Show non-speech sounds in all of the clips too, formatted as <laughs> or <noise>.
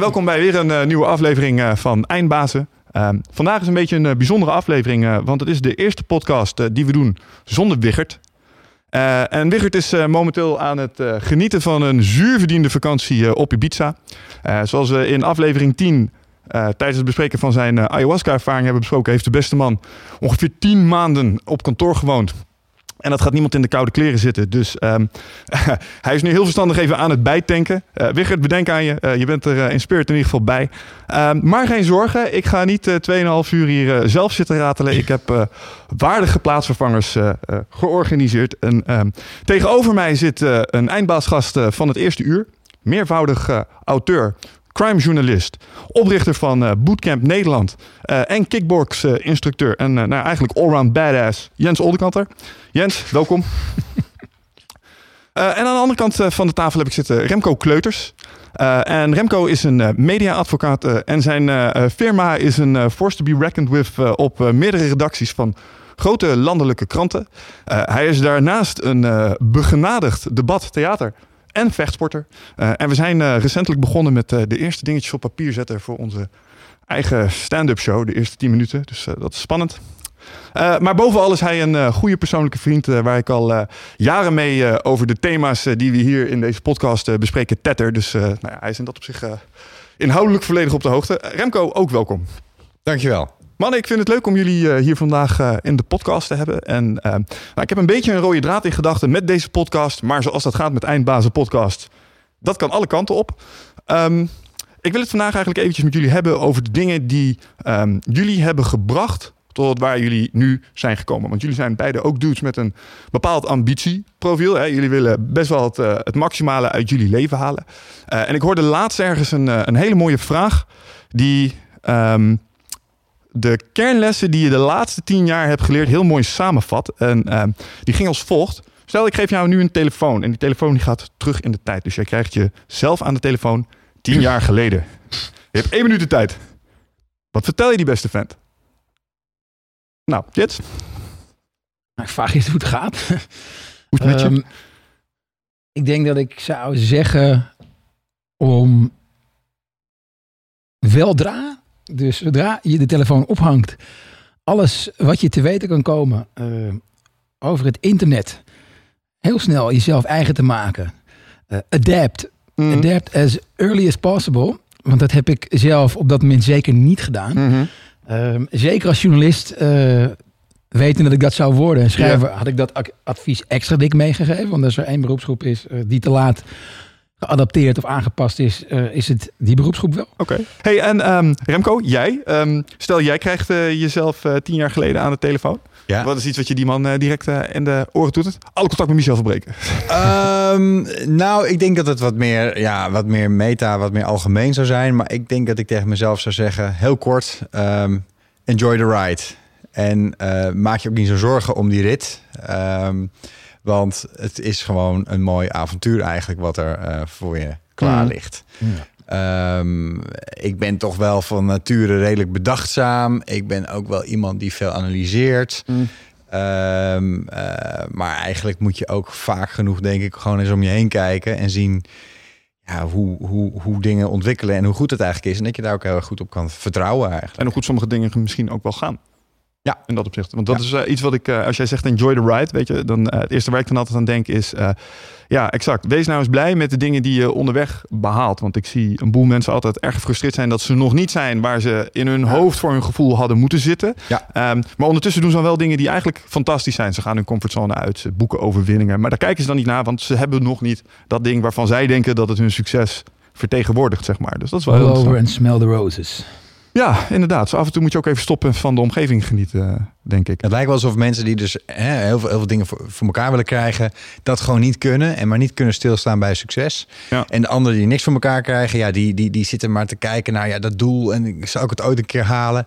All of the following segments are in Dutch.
welkom bij weer een uh, nieuwe aflevering uh, van Eindbazen. Uh, vandaag is een beetje een uh, bijzondere aflevering, want het is de eerste podcast die we doen zonder Wiggert. en Wiggert is momenteel aan het genieten van een zuurverdiende vakantie op Ibiza. zoals we in aflevering 10 tijdens het bespreken van zijn ayahuasca-ervaring hebben besproken, heeft de beste man ongeveer 10 maanden op kantoor gewoond. En dat gaat niemand in de koude kleren zitten. Dus um, <laughs> hij is nu heel verstandig even aan het bijtanken. Uh, Wigert, bedenk aan je. Uh, je bent er uh, in spirit in ieder geval bij. Um, maar geen zorgen. Ik ga niet 2,5 uur hier zelf zitten ratelen. Ik heb waardige plaatsvervangers georganiseerd. En, um, tegenover mij zit een eindbaasgast van het eerste uur. Meervoudig auteur crimejournalist, oprichter van uh, Bootcamp Nederland uh, en kickbox-instructeur en uh, nou, eigenlijk allround badass Jens Oldekanter. Jens, welkom. <laughs> en aan de andere kant van de tafel heb ik zitten Remco Kleuters. en Remco is een media-advocaat en zijn firma is een force to be reckoned with op meerdere redacties van grote landelijke kranten. hij is daarnaast een begenadigd debat theater en vechtsporter. Uh, en we zijn uh, recentelijk begonnen met uh, de eerste dingetjes op papier zetten voor onze eigen stand-up show, de eerste 10 minuten. Dus dat is spannend. maar bovenal is hij een goede persoonlijke vriend waar ik al jaren mee over de thema's die we hier in deze podcast bespreken tetter. Dus nou ja, hij is in dat op zich inhoudelijk volledig op de hoogte. Remco, ook welkom. Dankjewel. Mannen, ik vind het leuk om jullie hier vandaag in de podcast te hebben. En nou, ik heb een beetje een rode draad in gedachten met deze podcast. Maar zoals dat gaat met Eindbazen podcast, dat kan alle kanten op. Um, ik wil het vandaag eigenlijk eventjes met jullie hebben over de dingen die um, jullie hebben gebracht tot waar jullie nu zijn gekomen. Want jullie zijn beide ook dudes met een bepaald ambitieprofiel. Hè? Jullie willen best wel het, het maximale uit jullie leven halen. En ik hoorde laatst ergens een, een hele mooie vraag die... Um, de kernlessen die je de laatste tien jaar hebt geleerd heel mooi samenvat. En uh, die ging als volgt. Stel, ik geef jou nu een telefoon. En die telefoon die gaat terug in de tijd. Dus jij krijgt jezelf aan de telefoon tien <clears throat> jaar geleden. Je hebt één minuut de tijd. Wat vertel je die beste vent? Nou, Jets? Nou, ik vraag je hoe het gaat. Hoe het met je? Um, ik denk dat ik zou zeggen om weldra dus zodra je de telefoon ophangt, alles wat je te weten kan komen uh, over het internet, heel snel jezelf eigen te maken. Uh, adapt. Mm. Adapt as early as possible. Want dat heb ik zelf op dat moment zeker niet gedaan. Mm -hmm. uh, zeker als journalist, uh, weten dat ik dat zou worden. Schrijver had ik dat advies extra dik meegegeven. Want als er één beroepsgroep is die te laat geadapteerd of aangepast is, uh, is het die beroepsgroep wel. Oké. Okay. Hey, en um, Remco, jij, um, stel jij krijgt uh, jezelf uh, tien jaar geleden aan de telefoon. Ja. Wat is iets wat je die man direct in de oren doet? Alle contact met Michel verbreken. Um, <laughs> nou, ik denk dat het wat meer, ja, wat meer meta, wat meer algemeen zou zijn. Maar ik denk dat ik tegen mezelf zou zeggen, heel kort, enjoy the ride. En maak je ook niet zo zorgen om die rit. Want het is gewoon een mooi avontuur eigenlijk wat er uh, voor je klaar mm. ligt. Ja. Um, ik ben toch wel van nature redelijk bedachtzaam. Ik ben ook wel iemand die veel analyseert. Mm. Um, uh, maar eigenlijk moet je ook vaak genoeg, denk ik, gewoon eens om je heen kijken en zien ja, hoe, hoe, hoe dingen ontwikkelen en hoe goed het eigenlijk is. En dat je daar ook heel erg goed op kan vertrouwen eigenlijk. En hoe goed sommige dingen misschien ook wel gaan. Ja, in dat opzicht. Want dat is uh, iets wat ik, uh, als jij zegt enjoy the ride, weet je, dan uh, het eerste waar ik dan altijd aan denk is, ja, exact. Wees nou eens blij met de dingen die je onderweg behaalt. Want ik zie een boel mensen altijd erg gefrustreerd zijn dat ze nog niet zijn waar ze in hun ja. hoofd voor hun gevoel hadden moeten zitten. Ja. Um, maar ondertussen doen ze dan wel dingen die eigenlijk fantastisch zijn. Ze gaan hun comfortzone uit, ze boeken overwinningen. Maar daar kijken ze dan niet naar, want ze hebben nog niet dat ding waarvan zij denken dat het hun succes vertegenwoordigt, zeg maar. Dus dat is wel All over and smell the roses. Ja, inderdaad. Zo af en toe moet je ook even stoppen van de omgeving genieten, denk ik. Het lijkt wel alsof mensen die dus hè, heel, veel, heel veel dingen voor, voor, elkaar willen krijgen, dat gewoon niet kunnen en maar niet kunnen stilstaan bij succes. Ja. En de anderen die niks voor elkaar krijgen, ja, die, die, die zitten maar te kijken naar ja, dat doel en zou ik het ooit een keer halen.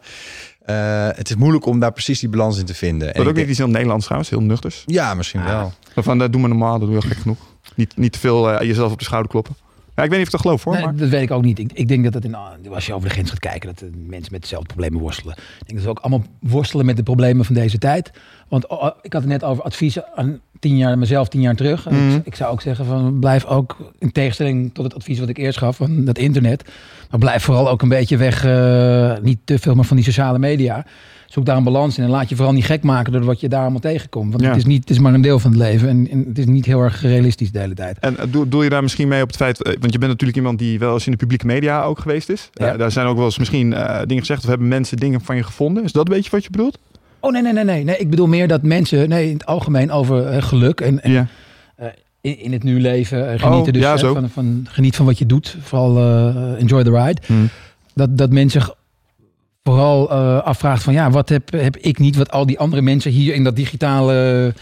Uh, het is moeilijk om daar precies die balans in te vinden. Dat ook niet iets heel Nederlands trouwens, heel nuchters. Ja, misschien wel. Van, dat doen we normaal, dat doe je gek genoeg. Niet, niet te veel uh, jezelf op de schouder kloppen. Ja, ik weet niet of ik dat geloof hoor. Nee, maar... Dat weet ik ook niet. Ik, ik, denk dat het in, als je over de grens gaat kijken, dat mensen met dezelfde problemen worstelen. Ik denk dat ze ook allemaal worstelen met de problemen van deze tijd. Want oh, ik had het net over adviezen aan tien jaar, mezelf tien jaar terug. Mhm. ik, ik zou ook zeggen van blijf ook in tegenstelling tot het advies wat ik eerst gaf van dat internet. Maar blijf vooral ook een beetje weg, eh, niet te veel, maar van die sociale media. Zoek daar een balans in en laat je vooral niet gek maken door wat je daar allemaal tegenkomt. Want Ja. het, is niet, het is maar een deel van het leven en, en het is niet heel erg realistisch de hele tijd. En eh, doe, doe je daar misschien mee op het feit, eh, want je bent natuurlijk iemand die wel eens in de publieke media ook geweest is. Ja. Eh, daar zijn ook wel eens misschien dingen gezegd of hebben mensen dingen van je gevonden. Is dat een beetje wat je bedoelt? Oh nee, nee, nee, nee. nee ik bedoel meer dat mensen, nee, in het algemeen over geluk en, en Ja. in, in het nu leven eh, genieten. Oh, dus ja, hè, zo. Van, van, geniet van wat je doet. Vooral enjoy the ride. Hmm. Dat, dat mensen vooral eh, afvraagt van ja, wat heb, heb ik niet, wat al die andere mensen hier in dat digitale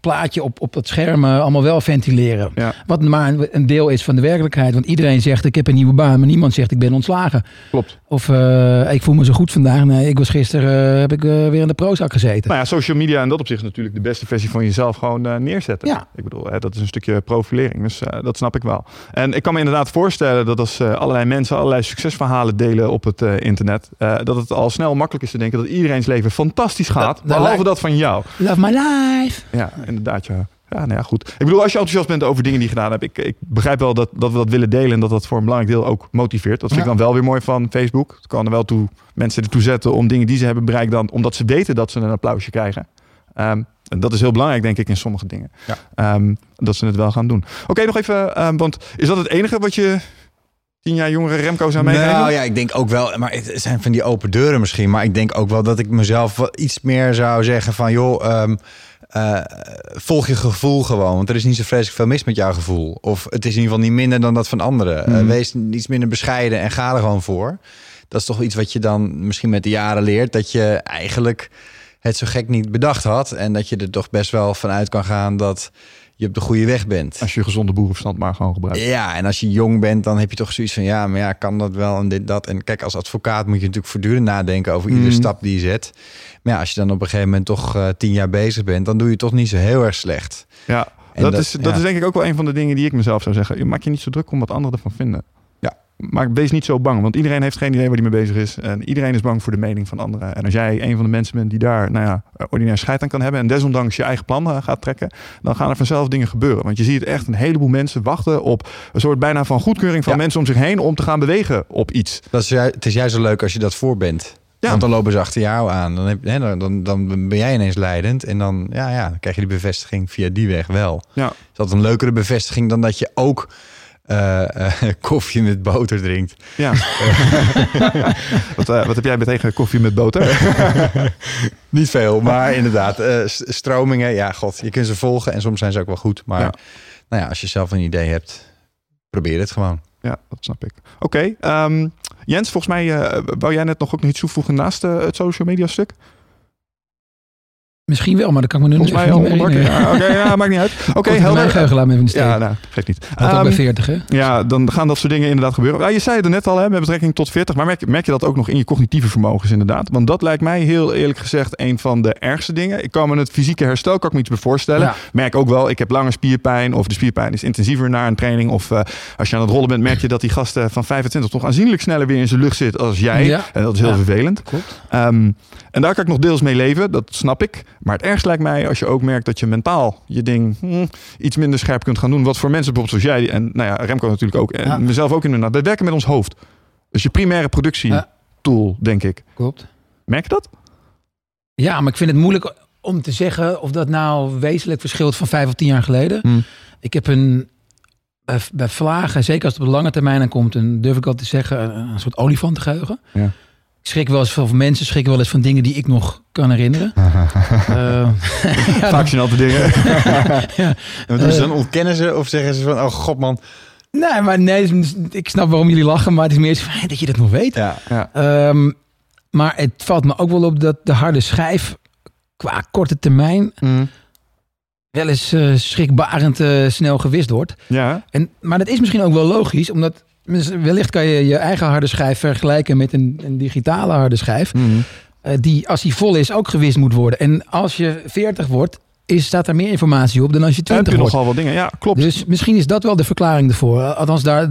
plaatje op, op dat scherm eh, allemaal wel ventileren. Ja. Wat maar een, deel is van de werkelijkheid. Want iedereen zegt ik heb een nieuwe baan, maar niemand zegt ik ben ontslagen. Klopt. Of eh, ik voel me zo goed vandaag. Nee, ik was gisteren, eh, heb ik eh, weer in de Prozac gezeten. Nou ja, social media in dat opzicht natuurlijk de beste versie van jezelf gewoon eh, neerzetten. Ja. Ik bedoel, hè, dat is een stukje profilering, dus eh, dat snap ik wel. En ik kan me inderdaad voorstellen dat als eh, allerlei mensen allerlei succesverhalen delen op het eh, internet, eh, dat het al snel makkelijk is te denken dat iedereen's leven fantastisch gaat, Dat- dat behalve lijkt- dat van jou. Love my life. Ja, inderdaad, ja. Ja, nou ja, goed. Ik bedoel, als je enthousiast bent over dingen die je gedaan hebt, ik, ik begrijp wel dat, dat we dat willen delen en dat dat voor een belangrijk deel ook motiveert. Dat vind ik Ja. dan wel weer mooi van Facebook. Het kan er wel toe mensen ertoe zetten om dingen die ze hebben bereikt dan, omdat ze weten dat ze een applausje krijgen. Ehm, en dat is heel belangrijk, denk ik, in sommige dingen. Ja. Ehm, dat ze het wel gaan doen. Oké, nog even, ehm, want is dat het enige wat je tien jaar jongere Remco zou meegeven? Nou ja, ik denk ook wel, maar het zijn van die open deuren misschien. Maar ik denk ook wel dat ik mezelf iets meer zou zeggen van joh, eh, volg je gevoel gewoon. Want er is niet zo vreselijk veel mis met jouw gevoel. Of het is in ieder geval niet minder dan dat van anderen. Eh, Mhm. wees iets minder bescheiden en ga er gewoon voor. Dat is toch iets wat je dan misschien met de jaren leert. Dat je eigenlijk het zo gek niet bedacht had. En dat je er toch best wel vanuit kan gaan dat je op de goede weg bent. Als je gezonde boerenverstand maar gewoon gebruikt. Ja, en als je jong bent, dan heb je toch zoiets van ja, maar ja, kan dat wel en dit, dat. En kijk, als advocaat moet je natuurlijk voortdurend nadenken over iedere Mhm. stap die je zet. Maar ja, als je dan op een gegeven moment toch eh, tien jaar bezig bent, dan doe je toch niet zo heel erg slecht. Ja, dat, dat- is, dat ja. is denk ik ook wel een van de dingen die ik mezelf zou zeggen. Je Maak je niet zo druk om wat anderen ervan vinden. Ja. Maar wees niet zo bang, want iedereen heeft geen idee waar hij mee bezig is. En iedereen is bang voor de mening van anderen. En als jij een van de mensen bent die daar nou ja, ordinair scheid aan kan hebben... en desondanks je eigen plan eh, gaat trekken... dan gaan er vanzelf dingen gebeuren. Want je ziet echt een heleboel mensen wachten op een soort bijna van goedkeuring van Ja. mensen om zich heen... om te gaan bewegen op iets. Dat is, het is juist zo leuk als je dat voor bent. Ja. Want dan lopen ze achter jou aan. Dan, heb, hè, dan, dan, dan ben jij ineens leidend. En dan, ja, ja, dan krijg je die bevestiging via die weg wel. Ja. Is dat een leukere bevestiging dan dat je ook eh, eh, <laughs> koffie met boter drinkt? Ja. <laughs> wat, eh, wat heb jij tegen koffie met boter? <laughs> Niet veel, maar inderdaad. eh, stromingen, ja, god, je kunt ze volgen en soms zijn ze ook wel goed. Maar Ja. nou ja, als je zelf een idee hebt, probeer het gewoon. Ja, dat snap ik. Oké, ehm, Jens, volgens mij eh, wou jij net nog ook nog iets toevoegen naast eh, het social media stuk? Misschien wel, maar dat kan ik me nu Volgens mij even al niet meer. Ja, Oké, ja, maakt niet uit. <laughs> Oké, Mijn helder. geheugen even steek. Ja, nou, geeft niet. Dat ook Ehm, bij 40, hè? ja, dan gaan dat soort dingen inderdaad gebeuren. Ja, je zei het er net al, hè, met betrekking tot 40. Maar merk, je- merk je dat ook nog in je cognitieve vermogens inderdaad? Want dat lijkt mij heel eerlijk gezegd een van de ergste dingen. Ik kan me het fysieke herstel kan ik me iets meer voorstellen. Ja. Merk ook wel, ik heb langer spierpijn. Of de spierpijn is intensiever na een training. Of eh, als je aan het rollen bent, merk je dat die gasten van 25 toch aanzienlijk sneller weer in zijn lucht zit als jij. Ja. En dat is heel Ja. vervelend. Klopt. Ehm, en daar kan ik nog deels mee leven, dat snap ik. Maar het ergste lijkt mij als je ook merkt dat je mentaal je ding hm, iets minder scherp kunt gaan doen. Wat voor mensen bijvoorbeeld zoals jij en nou ja, Remco natuurlijk ook. En Ja. mezelf ook inderdaad. We werken met ons hoofd. Dus je primaire productietool, denk ik. Klopt. Merk je dat? Ja, maar ik vind het moeilijk om te zeggen of dat nou wezenlijk verschilt van vijf of tien jaar geleden. Hmm. Ik heb een, bij, bij vlagen, zeker als het op de lange termijn aankomt, een, durf ik al te zeggen, een, een soort olifantengeheugen. Ja. Ik schrik wel eens van, mensen schrikken wel eens van dingen die ik nog kan herinneren. <laughs> Eh, <laughs> Vaak zijn altijd dingen. <laughs> En wat doen ze Eh. dan? Ontkennen ze of zeggen ze van, oh god man. nee, maar nee, ik snap waarom jullie lachen, maar het is meer dat je dat nog weet. Ja, Ehm, maar het valt me ook wel op dat de harde schijf qua korte termijn Mm. wel eens eh, schrikbarend eh, snel gewist wordt. Ja, En, maar dat is misschien ook wel logisch, omdat wellicht kan je je eigen harde schijf vergelijken met een, een digitale harde schijf. Mm. eh, die als die vol is ook gewist moet worden. En als je 40 wordt, is, staat er meer informatie op dan als je heb 20 je wordt. nogal wat dingen. Ja, klopt. Dus misschien is dat wel de verklaring ervoor. Althans, daar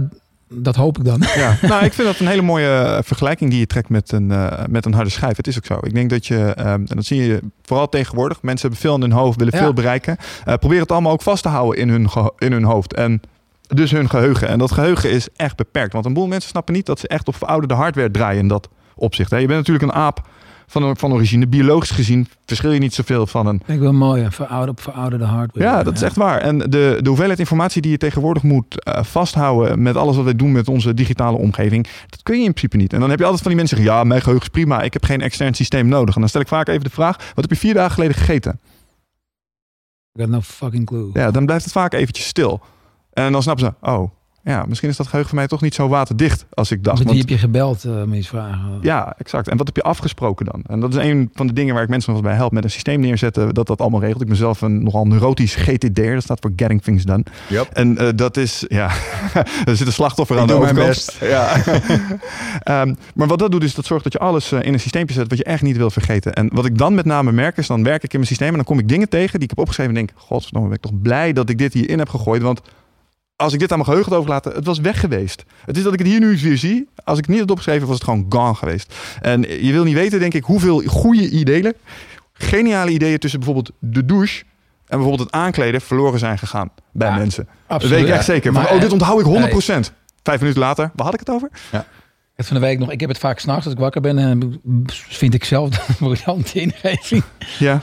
dat hoop ik dan. Ja, <laughs> nou, ik vind dat een hele mooie eh, vergelijking die je trekt met een, uh, met een harde schijf. Het is ook zo. Ik denk dat je, um, en dat zie je vooral tegenwoordig, mensen hebben veel in hun hoofd, willen Ja. veel bereiken. Uh, probeer het allemaal ook vast te houden in hun, in hun hoofd. En dus hun geheugen. En dat geheugen is echt beperkt. Want een boel mensen snappen niet dat ze echt op verouderde hardware draaien in dat opzicht. Hè. Je bent natuurlijk een aap van, van origine. Biologisch gezien verschil je niet zoveel van een ik wel mooi, op verouderde hardware. ja, dat is echt waar. En de, de hoeveelheid informatie die je tegenwoordig moet eh, vasthouden met alles wat wij doen met onze digitale omgeving, dat kun je in principe niet. En dan heb je altijd van die mensen zeggen, ja, mijn geheugen is prima, ik heb geen extern systeem nodig. En dan stel ik vaak even de vraag, wat heb je vier dagen geleden gegeten? Ik had no fucking clue. Ja, dan blijft het vaak eventjes stil. En dan snappen ze, oh, ja, misschien is dat geheugen voor mij toch niet zo waterdicht als ik dacht. Met Want- wie heb je gebeld eh met je vragen? ja, exact. En wat heb je afgesproken dan? En dat is een van de dingen waar ik mensen nog bij help. Met een systeem neerzetten dat dat allemaal regelt. Ik ben zelf een nogal neurotisch GTD'er. Dat staat voor Getting Things Done. Yep. En eh, dat is, ja, <laughs> er zit een slachtoffer Ik aan de doe mijn overkant. best. Ja. <laughs> Ehm, maar wat dat doet, is dat zorgt dat je alles eh, in een systeempje zet wat je echt niet wil vergeten. En wat ik dan met name merk, is dan werk ik in mijn systeem en dan kom ik dingen tegen die ik heb opgeschreven en denk, god, dan ben ik toch blij dat ik dit hierin heb gegooid. Want als ik dit aan mijn geheugen had overlaten, het was weg geweest. Het is dat ik het hier nu weer zie. Als ik het niet had opgeschreven, was het gewoon gone geweest. En je wil niet weten, denk ik, hoeveel goede ideeën, geniale ideeën tussen bijvoorbeeld de douche en bijvoorbeeld het aankleden verloren zijn gegaan bij Ja, mensen. Dat weet ik echt zeker. Van, Maar, oh, dit onthoud ik 100%. nee. Vijf minuten later, waar had ik het over? Het van de week nog. Ik heb het vaak s'nachts als ik wakker ben. En vind ik zelf <laughs> een briljante ingeving. Ja.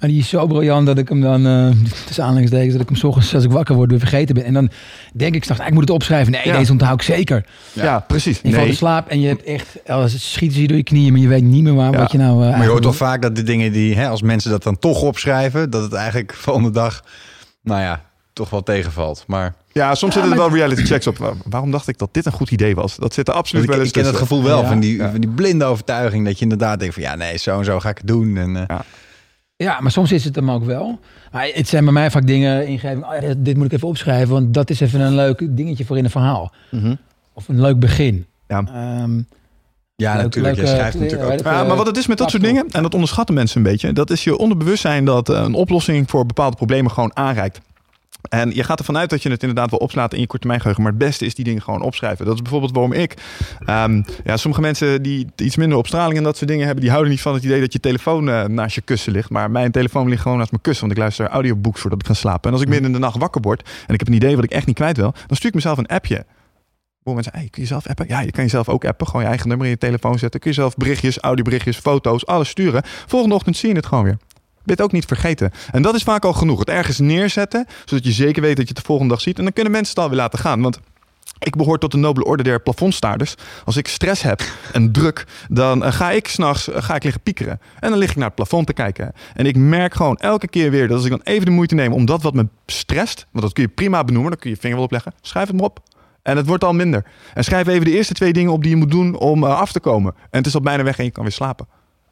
Maar die is zo briljant dat ik hem dan, eh tussen aanhalingstekens, dat ik hem 's ochtends als ik wakker word weer vergeten ben. En dan denk ik straks, ik moet het opschrijven. Nee, Ja. deze onthoud ik zeker. Ja, precies. Je valt in Nee. slaap en je hebt echt, als het schiet je door je knieën, maar je weet niet meer waar, Ja. wat je nou eh, Maar je hoort toch vaak dat de dingen die, hè, als mensen dat dan toch opschrijven, dat het eigenlijk volgende dag, nou ja, toch wel tegenvalt. Maar Ja, soms Ja, zitten er wel reality checks op. Waar- Waarom dacht ik dat dit een goed idee was? Dat zit er absoluut ik, wel ik eens ken dat tussen. gevoel wel Ja. van, die, Ja. van die blinde overtuiging dat je inderdaad denkt van ja, nee, zo en zo ga ik het doen. En, eh, Ja, maar soms is het hem ook wel. Maar het zijn bij mij vaak dingen ingeving. Oh, ja, dit- moet ik even opschrijven, want dat is even een leuk dingetje voor in een verhaal. Mhm. Of een leuk begin. Ja. Ehm, ja, Leuk- natuurlijk. je schrijft natuurlijk ook. ik, Ja, eh, maar wat het is met dat soort dingen, en dat onderschatten mensen een beetje, dat is je onderbewustzijn dat eh, een oplossing voor bepaalde problemen gewoon aanreikt. En je gaat ervan uit dat je het inderdaad wel opslaat in je korttermijngeheugen. Maar het beste is die dingen gewoon opschrijven. Dat is bijvoorbeeld waarom ik... ehm, ja, sommige mensen die iets minder opstraling en dat soort dingen hebben... die houden niet van het idee dat je telefoon eh, naast je kussen ligt. Maar mijn telefoon ligt gewoon naast mijn kussen. Want ik luister audiobooks voordat ik ga slapen. En als ik midden in de nacht wakker word... en ik heb een idee wat ik echt niet kwijt wil... dan stuur ik mezelf een appje. Hoe mensen, hey, kun je zelf appen? Ja, je kan jezelf ook appen. Gewoon je eigen nummer in je telefoon zetten. Kun je zelf berichtjes, audioberichtjes, foto's, alles sturen. Volgende ochtend zie je het gewoon weer. Het ook niet vergeten. En dat is vaak al genoeg. Het ergens neerzetten, zodat je zeker weet dat je het de volgende dag ziet. En dan kunnen mensen het alweer laten gaan. Want ik behoor tot de nobele orde der plafondstaarders. Als ik stress heb <laughs> en druk, dan eh, ga ik s'nachts uh, ga ik liggen piekeren. En dan lig ik naar het plafond te kijken. En ik merk gewoon elke keer weer dat als ik dan even de moeite neem om dat wat me stresst, want dat kun je prima benoemen, dan kun je je vinger wel opleggen, schrijf het maar op. En het wordt al minder. En schrijf even de eerste twee dingen op die je moet doen om uh, af te komen. En het is al bijna weg en je kan weer slapen.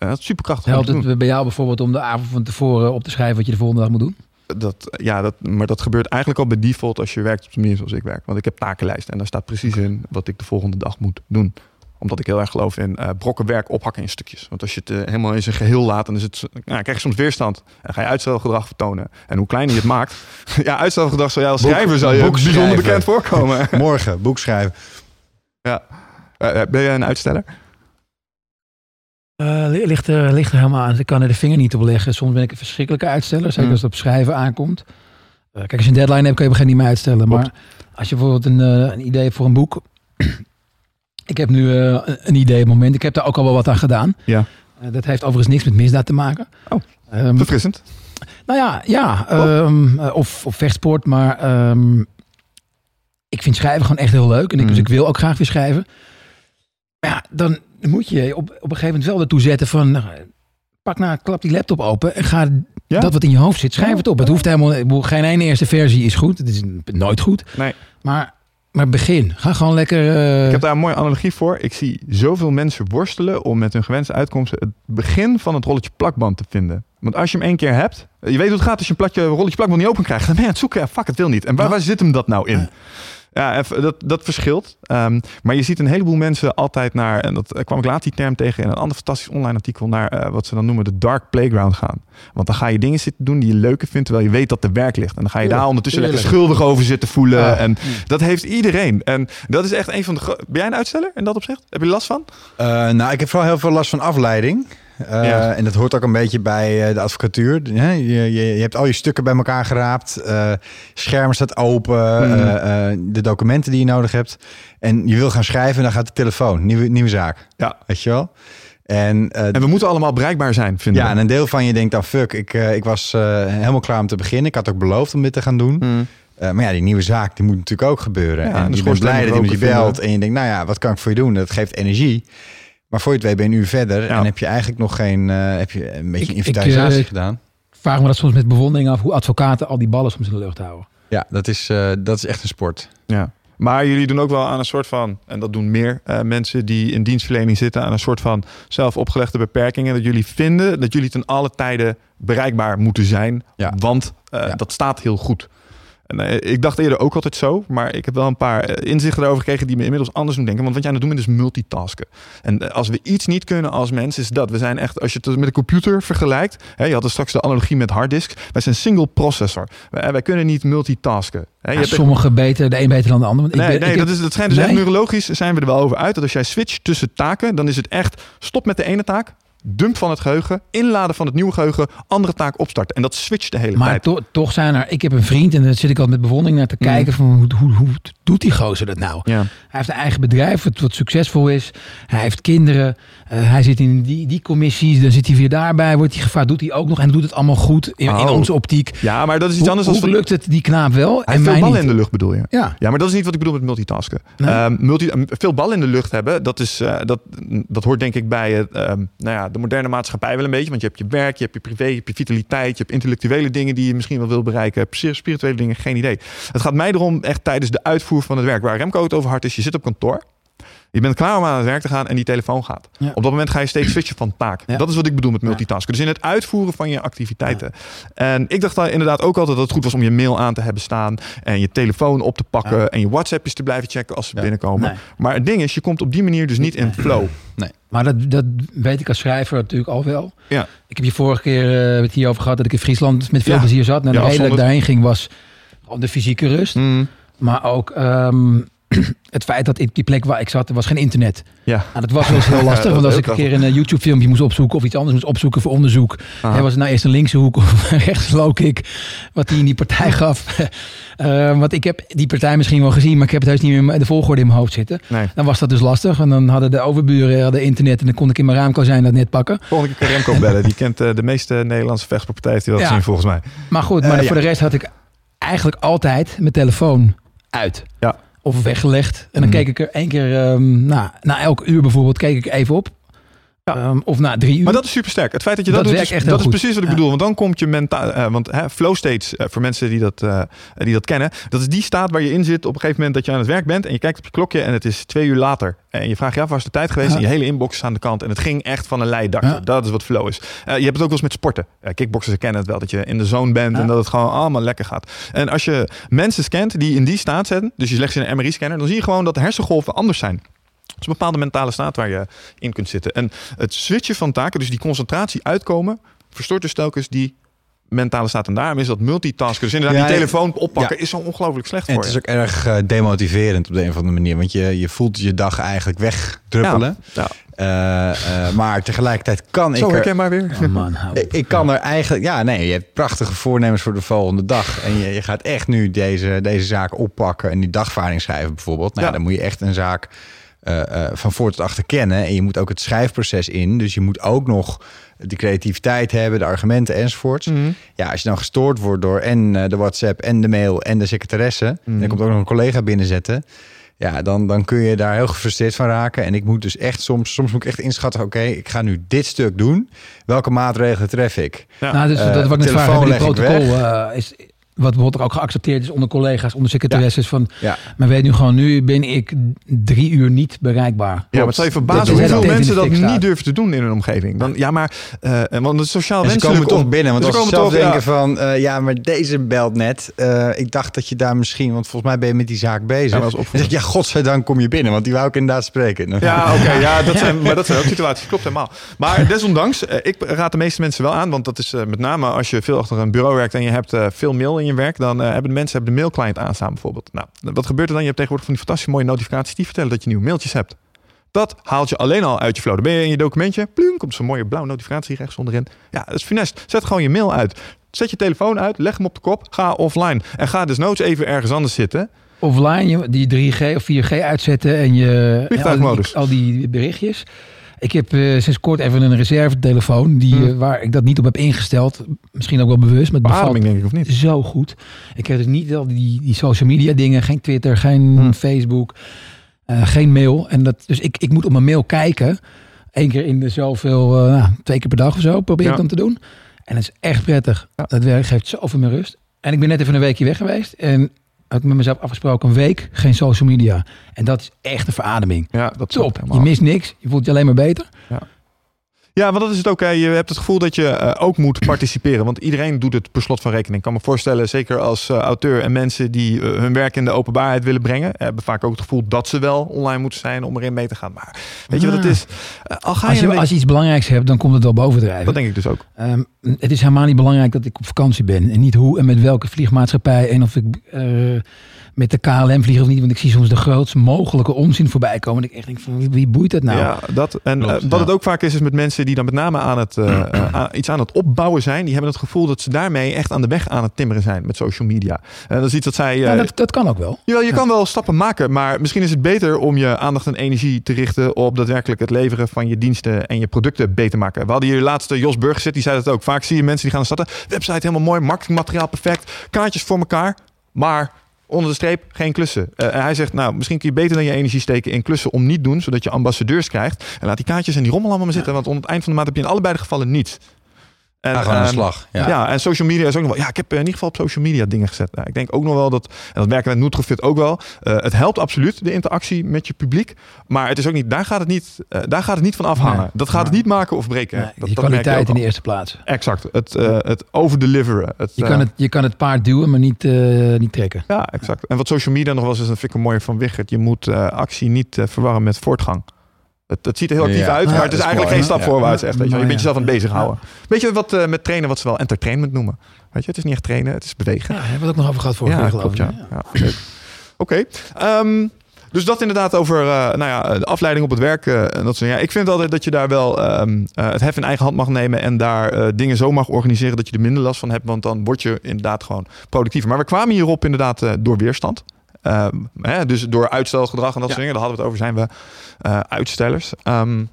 Dat is superkrachtig. om Helpt te doen. het bij jou bijvoorbeeld om de avond van tevoren op te schrijven wat je de volgende dag moet doen? Dat, ja, dat, maar dat gebeurt eigenlijk al bij default als je werkt op de manier zoals ik werk. Want ik heb takenlijsten en daar staat precies in wat ik de volgende dag moet doen. Omdat ik heel erg geloof in uh, brokken werk ophakken in stukjes. Want als je het uh, helemaal in zijn geheel laat, dan is het, nou, krijg je soms weerstand. En ga je uitstelgedrag vertonen. En hoe kleiner je het maakt. <laughs> ja, uitstelgedrag zou jij als Boek- schrijver zou je boek bijzonder bekend voorkomen. <laughs> Morgen, boek schrijven. ja. Uh, ben jij een uitsteller? Uh, ligt, er, ligt er helemaal aan. Ik kan er de vinger niet op leggen. Soms ben ik een verschrikkelijke uitsteller. Zeker Mm. als het op schrijven aankomt. Uh, kijk, als je een deadline hebt, kan je moment niet meer uitstellen. Klopt. Maar als je bijvoorbeeld een, uh, een idee hebt voor een boek. <clears throat> ik heb nu een idee op het moment. Ik heb daar ook al wel wat aan gedaan. Ja. Dat heeft overigens niks met misdaad te maken. Oh, um, verfrissend. Nou ja, ja um, of, of vechtsport. Maar um, ik vind schrijven gewoon echt heel leuk. En ik, Mm. dus ik wil ook graag weer schrijven. Maar ja, dan moet je op, op een gegeven moment wel ertoe zetten van... Nou, pak nou, klap die laptop open en ga Ja? dat wat in je hoofd zit, schrijf het op. Het hoeft helemaal... Geen ene eerste versie is goed. Het is nooit goed. Nee. Maar, maar begin. Ga gewoon lekker... uh, Ik heb daar een mooie analogie voor. Ik zie zoveel mensen worstelen om met hun gewenste uitkomsten het begin van het rolletje plakband te vinden. Want als je hem één keer hebt, je weet hoe het gaat als je een platje, rolletje plakband niet open krijgt. Dan ben je aan het zoeken, ja, fuck, het wil niet. En waar zit hem dat nou in? Ja, dat, dat verschilt. Ehm, maar je ziet een heleboel mensen altijd naar, en dat kwam ik laat die term tegen in een ander fantastisch online artikel, naar eh, wat ze dan noemen de dark playground gaan. Want dan ga je dingen zitten doen die je leuker vindt, terwijl je weet dat er werk ligt. En dan ga je daar ondertussen lekker schuldig over zitten voelen. En dat heeft iedereen. En dat is echt een van de. Ben jij een uitsteller in dat opzicht? Heb je last van? Eh, nou, ik heb vooral heel veel last van afleiding. Eh, Ja. En dat hoort ook een beetje bij eh, de advocatuur. Je, je, je hebt al je stukken bij elkaar geraapt. eh scherm staat open. Eh, de documenten die je nodig hebt. En je wil gaan schrijven en dan gaat de telefoon. Nieuwe, nieuwe zaak. Ja. Weet je wel? En, En we moeten allemaal bereikbaar zijn, vinden ja, we. en een deel van je denkt dan... fuck, ik, ik was helemaal klaar om te beginnen. Ik had ook beloofd om dit te gaan doen. Mm. Maar ja, die nieuwe zaak die moet natuurlijk ook gebeuren. Ja, en je bent blij dat iemand je belt. En je denkt, nou ja, wat kan ik voor je doen? Dat geeft energie. Maar voor je het weet ben je uur verder. Ja. En heb je eigenlijk nog geen... eh, heb je een beetje Ik- inventarisatie ik, eh, gedaan. Vraag me dat soms met bewondering af hoe advocaten al die ballen soms in de lucht houden. Ja, dat is, eh, dat is echt een sport. Ja. Maar jullie doen ook wel aan een soort van, en dat doen meer eh, mensen die in dienstverlening zitten, aan een soort van zelf opgelegde beperkingen. Dat jullie vinden dat jullie ten alle tijden bereikbaar moeten zijn. Ja. Want eh, Ja. dat staat heel goed. En, eh, ik dacht eerder ook altijd zo, maar ik heb wel een paar eh, inzichten erover gekregen die me inmiddels anders doen denken. Want wat jij aan het doen bent is multitasken. En eh, als we iets niet kunnen als mens, is dat. We zijn echt, als je het met een computer vergelijkt, hè, je had er straks de analogie met harddisk. Wij zijn single processor. Wij, wij kunnen niet multitasken. Hè, Ja, echt- sommigen beter, de een beter dan de ander. Want ik Nee, ben- nee ik dat, heb- is, dat schijnt dus Nee? echt neurologisch zijn we er wel over uit. Dat als jij switcht tussen taken, dan is het echt stop met de ene taak, dump van het geheugen, inladen van het nieuwe geheugen, andere taak opstarten. En dat switcht de hele Maar tijd. to- toch zijn er... Ik heb een vriend en daar zit ik altijd met bewondering naar te Mm. kijken. Van hoe, hoe, hoe doet die gozer dat nou? Ja. Hij heeft een eigen bedrijf wat, wat succesvol is. Hij heeft kinderen. Eh, hij zit in die, die commissies. Dan zit hij weer daarbij. Wordt hij gevraagd. Doet hij ook nog. En doet het allemaal goed in, in Oh. onze optiek. ja, maar dat is iets Hoe, anders hoe dan... lukt het die knaap wel? Hij en heeft veel ballen in de lucht bedoel je? Ja. Ja, maar dat is niet wat ik bedoel met multitasken. Nee? Ehm, multi, veel ballen in de lucht hebben, dat, is, eh, dat, dat hoort denk ik bij het, ehm, nou ja, de moderne maatschappij wel een beetje. Want je hebt je werk, je hebt je privé, je hebt je vitaliteit, je hebt intellectuele dingen die je misschien wel wil bereiken, spir- spirituele dingen, geen idee. Het gaat mij erom echt tijdens de uitvoer van het werk. Waar Remco het over hard is, je zit op kantoor. Je bent klaar om aan het werk te gaan en die telefoon gaat. Ja. Op dat moment ga je steeds switchen van taak. Ja. Dat is wat ik bedoel met multitasken. Dus in het uitvoeren van je activiteiten. En ik dacht daar inderdaad ook altijd dat het goed was om je mail aan te hebben staan. En je telefoon op te pakken. En je WhatsAppjes te blijven checken als ze binnenkomen. Nee. Maar het ding is, je komt op die manier dus niet in flow. Maar dat, dat weet ik als schrijver natuurlijk al wel. Ja. Ik heb je vorige keer eh, het hier over gehad dat ik in Friesland met veel Ja. plezier zat. Nou, de reden dat ik daarheen ging was de fysieke rust. Mm, Maar ook ehm, <clears throat> het feit dat in die plek waar ik zat, er was geen internet. ja. Nou, dat was wel eens heel <laughs> lastig. dat want als ik een keer een eh, YouTube-filmpje moest opzoeken of iets anders moest opzoeken voor onderzoek. Aha. Hè, was het nou eerst een linkse hoek of <laughs> een rechtse low kick wat hij in die partij <laughs> gaf. Eh, want ik heb die partij misschien wel gezien, maar ik heb het heus niet meer in de volgorde in mijn hoofd zitten. Nee. Dan was dat dus lastig. En dan hadden de overburen hadden internet en dan kon ik in mijn raamkozijn dat net pakken. Volgende keer Remco bellen. Die kent eh, de meeste Nederlandse hij wel Ja. gezien volgens mij. Maar goed, maar Eh, voor ja. de rest had ik eigenlijk altijd mijn telefoon uit. Ja. Of weggelegd. En dan Mhm. keek ik er één keer, ehm, nou, na elk uur bijvoorbeeld, keek ik even op. Ja. Ehm, of na drie uur. Maar dat is super sterk. Het feit dat je dat, Dat doet, is, echt dat is precies wat ik Ja. bedoel. Want dan komt je mentaal. eh, want hè, flow states, eh, voor mensen die dat, eh, die dat kennen, dat is die staat waar je in zit op een gegeven moment dat je aan het werk bent en je kijkt op je klokje en het is twee uur later. En je vraagt je af, waar is de tijd geweest? Ja. En je hele inbox is aan de kant en het ging echt van een leidakje. Ja. Dat is wat flow is. Je hebt het ook wel eens met sporten. Uh, kickboxers kennen het wel, dat je in de zone bent Ja. en dat het gewoon allemaal lekker gaat. En als je mensen scant die in die staat zitten, dus je legt ze in een MRI-scanner, dan zie je gewoon dat de hersengolven anders zijn. Het is een bepaalde mentale staat waar je in kunt zitten. En het switchen van taken, dus die concentratie uitkomen, verstoort dus telkens die mentale staat. En daarom is dat multitasken. Dus inderdaad, Ja, die telefoon oppakken Ja. is zo ongelooflijk slecht En voor het je. is ook erg eh, demotiverend op de een of andere manier. Want je, je voelt je dag eigenlijk wegdruppelen. Ja. Eh, eh, maar tegelijkertijd kan Zo ik er... herkenbaar weer. Oh man. Ik ik kan er eigenlijk, ja, nee, je hebt prachtige voornemens voor de volgende dag. En je, je gaat echt nu deze, deze zaak oppakken en die dagvaarding schrijven bijvoorbeeld. Nou, Ja. dan moet je echt een zaak eh, eh, van voor tot achter kennen. En je moet ook het schrijfproces in. Dus je moet ook nog de creativiteit hebben, de argumenten enzovoorts. Mhm. Ja, als je dan gestoord wordt door en eh, de WhatsApp en de mail en de secretaresse. En Mhm. er komt ook nog een collega binnenzetten. Ja, dan, dan kun je daar heel gefrustreerd van raken. En ik moet dus echt soms, soms moet ik echt inschatten: oké, ik ga nu dit stuk doen. Welke maatregelen tref ik? Ja. Nou, dus dat wat ik net vraag, die protocol, eh, is, bijvoorbeeld ook geaccepteerd is onder collega's, onder secretaresses. Van, Ja. maar weet nu gewoon, nu ben ik drie uur niet bereikbaar. Ja, maar het zal je verbazen hoeveel mensen dat niet durven te doen in hun omgeving. Dan, ja, maar, eh, want het sociaal En ze wenselijk... komen toch binnen, want ze komen zelf toch, ja. denken van... eh, ja, maar deze belt net. Eh, ik dacht dat je daar misschien... Want volgens mij ben je met die zaak bezig. Ja, opvoeder. zeg ja, godzijdank kom je binnen. Want die wou ik inderdaad spreken. Ja, <laughs> oké. ja, dat zijn, maar dat zijn ook situaties. Klopt helemaal. Maar desondanks, ik raad de meeste mensen wel aan. Want dat is met name als je veel achter een bureau werkt en je hebt veel mail in je werk. Dan eh, hebben de mensen hebben de mailclient aanstaan bijvoorbeeld. Nou, wat gebeurt er dan? Je hebt tegenwoordig van die fantastische mooie notificaties die vertellen dat je nieuwe mailtjes hebt. Dat haalt je alleen al uit je flow. Dan ben je in je documentje. Plum, komt zo'n mooie blauwe notificatie rechts onderin. Ja, dat is funest. Zet gewoon je mail uit. Zet je telefoon uit, leg hem op de kop, ga offline. En ga desnoods even ergens anders zitten. offline je- die 3G of 4G uitzetten en je Vliegtuigmodus. al, die, al die berichtjes. Ik heb eh, sinds kort even een reservetelefoon die, Hmm. eh, waar ik dat niet op heb ingesteld. Misschien ook wel bewust, bevalt Beademing denk ik, of niet? zo goed. Ik heb dus niet al die, die social media dingen, geen Twitter, geen Hmm. Facebook, eh, geen mail. En dat, dus ik, ik moet op mijn mail kijken. Eén keer in de zoveel, nou, twee keer per dag of zo probeer ik dan te doen. En dat is echt prettig. Ja. Dat werk geeft zoveel meer rust. En ik ben net even een weekje weg geweest. En had ik met mezelf afgesproken een week geen social media. En dat is echt een verademing. Ja, dat Top. Je mist niks. Je voelt je alleen maar beter. Ja, want dat is het ook. Hè. Je hebt het gevoel dat je eh, ook moet participeren. Want iedereen doet het per slot van rekening. Ik kan me voorstellen, zeker als eh, auteur en mensen die eh, hun werk in de openbaarheid willen brengen, hebben vaak ook het gevoel dat ze wel online moeten zijn om erin mee te gaan. Maar weet je wat het Ah. is? Al ga Als je, als je iets belangrijks hebt, dan komt het wel bovendrijven. Dat denk ik dus ook. Ehm, het is helemaal niet belangrijk dat ik op vakantie ben. En niet hoe en met welke vliegmaatschappij. En of ik met de KLM vlieg of niet. Want ik zie soms de grootst mogelijke onzin voorbij komen. En ik echt denk van wie, boeit dat nou? Ja, dat. En Klopt, eh, wat ja. het ook vaak is, is met mensen die dan met name aan het, eh, eh, aan- iets aan het opbouwen zijn. Die hebben het gevoel dat ze daarmee echt aan de weg aan het timmeren zijn met social media. En dat is iets dat zij. Ja, dat, dat kan ook wel. Jawel, je kan wel stappen maken, maar misschien is het beter om je aandacht en energie te richten op daadwerkelijk het leveren van je diensten en je producten beter maken. We hadden hier laatste Jos Burg gezet, die zei dat ook. Vaak zie je mensen die gaan starten, website helemaal mooi, marketingmateriaal perfect, kaartjes voor elkaar, maar onder de streep geen klussen. Eh, en hij zegt, nou, misschien kun je beter dan je energie steken in klussen om niet doen, zodat je ambassadeurs krijgt. En laat die kaartjes en die rommel allemaal maar zitten, want onder het eind van de maand heb je in allebei de gevallen niets. En, gewoon aan de ehm, slag. Ja. ja. en social media is ook nog wel. Ja, ik heb eh, in ieder geval op social media dingen gezet. Nou, ik denk ook nog wel dat, en dat merken we met Nutrofit ook wel. eh, het helpt absoluut de interactie met je publiek, maar het is ook niet. Daar gaat het niet. eh, daar gaat het niet van afhangen. Nee. dat gaat het niet maken of breken. Nee, dat, die dat kwaliteit in de eerste plaats. Exact. Het, het overdeliveren. Het, Je kan, het, je kan het paard duwen, maar niet, niet trekken. Ja, exact. En wat social media nog wel eens is, dat vind ik een mooie van Wichert. Je moet actie niet verwarren met voortgang. Het, het ziet er heel actief Ja. uit, maar het is dat is eigenlijk mooi. geen stap voorwaarts. Echt, weet je, je bent jezelf aan het bezighouden. Weet je wat eh, met trainen, wat ze wel entertainment noemen? Weet je, het is niet echt trainen, het is bewegen. Ja, hebben we ook nog over gehad vorige Ja, keer geloof ik. ja. Oké. ehm, dus dat inderdaad over eh, nou ja, de afleiding op het werk. eh, en dat soort, ja, ik vind altijd dat je daar wel ehm, eh, het hef in eigen hand mag nemen. En daar dingen zo mag organiseren dat je er minder last van hebt. Want dan word je inderdaad gewoon productiever. Maar we kwamen hierop inderdaad door weerstand. Ehm, hè, dus door uitstelgedrag en dat Ja. soort dingen. Daar hadden we het over. Zijn we eh, uitstellers. Ehm,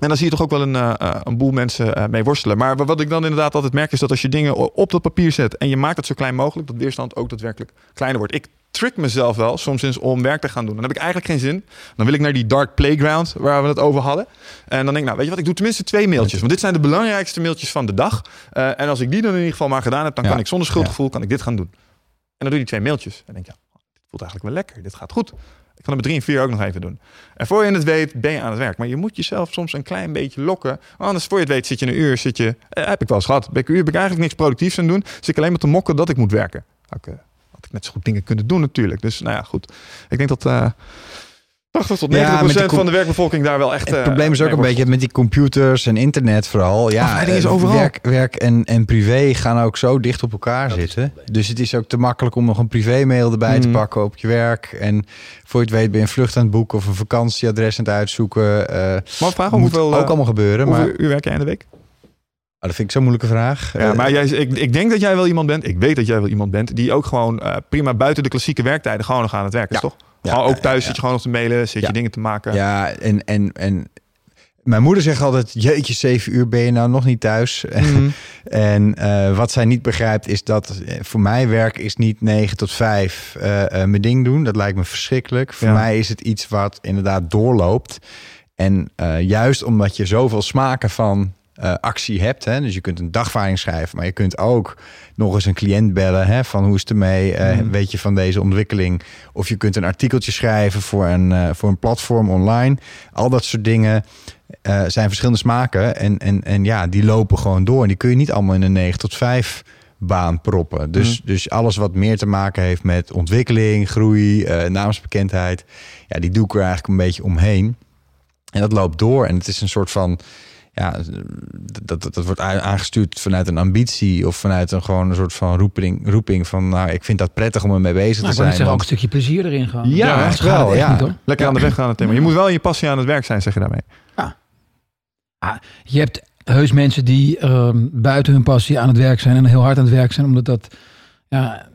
en dan zie je toch ook wel een, eh, een boel mensen eh, mee worstelen. Maar wat ik dan inderdaad altijd merk is dat als je dingen op dat papier zet en je maakt het zo klein mogelijk, dat weerstand ook daadwerkelijk kleiner wordt. Ik trick mezelf wel soms eens om werk te gaan doen. Dan heb ik eigenlijk geen zin. Dan wil ik naar die dark playground waar we het over hadden. En dan denk ik, nou weet je wat, ik doe tenminste twee mailtjes. Want dit zijn de belangrijkste mailtjes van de dag. En als ik die dan in ieder geval maar gedaan heb, dan Ja. kan ik zonder schuldgevoel kan ik dit gaan doen. En dan doe je die twee mailtjes. En denk je, ja, voelt eigenlijk wel lekker. Dit gaat goed. Ik kan het met drie en vier ook nog even doen. En voor je het weet, ben je aan het werk. Maar je moet jezelf soms een klein beetje lokken. Anders voor je het weet, zit je een uur, zit je... Eh, heb ik wel eens gehad. Ben ik uur ben ik eigenlijk niks productiefs aan doen. Zit ik alleen maar te mokken dat ik moet werken. Had ik, eh, had ik net zo goed dingen kunnen doen natuurlijk. Dus nou ja, goed. Ik denk dat... eh 80 tot 90 Ja, com- van de werkbevolking daar wel echt... Het eh, probleem is ook een beetje met die computers en internet vooral. Ja, Afleiding is eh, overal. Werk, werk en, en privé gaan ook zo dicht op elkaar Dat zitten. Dus het is ook te makkelijk om nog een privé-mail erbij te Mm. pakken op je werk. En voor je het weet ben je een vlucht aan het boeken of een vakantieadres aan het uitzoeken. Eh Maar vraag om moet hoeveel, ook eh, allemaal gebeuren. Maar hoeveel uur werk jij in de week? Ah, dat vind ik zo'n moeilijke vraag. Ja, maar jij, ik, ik denk dat jij wel iemand bent. Ik weet dat jij wel iemand bent. Die ook gewoon eh, prima buiten de klassieke werktijden gewoon nog aan het werken is, toch? Ja, gewoon ook ja, thuis ja, zit je gewoon nog te mailen. Zit Ja. je dingen te maken. Ja, en, en, en mijn moeder zegt altijd: Jeetje, zeven uur ben je nou nog niet thuis. <laughs> Mhm. En eh, wat zij niet begrijpt is dat eh, voor mij werk is niet 9 tot 5 eh, eh, mijn ding doen. Dat lijkt me verschrikkelijk. Voor Ja. mij is het iets wat inderdaad doorloopt. En eh, juist omdat je zoveel smaken van eh, actie hebt. Hè? Dus je kunt een dagvaarding schrijven, maar je kunt ook nog eens een cliënt bellen. Hè? Van hoe is het ermee? Eh, Mhm. Weet je van deze ontwikkeling? Of je kunt een artikeltje schrijven voor een, eh, voor een platform online. Al dat soort dingen zijn verschillende smaken. En, en, en ja, die lopen gewoon door. En die kun je niet allemaal in een 9 tot 5 baan proppen. Dus, dus alles wat meer te maken heeft met ontwikkeling, groei, naamsbekendheid. Ja, die doe ik er eigenlijk een beetje omheen. En dat loopt door. En het is een soort van. Ja, dat, dat, dat wordt aangestuurd vanuit een ambitie of vanuit een gewoon een soort van roeping, roeping van, nou, ik vind dat prettig om ermee bezig Nou, te zijn. zeggen, ook een want- stukje plezier erin gaan. Ja, echt wel, echt ja. niet. Lekker aan de weg gaan het thema. Je moet wel je passie aan het werk zijn, zeg je daarmee. Je hebt heus mensen die ehm, buiten hun passie aan het werk zijn en heel hard aan het werk zijn, omdat dat ja,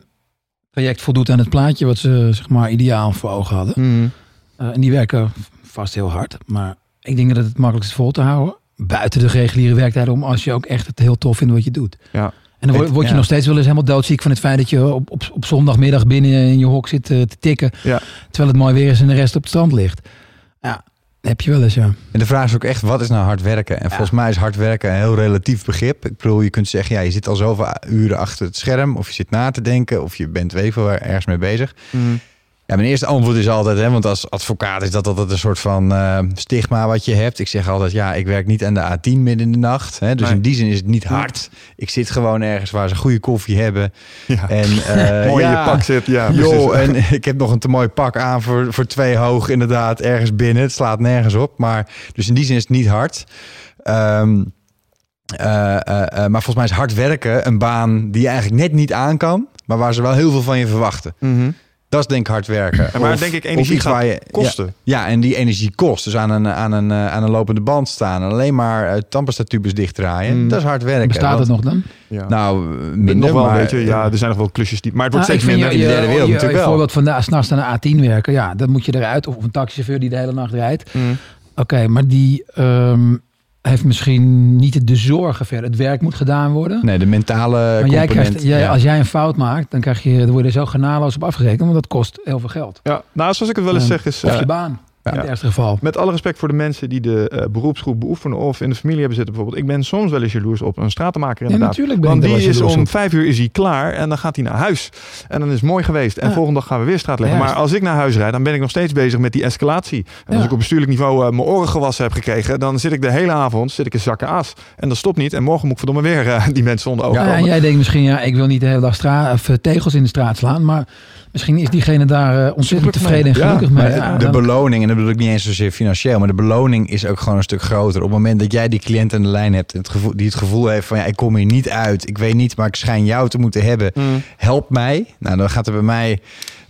project voldoet aan het plaatje wat ze zeg maar ideaal voor ogen hadden. Eh, en die werken vast heel hard, maar ik denk dat het makkelijkst is vol te houden. Buiten de reguliere werktijden om als je ook echt het heel tof vindt wat je doet. Ja. En dan word, je ja. nog steeds wel eens helemaal doodziek van het feit dat je op, op, op zondagmiddag binnen in je hok zit eh, te tikken. Ja. Terwijl het mooi weer is en de rest op het strand ligt. Ja, heb je wel eens, ja. En de vraag is ook echt, wat is nou hard werken? En volgens mij is hard werken een heel relatief begrip. Ik bedoel, je kunt zeggen, ja, je zit al zoveel uren achter het scherm... of je zit na te denken, of je bent weet veel, ergens mee bezig. Ja, mijn eerste antwoord is altijd, hè, want als advocaat is dat altijd een soort van eh, stigma wat je hebt. Ik zeg altijd, ja, ik werk niet aan de A10 midden in de nacht. Hè, dus Nee. in die zin is het niet hard. Ik zit gewoon ergens waar ze goede koffie hebben. Ja. En, eh, <laughs> Mooi in ja, je pak zit. Ja, Joh, en <laughs> ik heb nog een te mooi pak aan voor, voor twee hoog inderdaad ergens binnen. Het slaat nergens op. Maar dus in die zin is het niet hard. Ehm, eh, maar volgens mij is hard werken een baan die je eigenlijk net niet aan kan. Maar waar ze wel heel veel van je verwachten. Mhm. Dat is denk ik hard werken. Of- denk ik energie iets gaat waar je, kosten. Ja, ja, en die energie kost. Dus aan een, aan een, eh, aan een lopende band staan. En alleen maar uh, tandpastatubes dichtdraaien. Mm. Dat is hard werken. Bestaat het nog dan? Ja. Nou, minder, nog wel maar, een beetje. Ja, er zijn nog wel klusjes die. Maar het wordt Nou, steeds minder. in de derde wereld je, natuurlijk je wel. voorbeeld van de, s'nachts naar de A10 werken. Ja, dan moet je eruit. Of een taxichauffeur die de hele nacht rijdt. Mm. Oké, maar die ehm, heeft misschien niet de zorgen verder. Het werk moet gedaan worden. Nee, de mentale maar jij component. krijgt, jij, ja. als jij een fout maakt, dan, krijg je, dan word je er zo genadeloos op afgerekend. Want dat kost heel veel geld. Ja, nou, zoals ik het wel eens zeg, is. Of eh, je baan, in ja. het ergste geval. Met alle respect voor de mensen die de eh, beroepsgroep beoefenen of in de familie hebben zitten bijvoorbeeld. Ik ben soms wel eens jaloers op een stratenmaker Ja, inderdaad. natuurlijk ben Want die is om op. vijf uur is hij klaar en dan gaat hij naar huis. En dan is het mooi geweest. En Ja. volgende dag gaan we weer straat leggen. Maar als ik naar huis rijd, dan ben ik nog steeds bezig met die escalatie. En als Ja. ik op bestuurlijk niveau eh, mijn oren gewassen heb gekregen, dan zit ik de hele avond zit ik in zakken aas. En dat stopt niet. En morgen moet ik verdomme weer eh, die mensen onder ogen Ja, en jij denkt misschien, ja, ik wil niet de hele dag stra of, tegels in de straat slaan. Maar misschien is diegene daar eh, ontzettend Gelukkig tevreden en mee. Ja, gelukkig mee. Ja, de dan- beloning, en dat bedoel ik niet eens zozeer financieel, maar de beloning is ook gewoon een stuk groter. Op het moment dat jij die cliënt aan de lijn hebt, en het gevoel, die het gevoel heeft van ja, ik kom hier niet uit, ik weet niet, maar ik schijn jou te moeten hebben, Mm. help mij. Nou, dan gaat er bij mij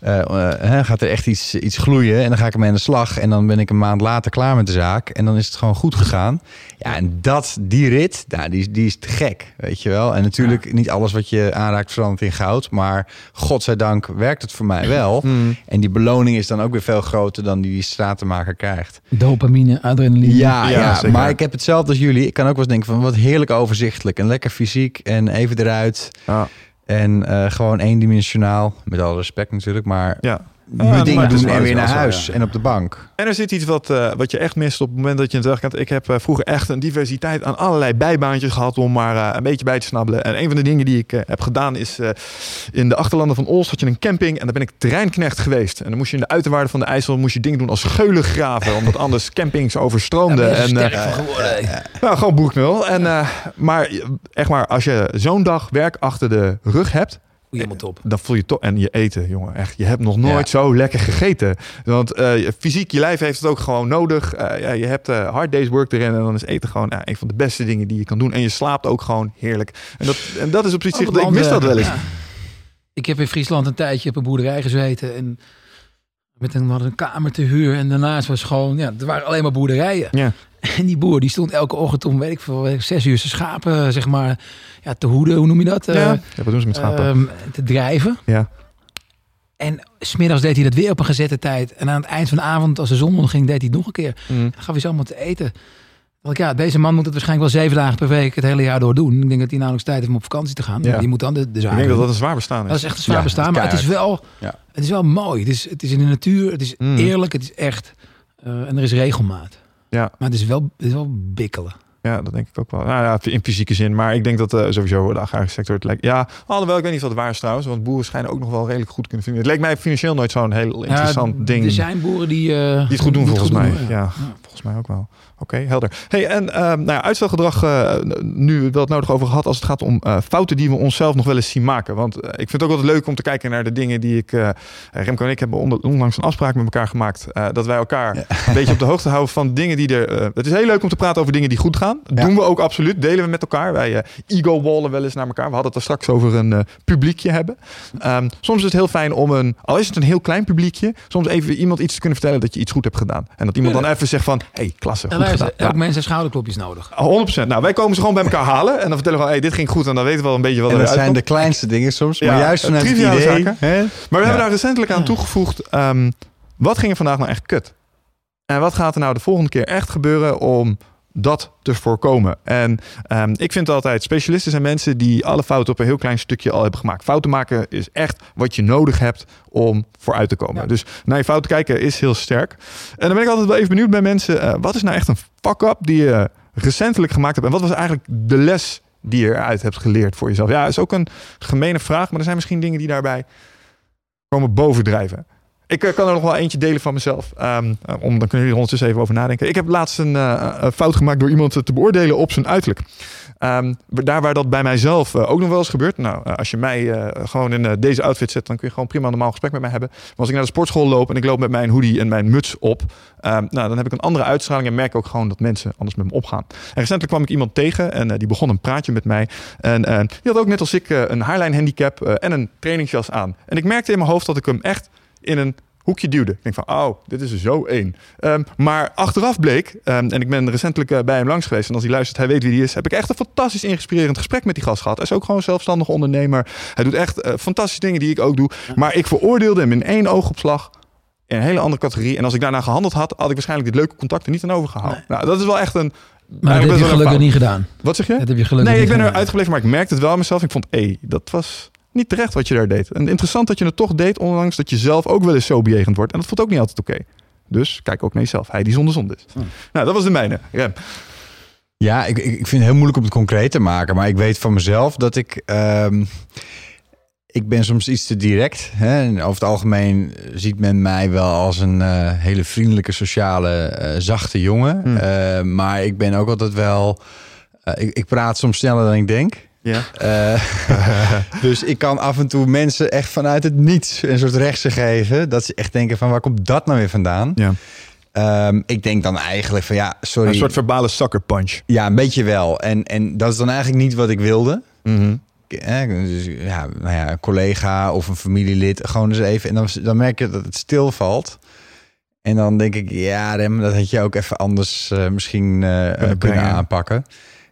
hè, gaat er echt iets, iets gloeien en dan ga ik ermee aan de slag en dan ben ik een maand later klaar met de zaak en dan is het gewoon goed gegaan. Ja, en dat, die rit, nou, die, die is te gek, weet je wel. En natuurlijk niet alles wat je aanraakt verandert in goud, maar godzijdank werkt het voor mij wel. <laughs> Mm. En die beloning is dan ook weer veel groter dan die die stratenmaker krijgt. Dopamine, adrenaline. Ja, Ja, ja, maar ik heb hetzelfde als jullie. Ik kan ook wel eens denken van wat heerlijk overzichtelijk en lekker fysiek en even eruit. Ja. En eh, gewoon eendimensionaal, met alle respect natuurlijk, maar Ja. Je Ja, dingen het is doen en weer naar huis ja. en op de bank. En er zit iets wat, eh, wat je echt mist op het moment dat je het weggaat. Ik heb eh, vroeger echt een diversiteit aan allerlei bijbaantjes gehad om maar eh, een beetje bij te snabbelen. En een van de dingen die ik heb gedaan is in de achterlanden van Oost had je een camping en daar ben ik terreinknecht geweest. En dan moest je in de uiterwaarden van de IJssel moest je dingen doen als scheulen graven, omdat <laughs> anders campings overstroomden. Zo en, sterk van geworden. hè. nou, gewoon boeknul. En, maar echt maar, als je zo'n dag werk achter de rug hebt, Helemaal top. dan voel je toch. En je eten, jongen. Echt, je hebt nog nooit Ja. zo lekker gegeten. Want eh, je- fysiek, je lijf heeft het ook gewoon nodig. Eh, ja, je hebt eh, hard days work erin. En dan is eten gewoon een van de beste dingen die je kan doen. En je slaapt ook gewoon heerlijk. En dat, en dat is op zich. Ook Ik mis dat wel eens. Ja. Ik heb in Friesland een tijdje op een boerderij gezeten. En met een, hadden een kamer te huur. En daarnaast was gewoon, ja, er waren alleen maar boerderijen. Ja. En die boer die stond elke ochtend om, weet ik veel, zes uur zijn schapen, zeg maar, ja, te hoeden, hoe noem je dat? Ja. Eh, ja, wat doen ze met schapen? ehm, te drijven. ja. En smiddags deed hij dat weer op een gezette tijd. En aan het eind van de avond, als de zon onderging, deed hij het nog een keer. Mm. Dan gaf hij ze allemaal te eten. Want ja, deze man moet het waarschijnlijk wel zeven dagen per week het hele jaar door doen. Ik denk dat hij nauwelijks tijd heeft om op vakantie te gaan. Ja. Die moet dan de, de zaak Ik denk dat dat een zwaar bestaan Dat is. is echt een zwaar Ja, bestaan. het is Maar het is wel, Ja. het is wel mooi. Het is, het is in de natuur. Het is Mm. eerlijk. Het is echt. eh, en er is regelmaat. Ja. Maar het is wel, het is wel bikkelen. Ja, dat denk ik ook wel. Nou ja, in fysieke zin. Maar ik denk dat eh, sowieso de agrarische sector het lijkt. Ja, alhoewel ik weet niet wat waar is trouwens. Want boeren schijnen ook nog wel redelijk goed kunnen vinden. Het leek mij financieel nooit zo'n heel interessant Ja, ding. Er zijn boeren die, eh, Die het goed doen volgens mij. doen, ja. volgens mij ook wel. Oké, helder. Hey, en ehm, nou ja, uitstelgedrag, nu wel het nodig over gehad als het gaat om fouten die we onszelf nog wel eens zien maken. Want ik vind het ook altijd leuk om te kijken naar de dingen die ik. Remco en ik hebben onder- onlangs een afspraak met elkaar gemaakt. dat wij elkaar een beetje op de hoogte houden van dingen die er. het is heel leuk om te praten over dingen die goed gaan. Dat Ja. doen we ook absoluut. Delen we met elkaar. Wij eh ego-wallen wel eens naar elkaar. We hadden het er straks over een eh, publiekje hebben. Ehm, soms is het heel fijn om een, al is het een heel klein publiekje, soms even iemand iets te kunnen vertellen dat je iets goed hebt gedaan. En dat iemand Ja. dan even zegt van, hey, klasse, En goed gedaan. elk Ja. mens heeft schouderklopjes nodig. 100%. Nou, wij komen ze gewoon bij elkaar halen en dan vertellen we van, hey, dit ging goed en dan weten we wel een beetje wat En dat eruit zijn de kleinste dingen soms. Ja, maar juist vanuit het triviale idee... zaken. Hè? Maar we Ja. hebben daar recentelijk aan toegevoegd, ehm, wat ging er vandaag nou echt kut? En wat gaat er nou de volgende keer echt gebeuren om dat te voorkomen? En ehm, ik vind altijd, specialisten zijn mensen die alle fouten op een heel klein stukje al hebben gemaakt. Fouten maken is echt wat je nodig hebt om vooruit te komen. Ja. Dus naar je fouten kijken is heel sterk. En dan ben ik altijd wel even benieuwd bij mensen, eh, wat is nou echt een fuck-up die je recentelijk gemaakt hebt? En wat was eigenlijk de les die je eruit hebt geleerd voor jezelf? Ja, is ook een gemene vraag, maar er zijn misschien dingen die daarbij komen bovendrijven. Ik eh, kan er nog wel eentje delen van mezelf. Om, dan kunnen jullie er ondertussen even over nadenken. Ik heb laatst een eh, fout gemaakt door iemand te beoordelen op zijn uiterlijk. Ehm, daar waar dat bij mijzelf ook nog wel eens gebeurt. Nou, als je mij gewoon in deze outfit zet, dan kun je gewoon prima een normaal gesprek met mij hebben. Maar als ik naar de sportschool loop en ik loop met mijn hoodie en mijn muts op, ehm, nou, dan heb ik een andere uitstraling en merk ook gewoon dat mensen anders met me opgaan. En recentelijk kwam ik iemand tegen en die begon een praatje met mij. En die had ook net als ik een hairline handicap eh, en een trainingsjas aan. En ik merkte in mijn hoofd dat ik hem echt in een hoekje duwde. Ik denk van, oh, dit is er zo één. Ehm, maar achteraf bleek, ehm, en ik ben recentelijk eh, bij hem langs geweest... en als hij luistert, hij weet wie die is... heb ik echt een fantastisch inspirerend gesprek met die gast gehad. Hij is ook gewoon zelfstandig ondernemer. Hij doet echt eh, fantastische dingen die ik ook doe. Maar ik veroordeelde hem in één oogopslag... in een hele andere categorie. En als ik daarna gehandeld had... had ik waarschijnlijk dit leuke contact er niet aan overgehouden. Nou, dat is wel echt een... Maar dat heb je best wel een gelukkig niet gedaan. Wat zeg je? Dat heb je gelukkig Nee, ik ben er uitgebleven, maar ik merkte het wel aan mezelf. Ik vond, hé, dat was niet terecht wat je daar deed. En interessant dat je het toch deed, ondanks dat je zelf ook wel eens zo bejegend wordt. En dat voelt ook niet altijd oké. Dus kijk ook naar jezelf. Hij die zonder zonde is. Hm. Nou, dat was de mijne. Rem. Ja, ik, ik vind het heel moeilijk om het concreet te maken. Maar ik weet van mezelf dat ik... ehm, ik ben soms iets te direct. Hè? En over het algemeen ziet men mij wel als een eh, hele vriendelijke, sociale, eh, zachte jongen. Hmm. Eh, maar ik ben ook altijd wel... ik, ik praat soms sneller dan ik denk. Ja. Eh, <laughs> dus ik kan af en toe mensen echt vanuit het niets een soort rechtse geven. Dat ze echt denken van waar komt dat nou weer vandaan? ja. Ehm, ik denk dan eigenlijk van ja, sorry. Een soort verbale sucker punch. Ja, een beetje wel. En, en dat is dan eigenlijk niet wat ik wilde. Mhm. Eh, Dus, ja, nou ja, een collega of een familielid, gewoon eens even. En dan, dan merk je dat het stilvalt. En dan denk ik, ja, Rem, dat had je ook even anders eh, misschien kunnen aanpakken.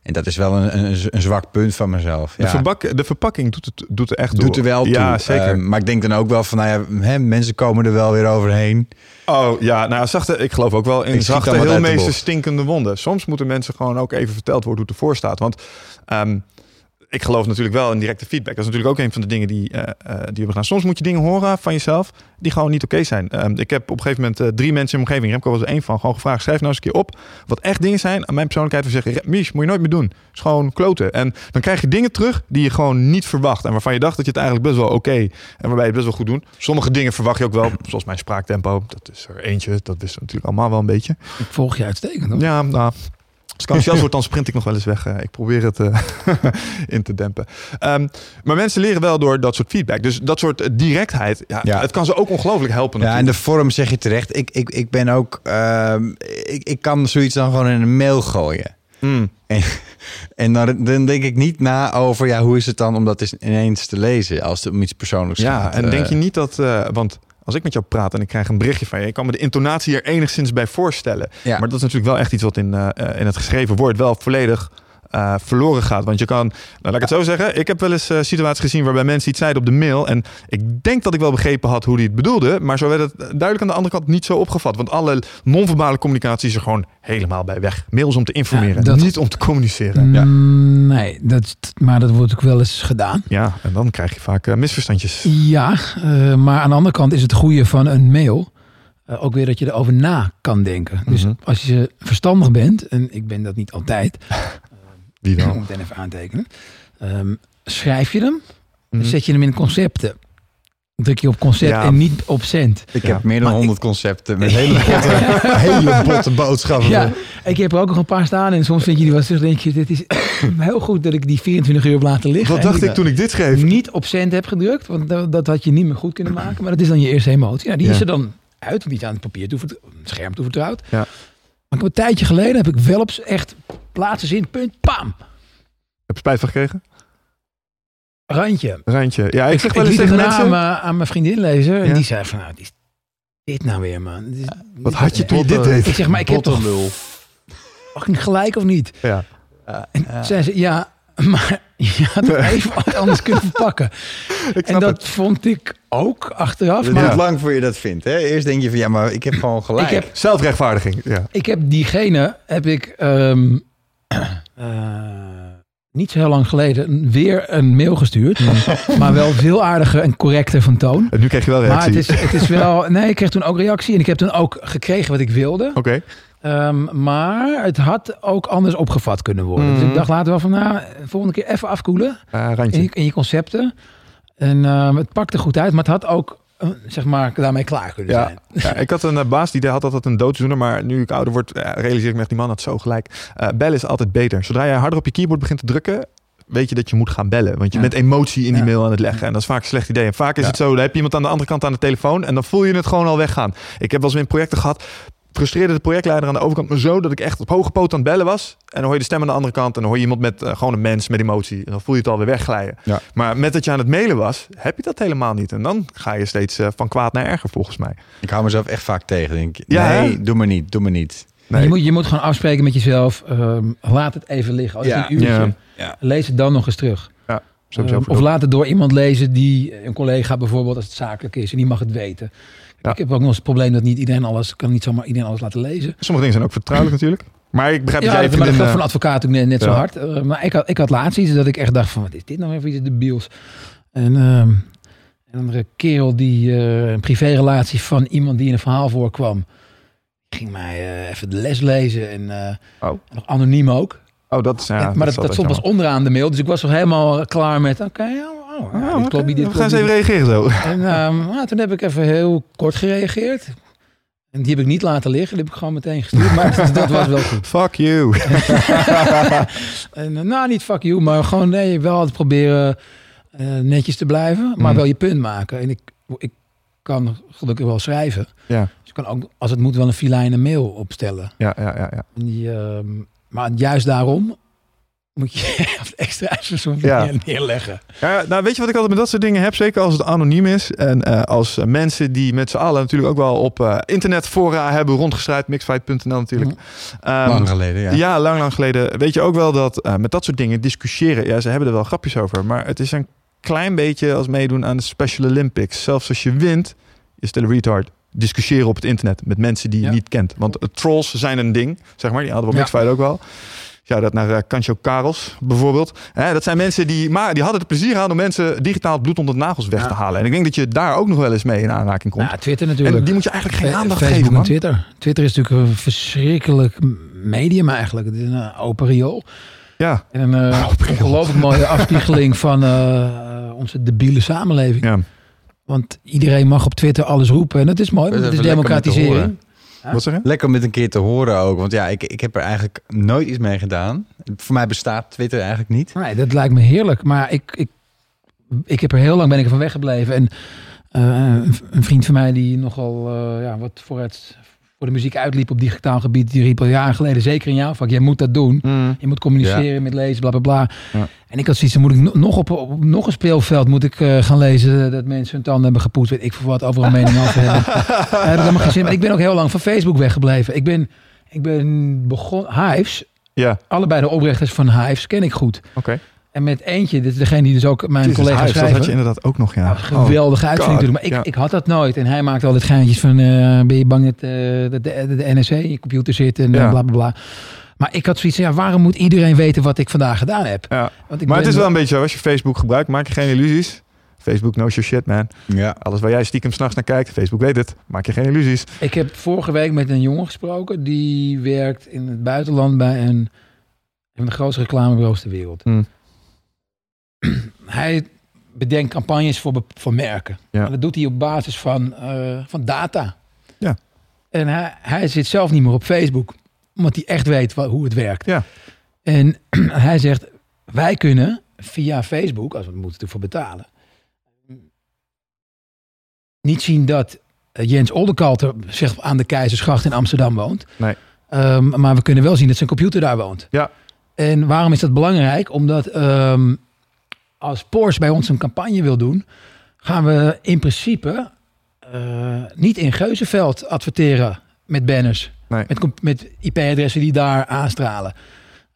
En dat is wel een, een, een zwak punt van mezelf. De, Ja. verbak- de verpakking doet, het, doet er echt Doet door. er wel toe. Ja, zeker. Eh, maar ik denk dan ook wel van, nou ja, hè, mensen komen er wel weer overheen. Oh ja, nou zachte, ik geloof ook wel in Ik zachte, heel de meeste stinkende wonden. Soms moeten mensen gewoon ook even verteld worden hoe het ervoor staat. Want ehm, ik geloof natuurlijk wel in directe feedback. Dat is natuurlijk ook een van de dingen die, eh, eh, die we gaan. Soms moet je dingen horen van jezelf die gewoon niet oké zijn. Ehm, ik heb op een gegeven moment eh, drie mensen in mijn omgeving, Remco was er één van, gewoon gevraagd, schrijf nou eens een keer op wat echt dingen zijn aan mijn persoonlijkheid. We zeggen, Mies, moet je nooit meer doen. Het is gewoon kloten. En dan krijg je dingen terug die je gewoon niet verwacht. En waarvan je dacht dat je het eigenlijk best wel oké en waarbij je het best wel goed doet. Sommige dingen verwacht je ook wel, zoals mijn spraaktempo. Dat is er eentje, dat we natuurlijk allemaal wel een beetje. Ik volg je uitstekend. Hoor. Ja, nou. Als ik enthousiast <laughs> word, dan sprint ik nog wel eens weg. Eh, Ik probeer het eh, <laughs> in te dempen. Ehm, maar mensen leren wel door dat soort feedback. Dus dat soort eh, directheid, ja, Ja. het kan ze ook ongelooflijk helpen Ja, en natuurlijk. de vorm zeg je terecht. Ik, ik, ik ben ook, ehm, ik, ik kan zoiets dan gewoon in een mail gooien. Mm. En, en dan, dan denk ik niet na over, ja, hoe is het dan om dat eens ineens te lezen als het om iets persoonlijks Ja, gaat. en denk je niet dat... want als ik met jou praat en ik krijg een berichtje van je... ik kan me de intonatie er enigszins bij voorstellen. Ja. Maar dat is natuurlijk wel echt iets wat in, eh, eh, in het geschreven woord wel volledig eh, verloren gaat. Want je kan, nou, laat ik het zo zeggen, ik heb wel eens eh, situaties gezien waarbij mensen iets zeiden op de mail. En ik denk dat ik wel begrepen had hoe die het bedoelde. Maar zo werd het duidelijk aan de andere kant niet zo opgevat. Want alle non-verbale communicatie is er gewoon helemaal bij weg. Mails om te informeren, Ja, dat- niet om te communiceren. Ja. Mm, Nee, dat, maar dat wordt ook wel eens gedaan. ja, en dan krijg je vaak eh, misverstandjes. Ja, maar aan de andere kant is het goede van een mail. ook weer dat je erover na kan denken. Dus Mhm. als je verstandig bent, en ik ben dat niet altijd, Wie ik <clears throat> dan? moet meteen even aantekenen. ehm, schrijf je hem, Mhm. zet je hem in concepten. Druk je op concept Ja. en niet op cent. Ik Ja. heb meer dan 100 concepten met hele <laughs> botte, <laughs> hele botte boodschappen. Ja, ik heb er ook nog een paar staan en soms vind je die wel terug. denk je, dit is <clears throat> heel goed dat ik die 24 uur heb laten liggen. Wat dacht niet- ik toen ik dit schreef? niet op cent heb gedrukt, want dat, dat had je niet meer goed kunnen maken. Maar dat is dan je eerste emotie. Ja, die Ja. is er dan uit, die is aan het papier toevert- het scherm toevertrouwd. Ja. Maar ik heb een tijdje geleden heb ik wel op echt plaatsen zin, punt, pam, Heb je spijt van gekregen? randje. Randje. Ja, ik, zeg wel eens tegen mensen... aan, mijn- aan mijn vriendin lezen en die zei van, nou, die dit nou weer, man. Dit Wat had je toen dit deed? Ik zeg, maar ik heb toch lul. fucking gelijk of niet? Ja. En zei ze, ja, <laughs> maar je had het even wat anders kunnen verpakken. <laughs> Ik En dat het. vond ik ook achteraf. Het duurt lang voor je dat vindt. Hè? Eerst denk je van ja, maar ik heb gewoon gelijk. ik heb Zelfrechtvaardiging. Ja. Ik heb diegene, heb ik ehm, eh, niet zo heel lang geleden weer een mail gestuurd. <laughs> maar wel veel aardiger en correcter van toon. En nu krijg je wel Maar reactie. het is, het is wel... <laughs> Nee, ik kreeg toen ook reactie. En ik heb toen ook gekregen wat ik wilde. Oké. Ehm, maar het had ook anders opgevat kunnen worden. Dus ik dacht later wel van... Nou, volgende keer even afkoelen Eh, in randje. je, in je concepten. En ehm, het pakte goed uit. Maar het had ook, eh, zeg maar, daarmee klaar kunnen Ja. zijn. Ja, <laughs> ik had een eh, baas die had altijd een doodzoener, maar nu ik ouder word, eh, realiseer ik me echt, die man had zo gelijk. Eh, bellen is altijd beter. Zodra jij harder op je keyboard begint te drukken, weet je dat je moet gaan bellen. Want je Ja. bent emotie in die Ja. mail aan het leggen. En dat is vaak een slecht idee. En vaak is Ja. het zo, dan heb je iemand aan de andere kant aan de telefoon en dan voel je het gewoon al weggaan. Ik heb wel eens in projecten gehad, frustreerde de projectleider aan de overkant me zo dat ik echt op hoge poot aan het bellen was. En dan hoor je de stem aan de andere kant en dan hoor je iemand met eh, gewoon een mens met emotie. En dan voel je het alweer wegglijden. Ja. Maar met dat je aan het mailen was, heb je dat helemaal niet. En dan ga je steeds eh, van kwaad naar erger volgens mij. Ik hou mezelf echt vaak tegen. Denk, ik, Ja, nee, hè? doe maar niet, doe maar niet. Nee. Je, moet, je moet gewoon afspreken met jezelf. ehm, laat het even liggen. Als Ja. een uurtje. Ja. Ja. Lees het dan nog eens terug. Ehm, of laat het door iemand lezen die een collega bijvoorbeeld als het zakelijk is en die mag het weten. Ja. Ik heb ook nog eens het probleem dat niet iedereen alles kan niet zomaar iedereen alles laten lezen. Sommige dingen zijn ook vertrouwelijk natuurlijk. Maar ik begrijp Ja, dat jij maar dat vriendin, geldt voor een advocaat ook net, net zo hard. Eh, maar ik had, ik had laatst iets dat ik echt dacht van wat is dit nou weer voor iets debiels. En ehm, een andere kerel die eh, een privérelatie van iemand die in een verhaal voorkwam. Ging mij eh, even de les lezen en Oh. nog anoniem ook. Oh, dat is ja. En- maar dat, stond pas onderaan de mail. Dus ik was nog helemaal klaar met, oké, oh, ja, Oh, dit We gaan eens even reageren zo. En ehm, nou, toen heb ik even heel kort gereageerd. En die heb ik niet laten liggen. Die heb ik gewoon meteen gestuurd. Maar dat, <laughs> dat was wel goed. Fuck you. <laughs> En, eh, nou, niet fuck you, maar gewoon nee, wel altijd proberen eh, netjes te blijven. Maar Mhm. wel je punt maken. En ik, ik kan gelukkig wel schrijven. Ja. Dus ik kan ook, als het moet, wel een filijne mail opstellen. Ja, ja, ja. ja. Die, ehm, maar juist daarom moet je <laughs> echt extra eisen Ja. neer- neerleggen. Ja, nou, weet je wat ik altijd met dat soort dingen heb? Zeker als het anoniem is. En eh, als eh, mensen die met z'n allen natuurlijk ook wel op eh, internetfora hebben rondgestrijd. Mixfight.nl natuurlijk. Ehm, Lang geleden, ja. ja. lang, lang geleden. Weet je ook wel dat met dat soort dingen discussiëren. Ja, ze hebben er wel grapjes over. Maar het is een klein beetje als meedoen aan de Special Olympics. Zelfs als je wint, is een retard. Discussiëren op het internet met mensen die je Ja. niet kent. Want trolls zijn een ding, zeg maar. Die hadden we op Ja. Mixfight ook wel. Ja, dat naar uh, Kancho Karels bijvoorbeeld. Hè, dat zijn mensen die, maar die hadden het plezier aan om mensen digitaal bloed onder de nagels weg te halen. En ik denk dat je daar ook nog wel eens mee in aanraking komt. Ja, Twitter natuurlijk. en die moet je eigenlijk geen aandacht Facebook geven, en man. Twitter. Twitter is natuurlijk een verschrikkelijk medium eigenlijk. Het is een open riool. Ja, En een uh, ongelooflijk mooie <laughs> afspiegeling van uh, onze debiele samenleving. ja. Want iedereen mag op Twitter alles roepen. En dat is mooi, het is democratisering. Wat zeg je? Lekker om dit een keer te horen ook. Want ja, ik, ik heb er eigenlijk nooit iets mee gedaan. Voor mij bestaat Twitter eigenlijk niet. Nee, dat lijkt me heerlijk. Maar ik, ik, ik heb er heel lang ben ik van weggebleven. En uh, een, vriend van mij die nogal uh, ja, wat voor, het, voor de muziek uitliep op digitaal gebied, die riep al jaren geleden, zeker in jouw vak, jij moet dat doen. Mm. Je moet communiceren ja. met lezen, bla bla bla. Ja. En ik had zoiets, dan moet ik nog op, op nog een speelveld moet ik uh, gaan lezen dat mensen hun tanden hebben gepoetst. Weet ik voor wat over een mening over hebben. <laughs> Heb ik geen zin. Maar ik ben ook heel lang van Facebook weggebleven. Ik ben, ik ben begonnen, Hives, ja. allebei de oprichters van Hives ken ik goed. Oké. Okay. En met eentje, dit is degene die dus ook mijn Jezus, collega schrijven. Dat had je inderdaad ook nog, ja. Nou, geweldige oh, uitvinding natuurlijk. Maar ik, ja. ik had dat nooit. En hij maakte altijd geintjes van, uh, ben je bang dat, uh, dat de, de, de, NSC in je computer zit en ja. bla bla bla. Maar ik had zoiets van, ja, waarom moet iedereen weten wat ik vandaag gedaan heb? Ja. Want ik maar het is wel een beetje zo, als je Facebook gebruikt, maak je geen illusies. Facebook knows your shit, man. Ja. Alles waar jij stiekem s'nachts naar kijkt, Facebook weet het. Maak je geen illusies. Ik heb vorige week met een jongen gesproken. Die werkt in het buitenland bij een, een van de grootste reclamebureaus ter wereld. Hmm. <clears throat> Hij bedenkt campagnes voor, voor merken. Ja. En dat doet hij op basis van, eh, van data. Ja. En hij, hij zit zelf niet meer op Facebook. Omdat hij echt weet hoe het werkt. Ja. En <clears throat> hij zegt, wij kunnen via Facebook, als we er moeten voor betalen, niet zien dat eh, Jens Oldekalter zeg, aan de Keizersgracht in Amsterdam woont. Nee. Ehm, maar we kunnen wel zien dat zijn computer daar woont. Ja. En waarom is dat belangrijk? Omdat ehm, als Porsche bij ons een campagne wil doen, gaan we in principe eh, niet in Geuzenveld adverteren met banners. Nee. Met, met IP-adressen die daar aanstralen.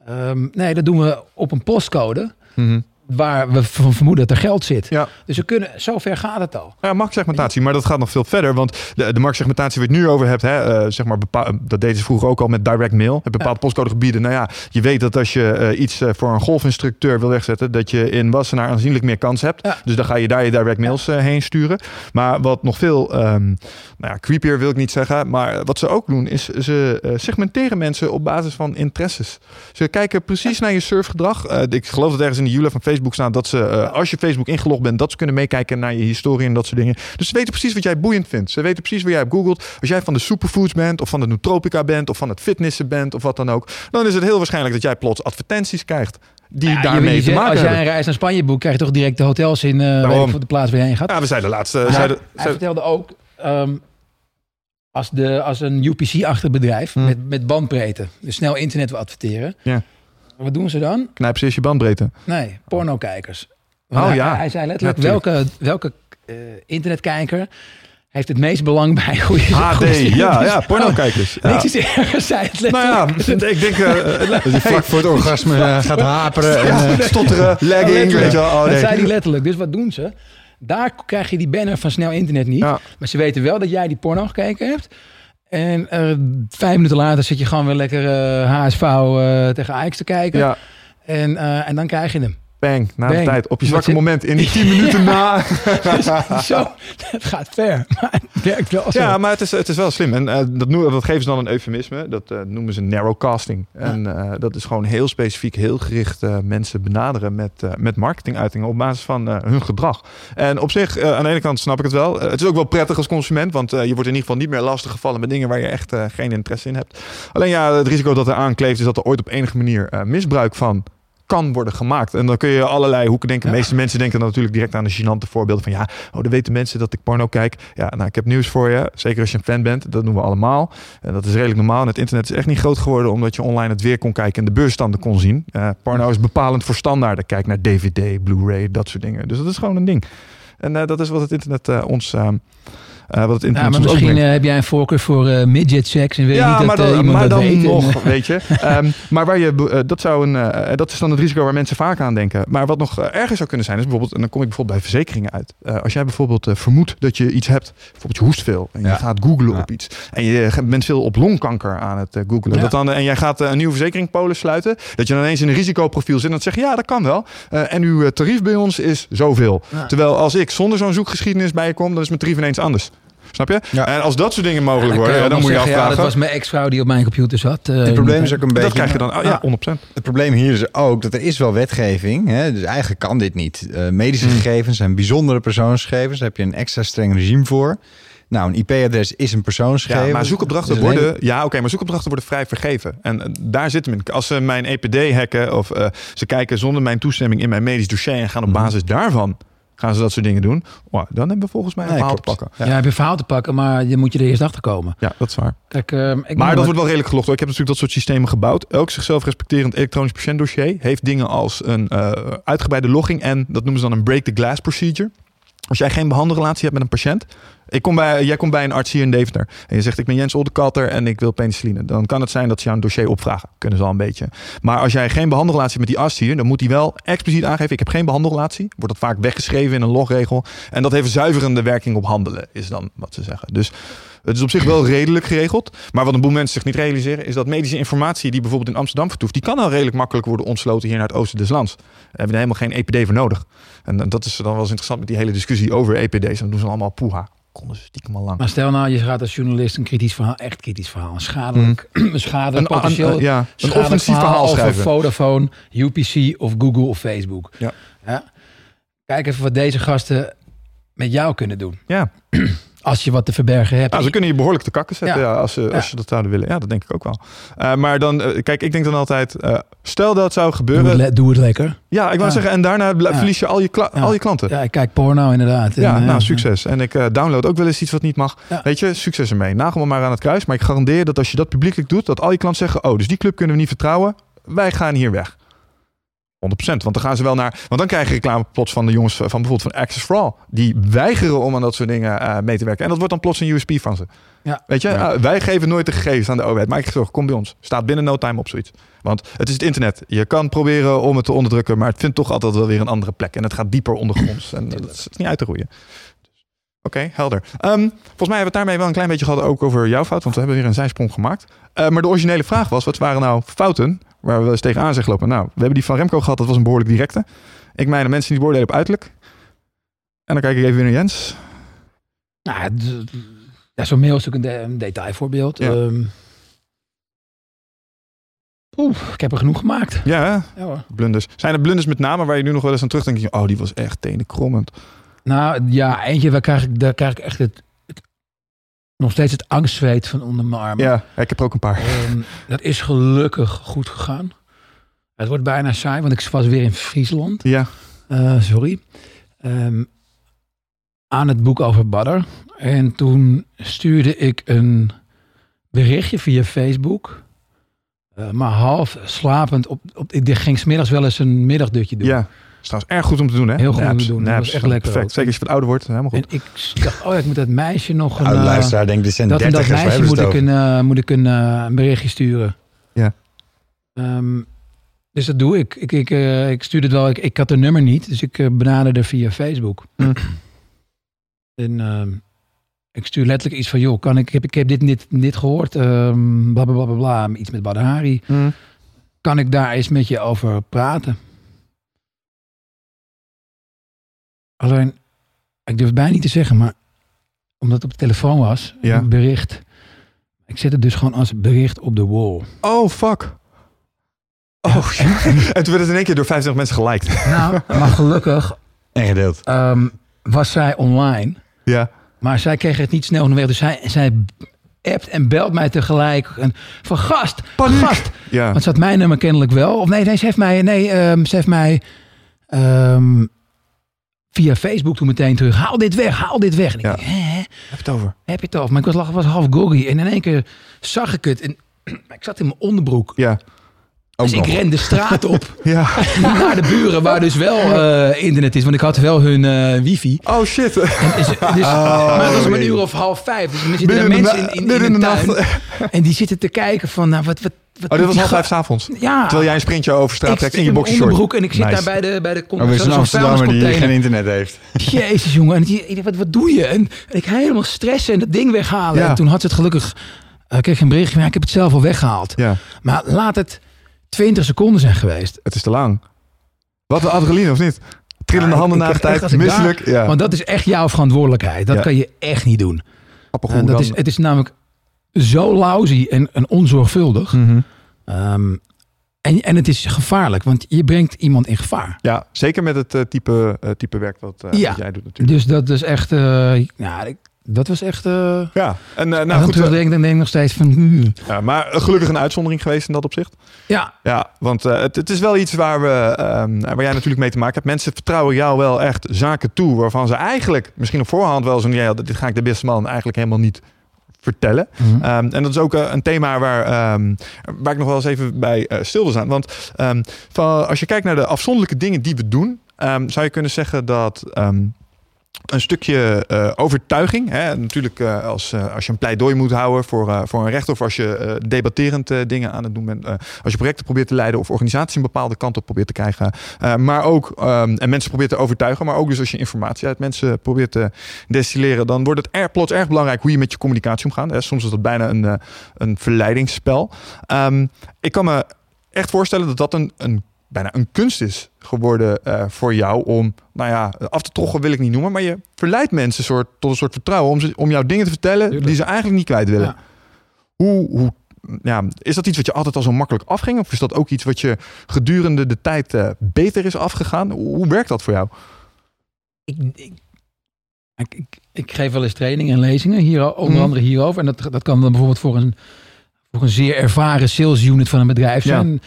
Ehm, nee, dat doen we op een postcode Mhm. Waar we van vermoeden dat er geld zit. Ja. Dus we kunnen, zover gaat het al. Ja, marktsegmentatie, maar dat gaat nog veel verder. Want de, de marktsegmentatie waar je het nu over hebt, hè, eh, zeg maar, bepa- dat deden ze vroeger ook al met direct mail. Met bepaalde postcodegebieden. Nou ja, je weet dat als je eh, iets eh, voor een golfinstructeur wil wegzetten, dat je in Wassenaar aanzienlijk meer kans hebt. Ja. Dus dan ga je daar je direct mails heen sturen. Maar wat nog veel, ehm, nou ja, creepier wil ik niet zeggen, maar wat ze ook doen, is ze segmenteren mensen op basis van interesses. Ze kijken precies naar je surfgedrag. Ik geloof dat ergens in de Jula van Facebook staat dat ze, eh, als je Facebook ingelogd bent, dat ze kunnen meekijken naar je historie en dat soort dingen. Dus ze weten precies wat jij boeiend vindt. Ze weten precies waar jij hebt googelt. Als jij van de superfoods bent, of van de nootropica bent, of van het fitnessen bent, of wat dan ook, dan is het heel waarschijnlijk dat jij plots advertenties krijgt die Ja, daarmee je te maken als jij een reis naar Spanje boekt, krijg je toch direct de hotels in voor de plaats waar je heen gaat. Ja, we zeiden laatst. eh, Maar zeiden, hij zeiden- vertelde ook, ehm, als, de, als een UPC-achtig bedrijf Hmm. met, met bandbreedte, dus snel internet wil adverteren, Ja. Wat doen ze dan? knijp ze eerst je bandbreedte. Nee, pornokijkers. Want Oh, hij, ja. hij zei letterlijk, Ja, welke, welke eh, internetkijker heeft het meest belang bij goede HD, goede ja, ja, pornokijkers. Ja. Niks is erger, zei het Nou letterlijk. ja, ik denk... <laughs> eh, Dat je vlak voor het orgasme eh, gaat haperen. En, eh, stotteren, lagging, weet je wel. Oh, dat nee. zei hij letterlijk. Dus wat doen ze? Daar krijg je die banner van snel internet niet. Ja. Maar ze weten wel dat jij die porno gekeken hebt. En eh, vijf minuten later zit je gewoon weer lekker eh, HSV eh, tegen Ajax te kijken. Ja, En, eh, en dan krijg je hem. Bang, na de Bang. tijd. Op je zwakke moment, in die <laughs> tien minuten na. <laughs> Zo, het gaat ver. <laughs> Maar het werkt wel zo. Ja, maar het is, het is wel slim. En eh, dat, noemen, dat geven ze dan een eufemisme. Dat eh, noemen ze narrowcasting. En eh, dat is gewoon heel specifiek, heel gericht mensen benaderen met, met marketinguitingen op basis van hun gedrag. En op zich, aan de ene kant snap ik het wel. Het is ook wel prettig als consument, want je wordt in ieder geval niet meer lastig gevallen met dingen waar je echt geen interesse in hebt. Alleen ja, het risico dat er aankleeft is dat er ooit op enige manier misbruik van kan worden gemaakt. En dan kun je allerlei hoeken denken. De meeste mensen denken dan natuurlijk direct aan de gênante voorbeelden van ja, oh, dan weten mensen dat ik porno kijk. Ja, nou, ik heb nieuws voor je. Zeker als je een fan bent, dat doen we allemaal. En dat is redelijk normaal. En het internet is echt niet groot geworden omdat je online het weer kon kijken en de beursstanden kon zien. Eh, porno is bepalend voor standaarden. Kijk naar DVD, Blu-ray, dat soort dingen. Dus dat is gewoon een ding. En eh, dat is wat het internet eh, ons. Eh, wat het Ja, maar ook misschien eh, heb jij een voorkeur voor eh, midget seks en weet Ja, niet dat maar, eh, dan, iemand maar dat dan nog, <laughs> weet je. Ehm, maar waar je, dat, zou een, eh, dat is dan het risico waar mensen vaak aan denken. Maar wat nog erger zou kunnen zijn, is bijvoorbeeld, en dan kom ik bijvoorbeeld bij verzekeringen uit. Eh, als jij bijvoorbeeld vermoedt dat je iets hebt, bijvoorbeeld je hoest veel en je Ja. gaat googlen Ja. op iets. En je bent veel op longkanker aan het googlen. Ja. Dat dan, en jij gaat een nieuwe verzekeringspolis sluiten. Dat je dan ineens in een risicoprofiel zit en dan zeg je, ja, dat kan wel. Eh, en uw tarief bij ons is zoveel. Ja. Terwijl als ik zonder zo'n zoekgeschiedenis bij je kom, dan is mijn tarief ineens anders. Snap je? Ja. En als dat soort dingen mogelijk dan worden, dan moet je zeggen, ja, afvragen. dat was mijn ex-vrouw die op mijn computer zat. eh, het probleem is ook een beetje... Dat krijg je dan, oh, ja, Ja. 100%. Het probleem hier is ook dat er is wel wetgeving. Hè? Dus eigenlijk kan dit niet. Eh, medische Hmm. gegevens zijn bijzondere persoonsgegevens. Daar heb je een extra streng regime voor. Nou, een IP-adres is een persoonsgegeven. Ja, maar zoekopdrachten Dus worden, ja, oké, maar zoekopdrachten worden vrij vergeven. En eh, daar zit hem in. Als ze mijn EPD hacken of eh, ze kijken zonder mijn toestemming in mijn medisch dossier en gaan op Mhm. basis daarvan gaan ze dat soort dingen doen. Wow, dan hebben we volgens mij een Nee, verhaal te pakken. Ja, heb je een verhaal te pakken, maar je moet je er eerst achter komen. Ja, dat is waar. Kijk, ehm, ik Maar dat wordt wel redelijk gelogd. hoor. Ik heb natuurlijk dat soort systemen gebouwd. Elk zichzelf respecterend elektronisch patiëntdossier heeft dingen als een eh, uitgebreide logging en dat noemen ze dan een break the glass procedure. Als jij geen behandelrelatie hebt met een patiënt, Ik kom bij, jij komt bij een arts hier in Deventer en je zegt ik ben Jens Oldekatter en ik wil penicilline. Dan kan het zijn dat ze jou een dossier opvragen. Kunnen ze al een beetje. Maar als jij geen behandelrelatie hebt met die arts hier, dan moet hij wel expliciet aangeven ik heb geen behandelrelatie. Wordt dat vaak weggeschreven in een logregel. En dat heeft zuiverende werking op handelen, is dan wat ze zeggen. Dus het is op zich wel redelijk geregeld. Maar wat een boel mensen zich niet realiseren, is dat medische informatie die bijvoorbeeld in Amsterdam vertoeft, die kan al redelijk makkelijk worden ontsloten hier naar het oosten des lands. Daar hebben we helemaal geen EPD voor nodig. En dat is dan wel eens interessant met die hele discussie over EPD's. Dan doen ze allemaal poeha. Konden ze stiekem al lang. Maar stel nou, je gaat als journalist een kritisch verhaal, echt kritisch verhaal, een schadelijk, <clears throat> een schadelijk Een- potentieel, een- ja, een schadelijk offensief verhaal over schrijven. Vodafone, UPC of Google of Facebook. Ja. Ja? Kijk even wat deze gasten met jou kunnen doen. Ja, <clears throat> Als je wat te verbergen hebt. nou, ze kunnen je behoorlijk te kakken zetten Ja. ja. als, ze, als dat zouden willen. Ja, dat denk ik ook wel. Eh, maar dan, eh, kijk, ik denk dan altijd, eh, stel dat het zou doe, gebeuren. het, doe het lekker. Ja, ik wou Ja. zeggen, en daarna verlies je al je, al je klanten. Ja, ik kijk porno inderdaad. Ja, En, nou, succes. En ik download ook wel eens iets wat niet mag. Weet je, succes ermee. Nagel me maar aan het kruis. Maar ik garandeer dat als je dat publiekelijk doet, dat al je klanten zeggen: Oh, dus die club kunnen we niet vertrouwen. Wij gaan hier weg. 100%. Want dan gaan ze wel naar. Want dan krijg je reclame plots van de jongens van bijvoorbeeld van Access for All. Die weigeren om aan dat soort dingen eh, mee te werken. En dat wordt dan plots een USP van ze. Ja. Weet je, Ja. eh, wij geven nooit de gegevens aan de overheid. Maar ik zeg, kom bij ons. Staat binnen no time op zoiets. Want het is het internet. Je kan proberen om het te onderdrukken, maar het vindt toch altijd wel weer een andere plek. En het gaat dieper ondergronds. En dat is niet uit te roeien. Oké, helder. Ehm, volgens mij hebben we het daarmee wel een klein beetje gehad ook over jouw fout. Want we hebben weer een zijsprong gemaakt. Eh, maar de originele vraag was, wat waren nou fouten waar we eens tegenaan zijn gelopen? Nou, we hebben die van Remco gehad. Dat was een behoorlijk directe. Ik mijn de mensen die beoordelen op uiterlijk. En dan kijk ik even weer naar Jens. Nou, ja, zo'n mail is natuurlijk een, de- een detailvoorbeeld. Ja. Ehm, Oeh, ik heb er genoeg gemaakt. Ja? Ja, hoor. blunders. Zijn er blunders met name waar je nu nog wel eens aan terugdenkt? Oh, die was echt tenenkrommend. Nou ja, eentje, waar krijg ik, daar krijg ik echt het- nog steeds het angstzweet van onder mijn armen. Ja, ik heb er ook een paar. Ehm, dat is gelukkig goed gegaan. Het wordt bijna saai, want ik was weer in Friesland. Ja, Eh, sorry. Ehm, aan het boek over Badder. En toen stuurde ik een berichtje via Facebook. eh, maar half slapend. Op, op, ik ging smiddags wel eens een middagdutje doen. ja. Is trouwens erg goed om te doen, hè? Heel goed om te Naps, doen. Dat naps. was echt lekker Perfect. Zeker als je wat ouder wordt. Helemaal goed. En ik dacht, oh ja, ik moet dat meisje nog een... Nou, de eh, luisteraar denkt, dit zijn dat en dat meisje moet ik, een, moet ik een, een berichtje sturen. Ja. Ehm, dus dat doe ik. Ik, ik, eh, ik stuurde het wel. Ik, ik had de nummer niet, dus ik eh, benaderde via Facebook. Hm. <clears throat> En ehm, ik stuur letterlijk iets van, joh, kan ik, heb, ik heb dit, en dit, dit gehoord, ehm bla, bla, bla, bla, bla, iets met Badahari. Hm. Kan ik daar eens met je over praten? Alleen, ik durf het bijna niet te zeggen, maar omdat het op de telefoon was, Ja. een bericht. Ik zet het dus gewoon als bericht op de wall. Oh, fuck. Oh, en toen werd het in één keer door 25 mensen geliked. Nou, maar gelukkig En gedeeld. ehm, was zij online. Ja. Maar zij kreeg het niet snel onderweg. Dus zij, zij appt en belt mij tegelijk. En van gast, gast. Ja. Want ze had mijn nummer kennelijk wel. Of nee, nee ze heeft mij, nee, ehm, ze heeft mij ehm, via Facebook toen meteen terug. Haal dit weg, haal dit weg. En ik Ja. denk, hè, Heb je het over? heb je het over? Maar ik was, was half goggy. En in één keer zag ik het. En <clears throat> ik zat in mijn onderbroek. Ja. Ook dus nog. ik ren de straat op <laughs> Ja. <laughs> naar de buren waar dus wel eh, internet is. Want ik had wel hun eh, wifi. Oh, shit. En dus, dus, maar het was om een uur of half vijf. Dus er zitten mensen in, in, de in de tuin. nacht. <laughs> En die zitten te kijken van, nou, wat Oh, dit was half vijf avonds. Ja. Terwijl jij een sprintje over straat trekt in je boxershort. en ik zit Nice. daar bij de, bij de Oh, zo'n Amsterdammer die geen internet heeft. <laughs> Jezus, jongen. En die, wat, wat doe je? En, en ik helemaal stressen en dat ding weghalen. Ja. En toen had ze het gelukkig... eh, kreeg een berichtje, maar ik heb het zelf al weggehaald. Ja, Maar laat het 20 seconden zijn geweest. het is te lang. Wat een adrenaline, of niet? Trillende Ja, handen na de tijd, daar- misselijk. Ja. Want dat is echt jouw verantwoordelijkheid. Dat kan je echt niet doen. Dat dan- is, het is namelijk zo lousy en, en onzorgvuldig. Mhm. Ehm, en, en het is gevaarlijk, want je brengt iemand in gevaar. Ja, zeker met het eh, type, eh, type werk wat, eh, Ja. wat jij doet natuurlijk. Dus dat is echt... ja, dat was echt... Ja, en nou, nou goed. terug eh, denk, dan denk ik nog steeds van... hmm, ja, maar gelukkig een uitzondering geweest in dat opzicht. ja, Ja, want het, het is wel iets waar, we, ehm, waar jij natuurlijk mee te maken hebt. Mensen vertrouwen jou wel echt zaken toe waarvan ze eigenlijk misschien op voorhand wel zo'n... Ja, dit ga ik de beste man eigenlijk helemaal niet vertellen. Mhm. Ehm, en dat is ook eh, een thema waar, ehm, waar ik nog wel eens even bij eh, stil wil staan. Want ehm, van, als je kijkt naar de afzonderlijke dingen die we doen, zou je kunnen zeggen dat. Een stukje eh, overtuiging. Hè? Natuurlijk, eh, als, eh, als je een pleidooi moet houden voor, voor een recht, of als je debatterend dingen aan het doen bent, als je projecten probeert te leiden of organisaties een bepaalde kant op probeert te krijgen. Maar ook, ehm, en mensen probeert te overtuigen, maar ook dus als je informatie uit mensen probeert te destilleren, dan wordt het er, plots erg belangrijk hoe je met je communicatie omgaat. Hè? Soms is dat bijna een, een verleidingsspel. Ehm, ik kan me echt voorstellen dat dat een, een bijna een kunst is geworden eh, voor jou om, nou ja, af te trokken wil ik niet noemen, maar je verleidt mensen soort, tot een soort vertrouwen om, ze, om jouw dingen te vertellen Tuurlijk. die ze eigenlijk niet kwijt willen. Ja. Hoe, hoe, ja, is dat iets wat je altijd al zo makkelijk afging? Of is dat ook iets wat je gedurende de tijd eh, beter is afgegaan? Hoe, hoe werkt dat voor jou? ik, ik, ik, ik, ik geef wel eens trainingen en lezingen, hier, onder Mhm. andere hierover. En dat, dat kan dan bijvoorbeeld voor een, voor een zeer ervaren sales unit van een bedrijf zijn. Ja.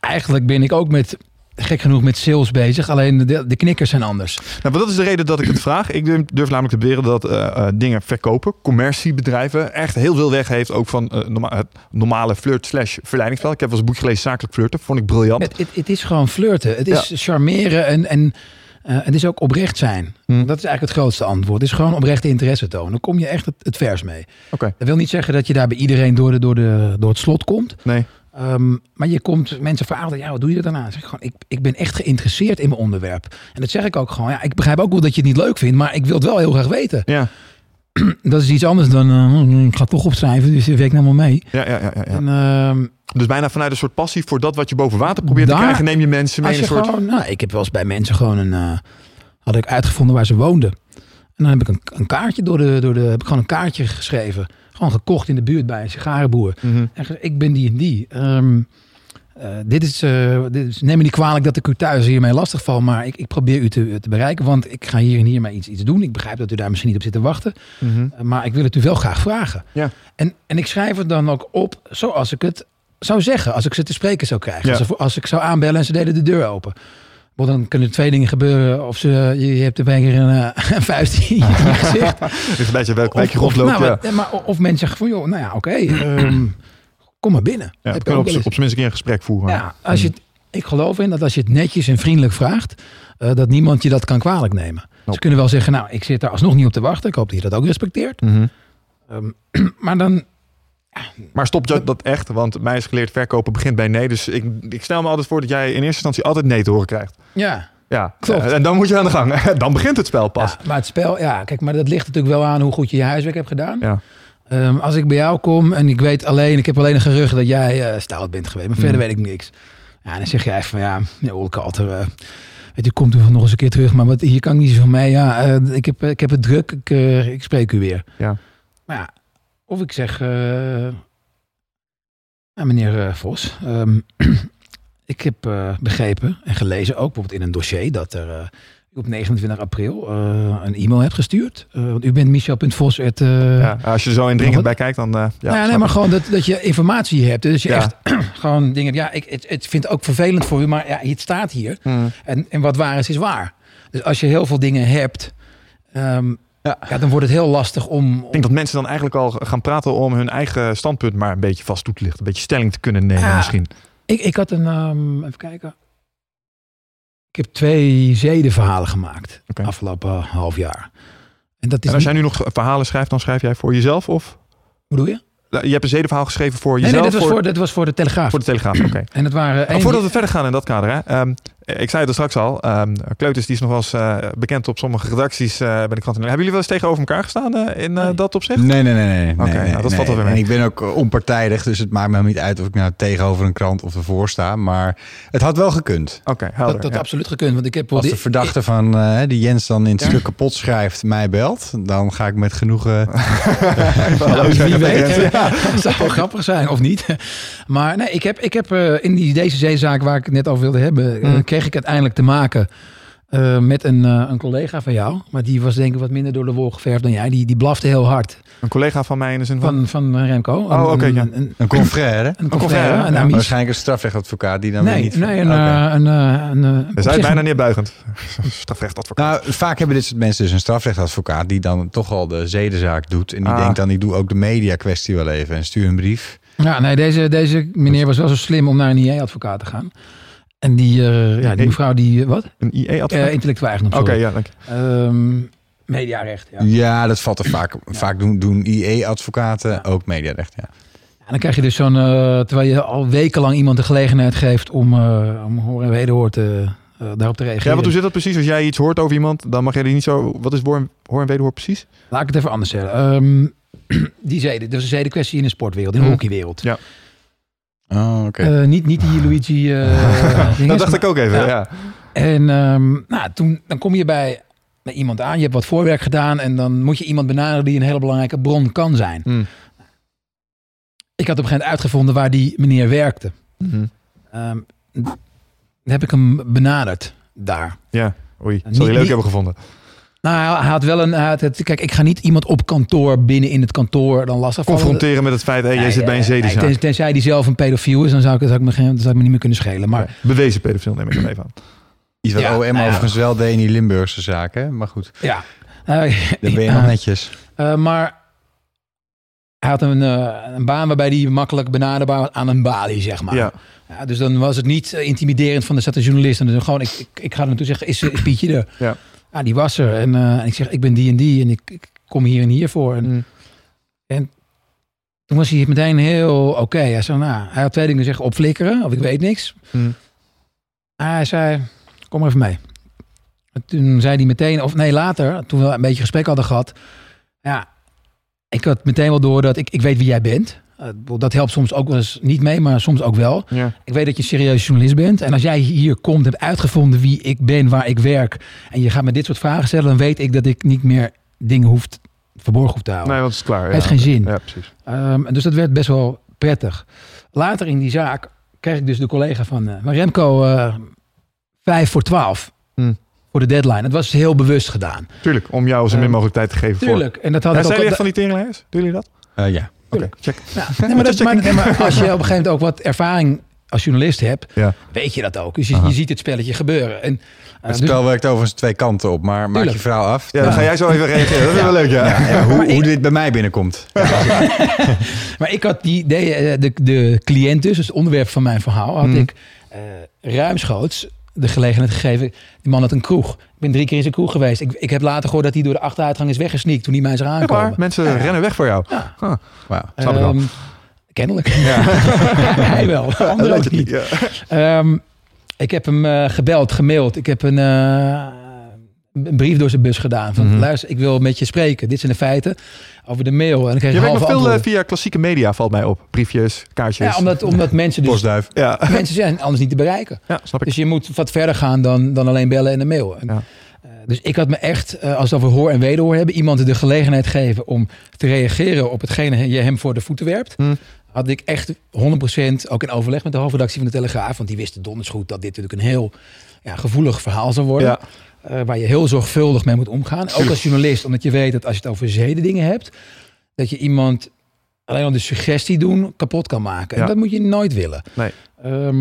Eigenlijk ben ik ook met, gek genoeg, met sales bezig. Alleen de, de knikkers zijn anders. Nou, dat is de reden dat ik het vraag. Ik durf, namelijk te beweren dat eh, eh, dingen verkopen, commerciebedrijven, echt heel veel weg heeft ook van norma- het normale flirt slash verleidingsspel. Ik heb wel eens een boek gelezen, Zakelijk Flirten, vond ik briljant. Het, het, het is gewoon flirten. Het is charmeren en, en het is ook oprecht zijn. Hmm. Dat is eigenlijk het grootste antwoord. Het is gewoon oprechte interesse tonen. Dan kom je echt het, het vers mee. Oké. Dat wil niet zeggen dat je daar bij iedereen door, de, door, de, door het slot komt. Nee. Ehm, maar je komt mensen vragen, ja, wat doe je er daarna? Dan Zeg ik, gewoon, ik, ik ben echt geïnteresseerd in mijn onderwerp. En dat zeg ik ook gewoon. Ja, ik begrijp ook wel dat je het niet leuk vindt, maar ik wil het wel heel graag weten. Ja, <clears throat> Dat is iets anders dan, eh, ik ga toch opschrijven, dus je werkt nou maar mee. ja, ja, ja, ja. En, ehm, Dus bijna vanuit een soort passie voor dat wat je boven water probeert Daar- te krijgen, neem je mensen mee als in je een soort... gewoon, nou, ik heb wel eens bij mensen gewoon een, eh, had ik uitgevonden waar ze woonden. En dan heb ik een, een kaartje door de, door de, heb ik gewoon een kaartje geschreven. Gewoon gekocht in de buurt bij een sigarenboer. Mhm. En ik ben die en die. Eh, dit, is, eh, dit is, neem me niet kwalijk dat ik u thuis hiermee lastig val, maar ik, ik probeer u te, te bereiken, want ik ga hier en hier maar iets, iets doen. Ik begrijp dat u daar misschien niet op zit te wachten, Mhm. eh, maar ik wil het u wel graag vragen. Ja. En, en ik schrijf het dan ook op zoals ik het zou zeggen, als ik ze te spreken zou krijgen. Ja. Als, als ik zou aanbellen en ze deden de deur open. Want dan kunnen er twee dingen gebeuren. Of ze, je, hebt er een keer een, eh, <laughs> een vuist in je <laughs> gezicht. Een beetje welk je of- nou, ja. maar, of mensen zeggen van, joh, nou ja, oké, ehm, kom maar binnen. Ja, Heb ook op, op zijn minst een keer een gesprek voeren. Ja, als je het, ik geloof in dat als je het netjes en vriendelijk vraagt, eh, dat niemand je dat kan kwalijk nemen. Ze kunnen wel zeggen, nou, ik zit daar alsnog niet op te wachten. Ik hoop dat je dat ook respecteert. Mhm. Ehm, <clears throat> maar dan, Maar stopt je dat echt? Want mij is geleerd verkopen begint bij nee. Dus ik, ik stel me altijd voor dat jij in eerste instantie altijd nee te horen krijgt. ja, Ja, Klopt. Eh, En dan moet je aan de gang. <laughs> Dan begint het spel pas. ja, maar het spel, ja, kijk, maar dat ligt natuurlijk wel aan hoe goed je je huiswerk hebt gedaan. Ja. Ehm, als ik bij jou kom en ik weet alleen, ik heb alleen een gerucht dat jij eh stout bent geweest, maar verder Mhm. weet ik niks. Ja, dan zeg jij van ja, ja Olkalter, eh weet u, komt u nog eens een keer terug, maar wat, hier kan ik niet zoveel mee. Ja, eh, ik, heb, ik heb het druk, ik, ik spreek u weer. Ja. Of ik zeg, ja, meneer eh, Vos, ehm, <clears throat> ik heb begrepen en gelezen, ook bijvoorbeeld in een dossier, dat er u op 29 april een e-mail hebt gestuurd. Want u bent Michel.vos. eh, Ja, als je er zo indringend bij kijkt, dan... ja, nou ja, nee, maar gewoon dat, dat je informatie hebt. Dus je Ja. echt <clears throat> gewoon dingen. Ja, ik het, het vind het ook vervelend voor u, maar ja, het staat hier. Mhm. En, en wat waar is, is waar. Dus als je heel veel dingen hebt, ehm, Ja. ja. dan wordt het heel lastig om. Ik denk dat mensen dan eigenlijk al gaan praten om hun eigen standpunt maar een beetje vast toe te lichten. Een beetje stelling te kunnen nemen Ja. misschien. Ik, ik had een. ehm, even kijken. Ik heb twee zedenverhalen gemaakt afgelopen half jaar. En dat is. En als jij nu nog verhalen schrijft, dan schrijf jij voor jezelf of... Hoe bedoel je? Je hebt een zedenverhaal geschreven voor jezelf? nee, dat was voor, voor, dat was voor de Telegraaf. voor de Telegraaf, oké. En het waren. Maar één- voordat we verder gaan in dat kader, hè, ehm, ik zei het er straks al, ehm Kleuters die is nog wel eens eh, bekend op sommige redacties eh, bij de krant. Hebben jullie wel eens tegenover elkaar gestaan eh, in eh, Nee. dat opzicht? Nee, nee, nee. nee, Oké, nee, nou, dat nee. valt wel weer En ik ben ook onpartijdig, dus het maakt me niet uit of ik nou tegenover een krant of ervoor sta. Maar het had wel gekund. Oké, helder. dat dat ja. absoluut gekund. Want ik heb Als de verdachte van die Jens dan in het Ja. stuk kapot schrijft, mij belt, dan ga ik met genoegen. <laughs> Nou, wie weet. Ja. Ja. Dat zou wel grappig zijn, of niet? Maar nee, ik heb, ik heb eh, in die, deze zeezaak waar ik het net over wilde hebben... eh, Mm. Kreeg ik uiteindelijk te maken eh, met een, eh, een collega van jou. Maar die was denk ik wat minder door de wol geverfd dan jij. Die, die blafte heel hard. Een collega van mij in de zin van... Van, van Remco. Oh, oké, Een- ja. een- een- Een confrère. Een confrère, ja. een. Waarschijnlijk een strafrechtadvocaat die dan weer Nee, niet... nee, een, Oké. eh, een, eh, een, eh, is op zich bijna neerbuigend. <laughs> Strafrechtadvocaat. Nou, vaak hebben dit soort mensen dus een strafrechtadvocaat die dan toch al de zedenzaak doet. En die Ah. denkt dan, ik doe ook de media kwestie wel even en stuur een brief. Ja, nee, deze, deze meneer was wel zo slim om naar een IE-advocaat te gaan. En die, eh, ja, die mevrouw die, eh, wat? Een IE-advocaat? Eh intellectueel eigendom. Oké, ja, dank je. Ehm, mediarecht, ja. Ja, dat valt er vaak. Vaak doen, doen IE-advocaten Ja. ook mediarecht. Ja. En dan krijg je dus zo'n, terwijl je al wekenlang iemand de gelegenheid geeft om, om hoor en wederhoor te, daarop te reageren. Ja, want hoe zit dat precies? Als jij iets hoort over iemand, dan mag jij die niet zo... Wat is hoor en, hoor en wederhoor precies? Laat ik het even anders zeggen. Ehm, <clears throat> die zeden, dat is een zedenkwestie in de sportwereld, in de Hmm. hockeywereld. Ja. Oh, oké. Eh, niet, niet die Luigi. eh <laughs> dingen, dat dacht ik ook even, Ja. ja. En ehm, nou, toen, dan kom je bij, bij iemand aan, je hebt wat voorwerk gedaan en dan moet je iemand benaderen die een hele belangrijke bron kan zijn. Hm. Ik had op een gegeven moment uitgevonden waar die meneer werkte. Dan heb ik hem benaderd daar. Ja, oei. Niet- Zal je leuk niet- hebben gevonden. Nou, hij- had wel een. had het, kijk, ik ga niet iemand op kantoor binnen in het kantoor dan lastig. Confronteren met het feit, hé, jij Nee, zit bij een eh, nee, zedenzaak. ten- tenzij die zelf een pedofiel is, dan zou ik, zou ik, me, geen- dan zou ik me niet meer kunnen schelen. Maar Ja, Bewezen pedofiel neem ik dan even aan. Iets wat ja, OM nou ja. overigens wel deed in die Limburgse zaken. Maar goed, ja. Eh, dan <laughs> ben je nog netjes. Eh, maar hij had een, eh, een baan waarbij hij makkelijk benaderbaar was aan een balie, zeg maar. Ja. Ja, dus dan was het niet intimiderend van de staat de journalist. En dan gewoon, ik, ik, ik ga er naartoe zeggen, is, is Pietje er? Ja. Ja, die was er. En eh, ik zeg, ik ben die en die en ik, ik kom hier en hier voor. En Hm. toen was hij meteen heel oké. Hij zei, nou, hij had twee dingen zeggen, opflikkeren of ik weet niks. Hm. Hij zei, kom maar even mee. En toen zei hij meteen, of nee, later, toen we een beetje gesprek hadden gehad. Ja, ik had meteen wel door dat ik, ik weet wie jij bent. Eh, dat helpt soms ook wel eens niet mee, maar soms ook wel. Ja. Ik weet dat je een serieus journalist bent. En als jij hier komt, hebt uitgevonden wie ik ben, waar ik werk. En je gaat me dit soort vragen stellen, dan weet ik dat ik niet meer dingen hoef verborgen hoef te houden. Nee, want het is klaar. Heeft ja. geen zin. Ja, precies. Ehm, en dus dat werd best wel prettig. Later in die zaak kreeg ik dus de collega van eh, maar Remco eh vijf voor twaalf Hmm. voor de deadline. Het was heel bewust gedaan. Tuurlijk, om jou zo min Ehm, mogelijk tijd te geven voor... Tuurlijk. En dat had Ja, ik zijn ook. jullie echt van die teringlijers? Doen jullie dat? Eh, ja. Oké, check. Ja, <laughs> nee, maar, dat, maar, nee, maar als je op een gegeven moment ook wat ervaring als journalist hebt, Ja. weet je dat ook. Dus je, ziet het spelletje gebeuren. En, eh, Het dus- spel werkt overigens twee kanten op. Maar maak je vrouw af. Ja, dan ga jij zo even reageren. Dat is wel leuk, ja. Ja, ja, hoe, <laughs> ik- hoe dit bij mij binnenkomt. <laughs> Maar ik had die, de, eh, de, de cliënt dus, dus het onderwerp van mijn verhaal, had Hmm. ik eh, ruimschoots de gelegenheid gegeven. Die man had een kroeg. Ik ben drie keer in zijn kroeg geweest. Ik, ik heb later gehoord dat hij door de achteruitgang is weggesneakt toen hij mij zag Echt aankomen. waar? Mensen rennen weg voor jou. Ja. Huh. Snap ik wel. Ehm, Kennelijk. Ja. <laughs> hij wel, anderen ook niet. Ja. Ehm, ik heb hem eh, gebeld, gemaild. Ik heb een, eh, een brief door zijn bus gedaan. Van, Mhm. luister, ik wil met je spreken. Dit zijn de feiten. Over de mail. En dan kreeg Je ik werkt nog veel eh, antwoorden. via klassieke media, valt mij op. Briefjes, kaartjes. Ja, omdat, omdat <laughs> mensen dus... Postduif. Ja, <laughs> Mensen zijn anders niet te bereiken. ja snap ik. Dus je moet wat verder gaan dan, dan alleen bellen en een mail. En, Ja. eh, dus ik had me echt, eh, als we over hoor en wederhoor hebben, iemand de gelegenheid geven om te reageren op hetgene je hem voor de voeten werpt. Hm. Had ik echt 100% ook in overleg met de hoofdredactie van de Telegraaf. Want die wisten donders goed dat dit natuurlijk een heel ja, gevoelig verhaal zou worden. Ja. Eh, waar je heel zorgvuldig mee moet omgaan. Ook als journalist, omdat je weet dat als je het over zedendingen hebt, dat je iemand alleen al de suggestie doen kapot kan maken. Ja. En dat moet je nooit willen. Nee. Ehm,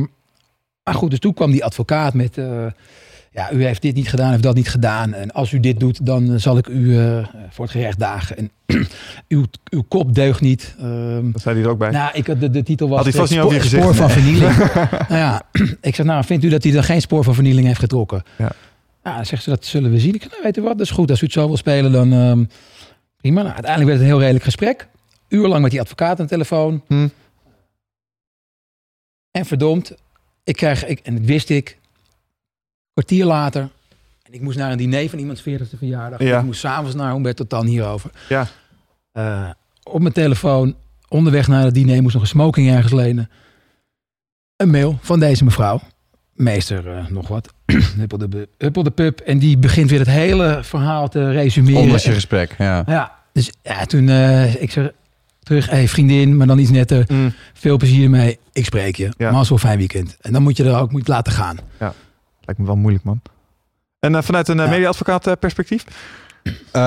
maar goed, dus toen kwam die advocaat met... eh, ja, u heeft dit niet gedaan, heeft dat niet gedaan. En als u dit doet, dan zal ik u eh, voor het gerecht dagen. En <clears throat> uw, uw kop deugt niet. Ehm, Dat zei hij er ook bij. nou, ik, had- de, de titel was Had hij vast niet over spoor, gezicht, spoor van vernieling. <laughs> nou ja, <clears throat> ik zeg, nou, vindt u dat hij dan geen spoor van vernieling heeft getrokken? Ja. Ja, zegt ze, dat zullen we zien. Ik zeg, nou, weet wat, dat is goed. Als u het zo wil spelen, dan ehm, prima. Nou, uiteindelijk werd het een heel redelijk gesprek. Uurlang met die advocaat aan de telefoon. Hm. En verdomd, ik krijg, ik, en dat wist ik, kwartier later. En ik moest naar een diner van iemands 40ste verjaardag. Ja. Ik moest s'avonds naar Humberto Tan hierover. Ja. Eh, op mijn telefoon, onderweg naar het diner, moest nog een smoking ergens lenen. Een mail van deze mevrouw. Meester, eh, nog wat. <clears throat> Huppel de, Huppel de pub. En die begint weer het hele verhaal te resumeren. Ondanks je gesprek. Ja. Ja, dus ja, toen eh, ik zeg terug, hey, vriendin, maar dan iets netter. Hm. Veel plezier mee. Ik spreek je. Ja. Maar zo fijn weekend. En dan moet je er ook moet laten gaan. Lijkt me wel moeilijk, man. En eh, vanuit een Ja. media-advocaat perspectief? Eh,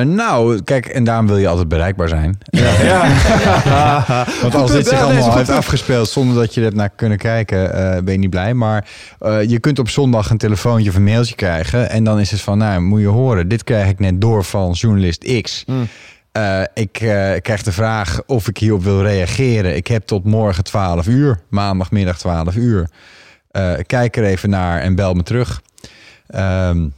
nou, kijk, en daarom wil je altijd bereikbaar zijn. Ja. <laughs> <laughs> Want als dit zich allemaal heeft afgespeeld zonder dat je er naar kunnen kijken, eh, ben je niet blij. Maar eh, je kunt op zondag een telefoontje of een mailtje krijgen. En dan is het van, nou, moet je horen, dit krijg ik net door van journalist X. Hm. Eh, ik eh, krijg de vraag of ik hierop wil reageren. Ik heb tot morgen 12 uur, maandagmiddag 12 uur. Eh, kijk er even naar en bel me terug. Ehm,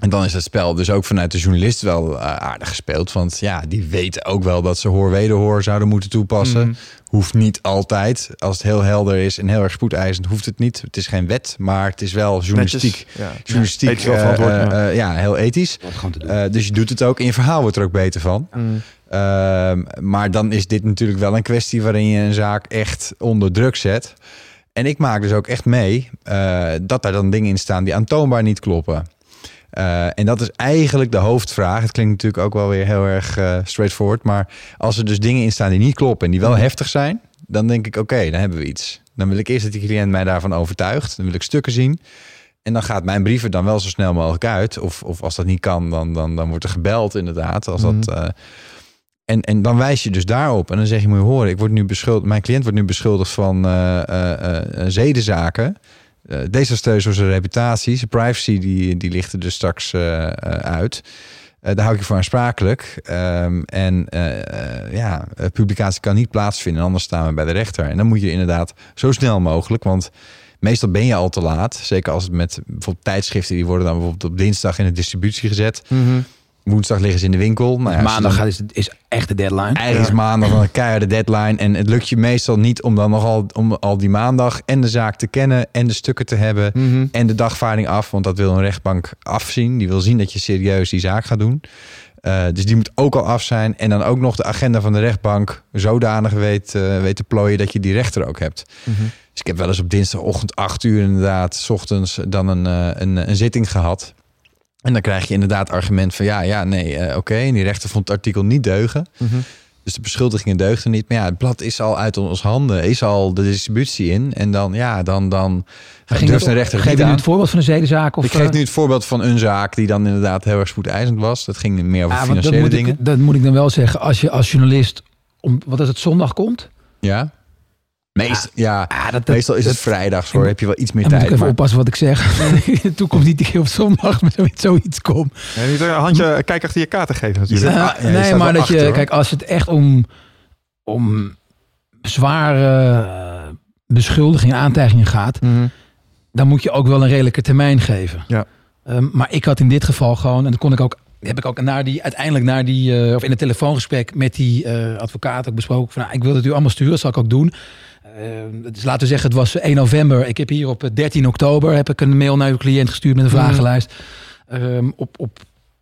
en dan is het spel dus ook vanuit de journalist wel eh, aardig gespeeld. Want ja, die weten ook wel dat ze hoor-wederhoor zouden moeten toepassen. Mhm. Hoeft niet altijd. Als het heel helder is en heel erg spoedeisend, hoeft het niet. Het is geen wet, maar het is wel journalistiek. Netjes. Ja. Journalistiek, eh, ja. eh, ja, heel ethisch. Eh, dus je doet het ook en je verhaal wordt er ook beter van. Mm. Ehm, maar dan is dit natuurlijk wel een kwestie waarin je een zaak echt onder druk zet. En ik maak dus ook echt mee eh, dat daar dan dingen in staan die aantoonbaar niet kloppen. Eh, en dat is eigenlijk de hoofdvraag. Het klinkt natuurlijk ook wel weer heel erg eh, straightforward. Maar als er dus dingen in staan die niet kloppen en die wel heftig zijn, dan denk ik: oké, dan hebben we iets. Dan wil ik eerst dat die cliënt mij daarvan overtuigt. Dan wil ik stukken zien. En dan gaat mijn brief er dan wel zo snel mogelijk uit. Of, of als dat niet kan, dan, dan, dan wordt er gebeld inderdaad. Als dat, Mhm. eh, en, en dan wijs je dus daarop. En dan zeg je, moet je horen, ik word nu beschuldigd, mijn cliënt wordt nu beschuldigd van zedenzaken. Uh, desastreus voor zijn reputatie. Zijn privacy die, die ligt er dus straks eh, eh, uit. Daar hou ik je voor aansprakelijk. Ehm, en ja, publicatie kan niet plaatsvinden, anders staan we bij de rechter. En dan moet je inderdaad zo snel mogelijk, want meestal ben je al te laat. Zeker als het met bijvoorbeeld tijdschriften, die worden dan bijvoorbeeld op dinsdag in de distributie gezet. Mhm. Woensdag liggen ze in de winkel. Ja, je Maandag dan- is, is echt de deadline. Eigenlijk is maandag dan een keiharde deadline. En het lukt je meestal niet om dan nogal om al die maandag en de zaak te kennen en de stukken te hebben Mhm. en de dagvaarding af. Want dat wil een rechtbank afzien. Die wil zien dat je serieus die zaak gaat doen. Eh, dus die moet ook al af zijn. En dan ook nog de agenda van de rechtbank zodanig weet, eh, weet te plooien dat je die rechter ook hebt. Mhm. Dus ik heb wel eens op dinsdagochtend 8 uur inderdaad, s ochtends dan een, eh, een, een zitting gehad. En dan krijg je inderdaad argument van ja, ja, nee, eh, oké. En die rechter vond het artikel niet deugen. Mhm. Dus de beschuldigingen deugden niet. Maar ja, het blad is al uit ons handen. Is al de distributie in. En dan, ja, dan, dan Ging durft dat- een rechter het Geef je nu het voorbeeld van een zedenzaak? Of, Ik geef eh, nu het voorbeeld van een zaak die dan inderdaad heel erg spoedeisend was. Dat ging meer over dat financiële moet, dingen. ik, dat moet ik dan wel zeggen. Als je als journalist, om, wat als het zondag komt? Ja. Meest, ja, Ah, dat, meestal is het vrijdags hoor. Heb je wel iets meer Dan moet ik tijd. even maar- oppassen wat ik zeg. <laughs> In de toekomst niet een keer op zondag met zoiets- zoiets kom. Ja, niet een handje kijk achter je kaarten geven natuurlijk. Ja, ja, je nee, maar dat je, hoor. kijk, als het echt om, om zware eh, beschuldigingen, aantijgingen gaat, Mhm. dan moet je ook wel een redelijke termijn geven. Ja. Ehm, maar ik had in dit geval gewoon, en dat kon ik ook, heb ik ook naar die, uiteindelijk naar die, eh, of in het telefoongesprek met die eh, advocaat ook besproken. Van, nou, ik wil het u allemaal sturen, dat zal ik ook doen. Ehm, dus laten we zeggen, het was 1 november. Ik heb hier op eh, 13 oktober heb ik een mail naar uw cliënt gestuurd met een Mhm. vragenlijst. Ehm, op, op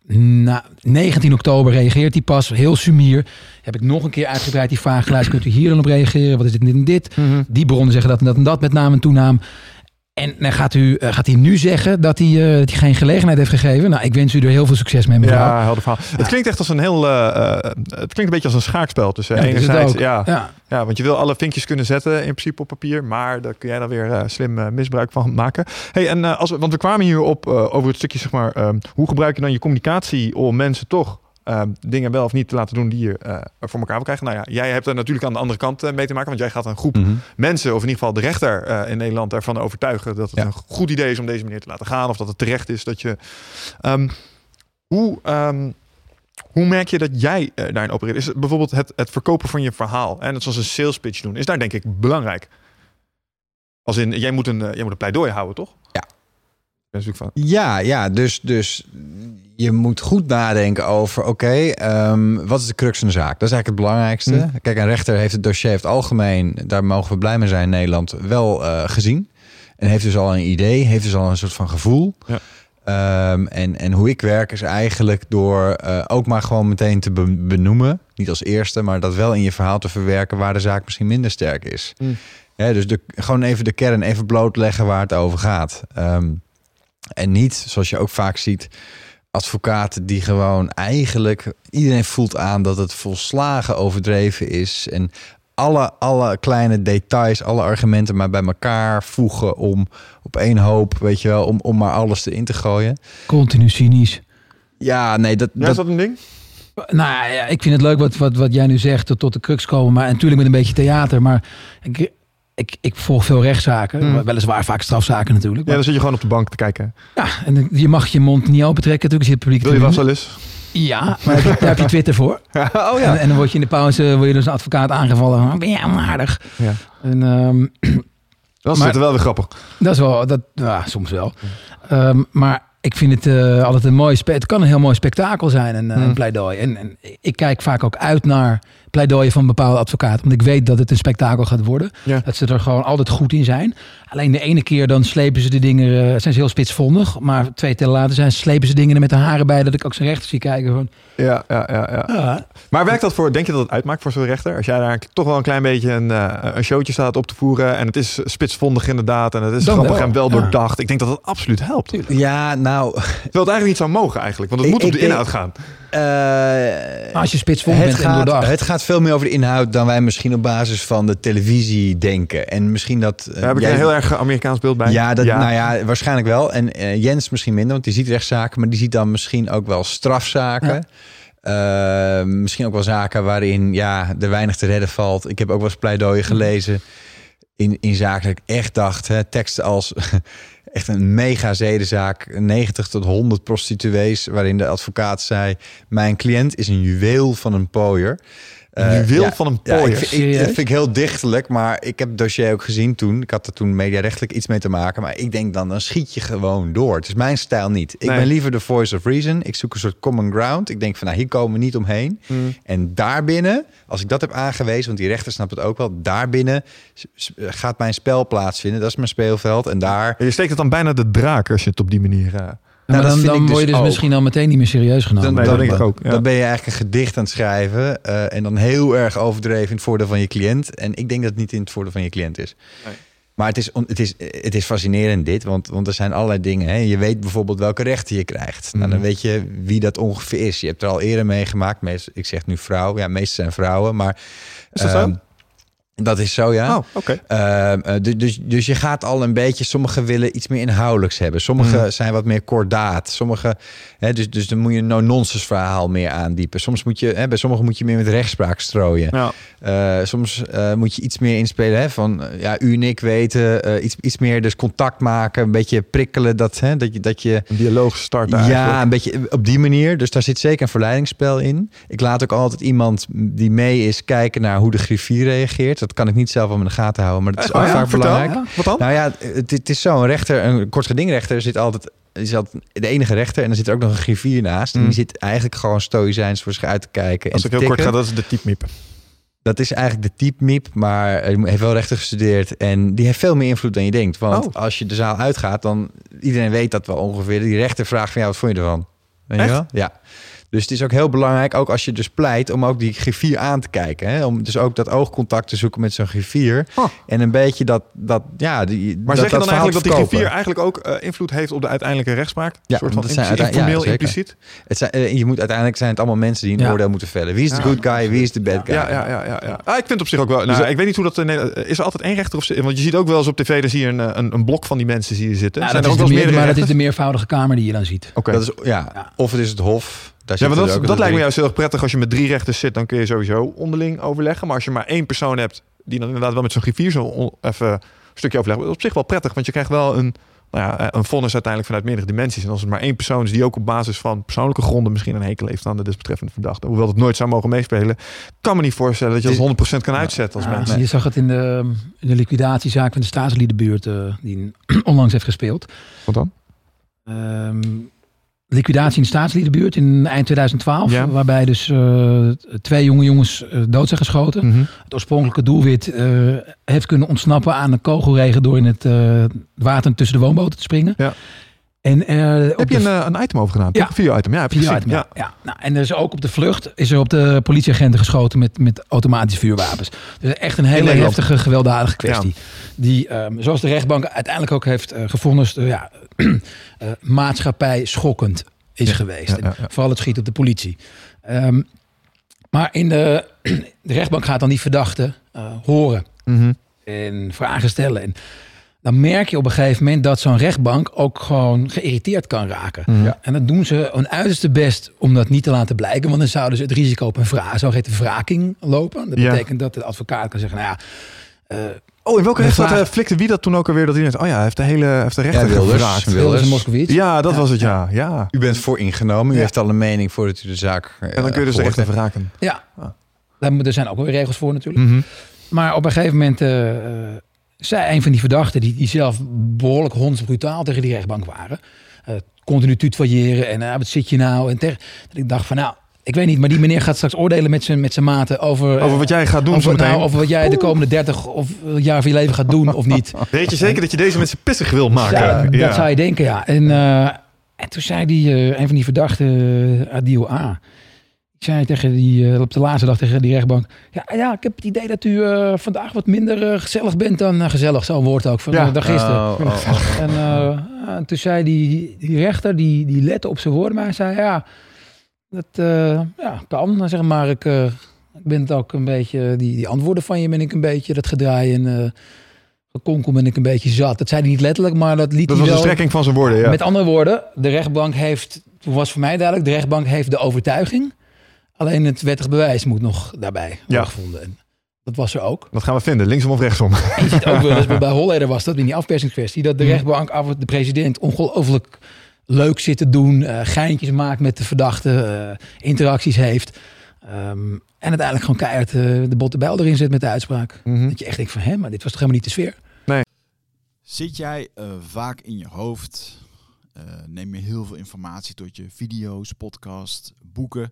na, 19 oktober reageert hij pas, heel sumier. Heb ik nog een keer uitgebreid die vragenlijst. Kunt u hier dan op reageren? Wat is dit en dit en dit? Mhm. Die bronnen zeggen dat en dat en dat met naam en toenaam. En dan gaat, u, eh, gaat hij nu zeggen dat hij, dat hij geen gelegenheid heeft gegeven? Nou, ik wens u er heel veel succes mee, mevrouw. Ja, helder verhaal. Het klinkt echt als een heel. eh, het klinkt een beetje als een schaakspel tussen Ja, enerzijds. Ja, Ja. ja, want je wil alle vinkjes kunnen zetten in principe op papier, maar daar kun jij dan weer slim misbruik van maken. Hey, en uh, als we, want we kwamen hier op uh, over het stukje zeg maar, um, hoe gebruik je dan je communicatie om mensen toch uh, dingen wel of niet te laten doen die je uh, voor elkaar wil krijgen. Nou ja, jij hebt er natuurlijk aan de andere kant uh, mee te maken, want jij gaat een groep mm-hmm. mensen, of in ieder geval de rechter uh, in Nederland, ervan overtuigen dat het ja. een goed idee is om deze manier te laten gaan, of dat het terecht is dat je. Um, hoe, um, hoe merk je dat jij daarin opereert? Is het bijvoorbeeld het, het verkopen van je verhaal en het zoals een sales pitch doen, is daar denk ik belangrijk. Als in, jij moet een, jij moet een pleidooi houden, toch? Ja. Van. Ja, ja, dus, dus je moet goed nadenken over, oké, okay, um, wat is de crux van de zaak? Dat is eigenlijk het belangrijkste. Mm. Kijk, een rechter heeft het dossier heeft algemeen, daar mogen we blij mee zijn in Nederland, wel uh, gezien. En heeft dus al een idee, heeft dus al een soort van gevoel. Ja. Um, en, en hoe ik werk is eigenlijk door uh, ook maar gewoon meteen te be benoemen. Niet als eerste, maar dat wel in je verhaal te verwerken waar de zaak misschien minder sterk is. Mm. Ja, dus de, gewoon even de kern even blootleggen waar het over gaat. Um, en niet, zoals je ook vaak ziet, advocaten die gewoon eigenlijk... Iedereen voelt aan dat het volslagen overdreven is. En alle, alle kleine details, alle argumenten maar bij elkaar voegen... om op één hoop, weet je wel, om, om maar alles erin te gooien. Continu cynisch. Ja, nee, dat... Ja, dat... is dat een ding? Nou ja, ik vind het leuk wat, wat, wat jij nu zegt, tot, tot de crux komen. Maar natuurlijk met een beetje theater. Maar ik, ik, ik volg veel rechtszaken. Mm. Weliswaar vaak strafzaken natuurlijk. Ja, dan zit je gewoon op de bank te kijken. Ja, en je mag je mond niet open trekken. Natuurlijk zit het publiek Wil je wel eens? Ja, maar daar heb, je, daar heb je Twitter voor. <laughs> oh ja. En, en, dan word je in de pauze word je dus een advocaat aangevallen. Ben jij onaardig? Ja. En, um, Dat is Maar- wel weer grappig. Dat is wel, dat, ja, soms wel. Ehm, maar ik vind het eh, altijd een mooi spe- Het kan een heel mooi spektakel zijn, een, eh, Hmm. een pleidooi. En, en ik kijk vaak ook uit naar pleidooien van bepaalde advocaten. Want ik weet dat het een spektakel gaat worden. Ja. Dat ze er gewoon altijd goed in zijn. Alleen de ene keer dan slepen ze de dingen, eh, zijn ze heel spitsvondig. Maar twee tellen later zijn, slepen ze dingen er met de haren bij. Dat ik ook zijn rechter zie kijken van... Ja, ja, ja, ja. Ja, Maar werkt dat voor, denk je dat het uitmaakt voor zo'n rechter? Als jij daar toch wel een klein beetje een, eh, een showtje staat op te voeren en het is spitsvondig inderdaad en het is Dan grappig wel, en wel ja. doordacht. Ik denk dat dat absoluut helpt. Ja, nou... Terwijl het eigenlijk niet zou mogen eigenlijk, want het Ik- moet op de denk- inhoud gaan. Eh, Als je spitsvondig het bent en gaat, doordacht. het gaat veel meer over de inhoud dan wij misschien op basis van de televisie denken. En misschien dat... eh, Daar heb ik jij- een heel erg Amerikaans beeld bij. Ja, dat, nou ja, waarschijnlijk wel. En eh, Jens misschien minder, want die ziet rechtszaken, maar die ziet dan misschien ook wel strafzaken. Misschien ook wel zaken waarin ja, er weinig te redden valt. Ik heb ook wel eens pleidooien gelezen in, in zaken dat ik echt dacht, hè, teksten als echt een mega zedenzaak, 90 tot 100 prostituees, waarin de advocaat zei: Mijn cliënt is een juweel van een pooier. Juweel ja, van een ja, ik, dat vind ik heel dichtelijk, maar ik heb het dossier ook gezien toen. Ik had er toen mediarechtelijk iets mee te maken. Maar ik denk dan, dan schiet je gewoon door. Het is mijn stijl niet. Ik Nee. ben liever de voice of reason. Ik zoek een soort common ground. Ik denk van, nou, hier komen we niet omheen. Mm. En daarbinnen, als ik dat heb aangewezen, want die rechter snapt het ook wel, daarbinnen gaat mijn spel plaatsvinden. Dat is mijn speelveld. En daar. Je steekt het dan bijna de draak als je het op die manier... eh, maar dat dan, vind dan ik dus word je dus ook. misschien al meteen niet meer serieus genomen. Nee, dat denk ik ook, ja. Dan ben je eigenlijk een gedicht aan het schrijven. eh, en dan heel erg overdreven in het voordeel van je cliënt. En ik denk dat het niet in het voordeel van je cliënt is. Nee. Maar het is, het, is, het is fascinerend dit, want, want er zijn allerlei dingen. Hè. Je weet bijvoorbeeld welke rechten je krijgt. Nou, dan Mhm. weet je wie dat ongeveer is. Je hebt er al eerder meegemaakt. Meest, ik zeg nu vrouw. Ja, meestal zijn vrouwen. Maar Is dat zo? Dat is zo, ja. Oh. Ehm, eh, du- dus, dus je gaat al een beetje, sommigen willen iets meer inhoudelijks hebben. Sommigen Mhm. zijn wat meer kordaat. Sommige, hè, dus, dus dan moet je een no-nonsense verhaal meer aandiepen. Soms moet je, hè, bij sommigen moet je meer met rechtspraak strooien. Ja. Eh, soms eh, moet je iets meer inspelen hè, van ja, u en ik weten, iets, iets meer dus contact maken, een beetje prikkelen, dat, hè, dat, je, dat je Een dialoog start ja, eigenlijk. een beetje op die manier. Dus daar zit zeker een verleidingsspel in. Ik laat ook altijd iemand die mee is kijken naar hoe de griffier reageert. Dat kan ik niet zelf in de gaten houden, maar dat is Oh ook ja, vaak vertel. belangrijk. Ja. Wat dan? Nou ja, het, het is zo. Een rechter, een kort gedingrechter zit altijd, is altijd de enige rechter. En dan zit er ook nog een griffier naast. En Mm. die zit eigenlijk gewoon stoïcijns voor zich uit te kijken. Als en ik heel kort ga, dat is de typemiep. Dat is eigenlijk de typemiep, maar hij heeft wel rechten gestudeerd. En die heeft veel meer invloed dan je denkt. Want Oh. als je de zaal uitgaat, dan iedereen weet dat wel ongeveer. Die rechter vraagt van jou, wat vond je ervan? Weet je Echt? wel? Ja. Dus het is ook heel belangrijk, ook als je dus pleit, om ook die griffier aan te kijken. Hè? Om dus ook dat oogcontact te zoeken met zo'n griffier. Oh. En een beetje dat, dat ja... Die, Maar dat, zeg je dan eigenlijk dat die griffier eigenlijk ook eh, invloed heeft op de uiteindelijke rechtspraak? Ja, een soort van zijn impliciet, ja? Het zijn, eh, je moet, uiteindelijk zijn het allemaal mensen die een Ja. oordeel moeten vellen. Wie is de Ja. good guy, wie is de bad guy? Ja, ja, ja, ja, ja. Ah, ik vind het op zich ook wel. Nou, Dus dat- ik weet niet hoe dat. in Nederland- Is er altijd één rechter of Want je ziet ook wel eens op tv, dan zie je een, eh, een, een blok van die mensen zie je zitten. Ja, Zijn dat er is ook de wel meer, maar dat is de meervoudige kamer die je dan ziet. Oké. Dat is, ja. Ja. Of het is het hof. Daar Ja, maar dat, dat lijkt me juist heel erg prettig als je met drie rechters zit. Dan kun je sowieso onderling overleggen. Maar als je maar één persoon hebt die dan inderdaad wel met zo'n griffier zo even een stukje overlegt. Dat is op zich wel prettig, want je krijgt wel een, nou ja, een vonnis uiteindelijk vanuit meerdere dimensies. En als het maar één persoon is die ook op basis van persoonlijke gronden misschien een hekel heeft aan de desbetreffende verdachte. Hoewel het nooit zou mogen meespelen, kan me niet voorstellen dat je dat 100% kan uitzetten als Ja, mens. Je zag het in de, in de liquidatiezaak van de staatsliedenbuurt eh, die <clears throat> onlangs heeft gespeeld. Wat dan? Ehm, liquidatie in de staatsliedenbuurt in eind 2012. Ja. Waarbij dus eh, twee jonge jongens eh, dood zijn geschoten. Mhm. Het oorspronkelijke doelwit eh, heeft kunnen ontsnappen aan een kogelregen door in het water tussen de woonboten te springen. Ja. En, eh, Heb je de- een, eh, een item over gedaan? Ja. Een video-item, ja, heb je Video gezien. item, Ja. ja. Nou, en er is ook op de vlucht is er op de politieagenten geschoten met, met automatische vuurwapens. Dus echt een hele heftige, gewelddadige kwestie. Die, ehm, zoals de rechtbank uiteindelijk ook heeft uh, gevonden, ja, <clears throat> eh, maatschappij schokkend is geweest. vooral het schiet op de politie. Ehm, maar in de, <clears throat> de rechtbank gaat dan die verdachte eh, horen Mhm. en vragen stellen. En dan merk je op een gegeven moment dat zo'n rechtbank ook gewoon geïrriteerd kan raken. Mhm. Ja. En dat doen ze hun uiterste best om dat niet te laten blijken. Want dan zouden ze het risico op een wra zogeheten wraking lopen. Dat Ja. betekent dat de advocaat kan zeggen, nou ja... eh, Oh, in welke rechtsstaat vraag- uh, flikte wie dat toen ook alweer? Dat hij denkt, oh ja, hij heeft de hele heeft de rechter Ja, Wilders. gevraagd. Wilders. Wilders en Moskowitz. Ja, dat Ja. was het, ja. ja. U bent voor ingenomen. U Ja. heeft al een mening voordat u de zaak. eh, En dan kun je dus de rechter verraken. Ja, Ah. daar er zijn ook wel weer regels voor natuurlijk. Mhm. Maar op een gegeven moment eh, eh, zei een van die verdachten, die, die zelf behoorlijk hondsbrutaal tegen die rechtbank waren. Uh, continu tutoyeren en uh, wat zit je nou? En tegen, dat ik dacht van nou, ik weet niet, maar die meneer gaat straks oordelen met zijn, met zijn maten over... Over wat jij gaat doen over, nou, over wat jij de komende 30 of jaar van je leven gaat doen of niet. <laughs> Weet je zeker dat je deze mensen pissig wil maken? Ja, dat zou je denken, ja. En, uh, en toen zei die, uh, een van die verdachten, Adil A. Ik zei tegen die, op de laatste dag tegen die rechtbank... Ja, ja ik heb het idee dat u vandaag wat minder gezellig bent dan gezellig. Zo'n woord ook, van Ja. gisteren. Oh, oh, oh. En, en toen zei die, die rechter, die, die lette op zijn woorden, maar hij zei... Ja, dat ja, kan, zeg maar. Ik, ik ben het ook een beetje, die, die antwoorden van je ben ik een beetje, dat gedraai en gekonkel ben ik een beetje zat. Dat zei hij niet letterlijk, maar dat liet Dat hij was wel. de strekking van zijn woorden, ja. Met andere woorden, de rechtbank heeft, toen was voor mij duidelijk, de rechtbank heeft de overtuiging. Alleen het wettig bewijs moet nog daarbij worden Ja. gevonden. En dat was er ook. Wat gaan we vinden, linksom of rechtsom? En je ziet ook wel eens, <laughs> bij Holleder was dat in die afpersingskwestie, dat de rechtbank af de president ongelooflijk leuk zit te doen, eh, geintjes maakt met de verdachte, eh, interacties heeft. Ehm, en uiteindelijk gewoon keihard eh, de botte bijl erin zet met de uitspraak. Mhm. Dat je echt denkt van, hè, maar dit was toch helemaal niet de sfeer? Zit jij vaak in je hoofd? Eh, neem je heel veel informatie tot je video's, podcast, boeken?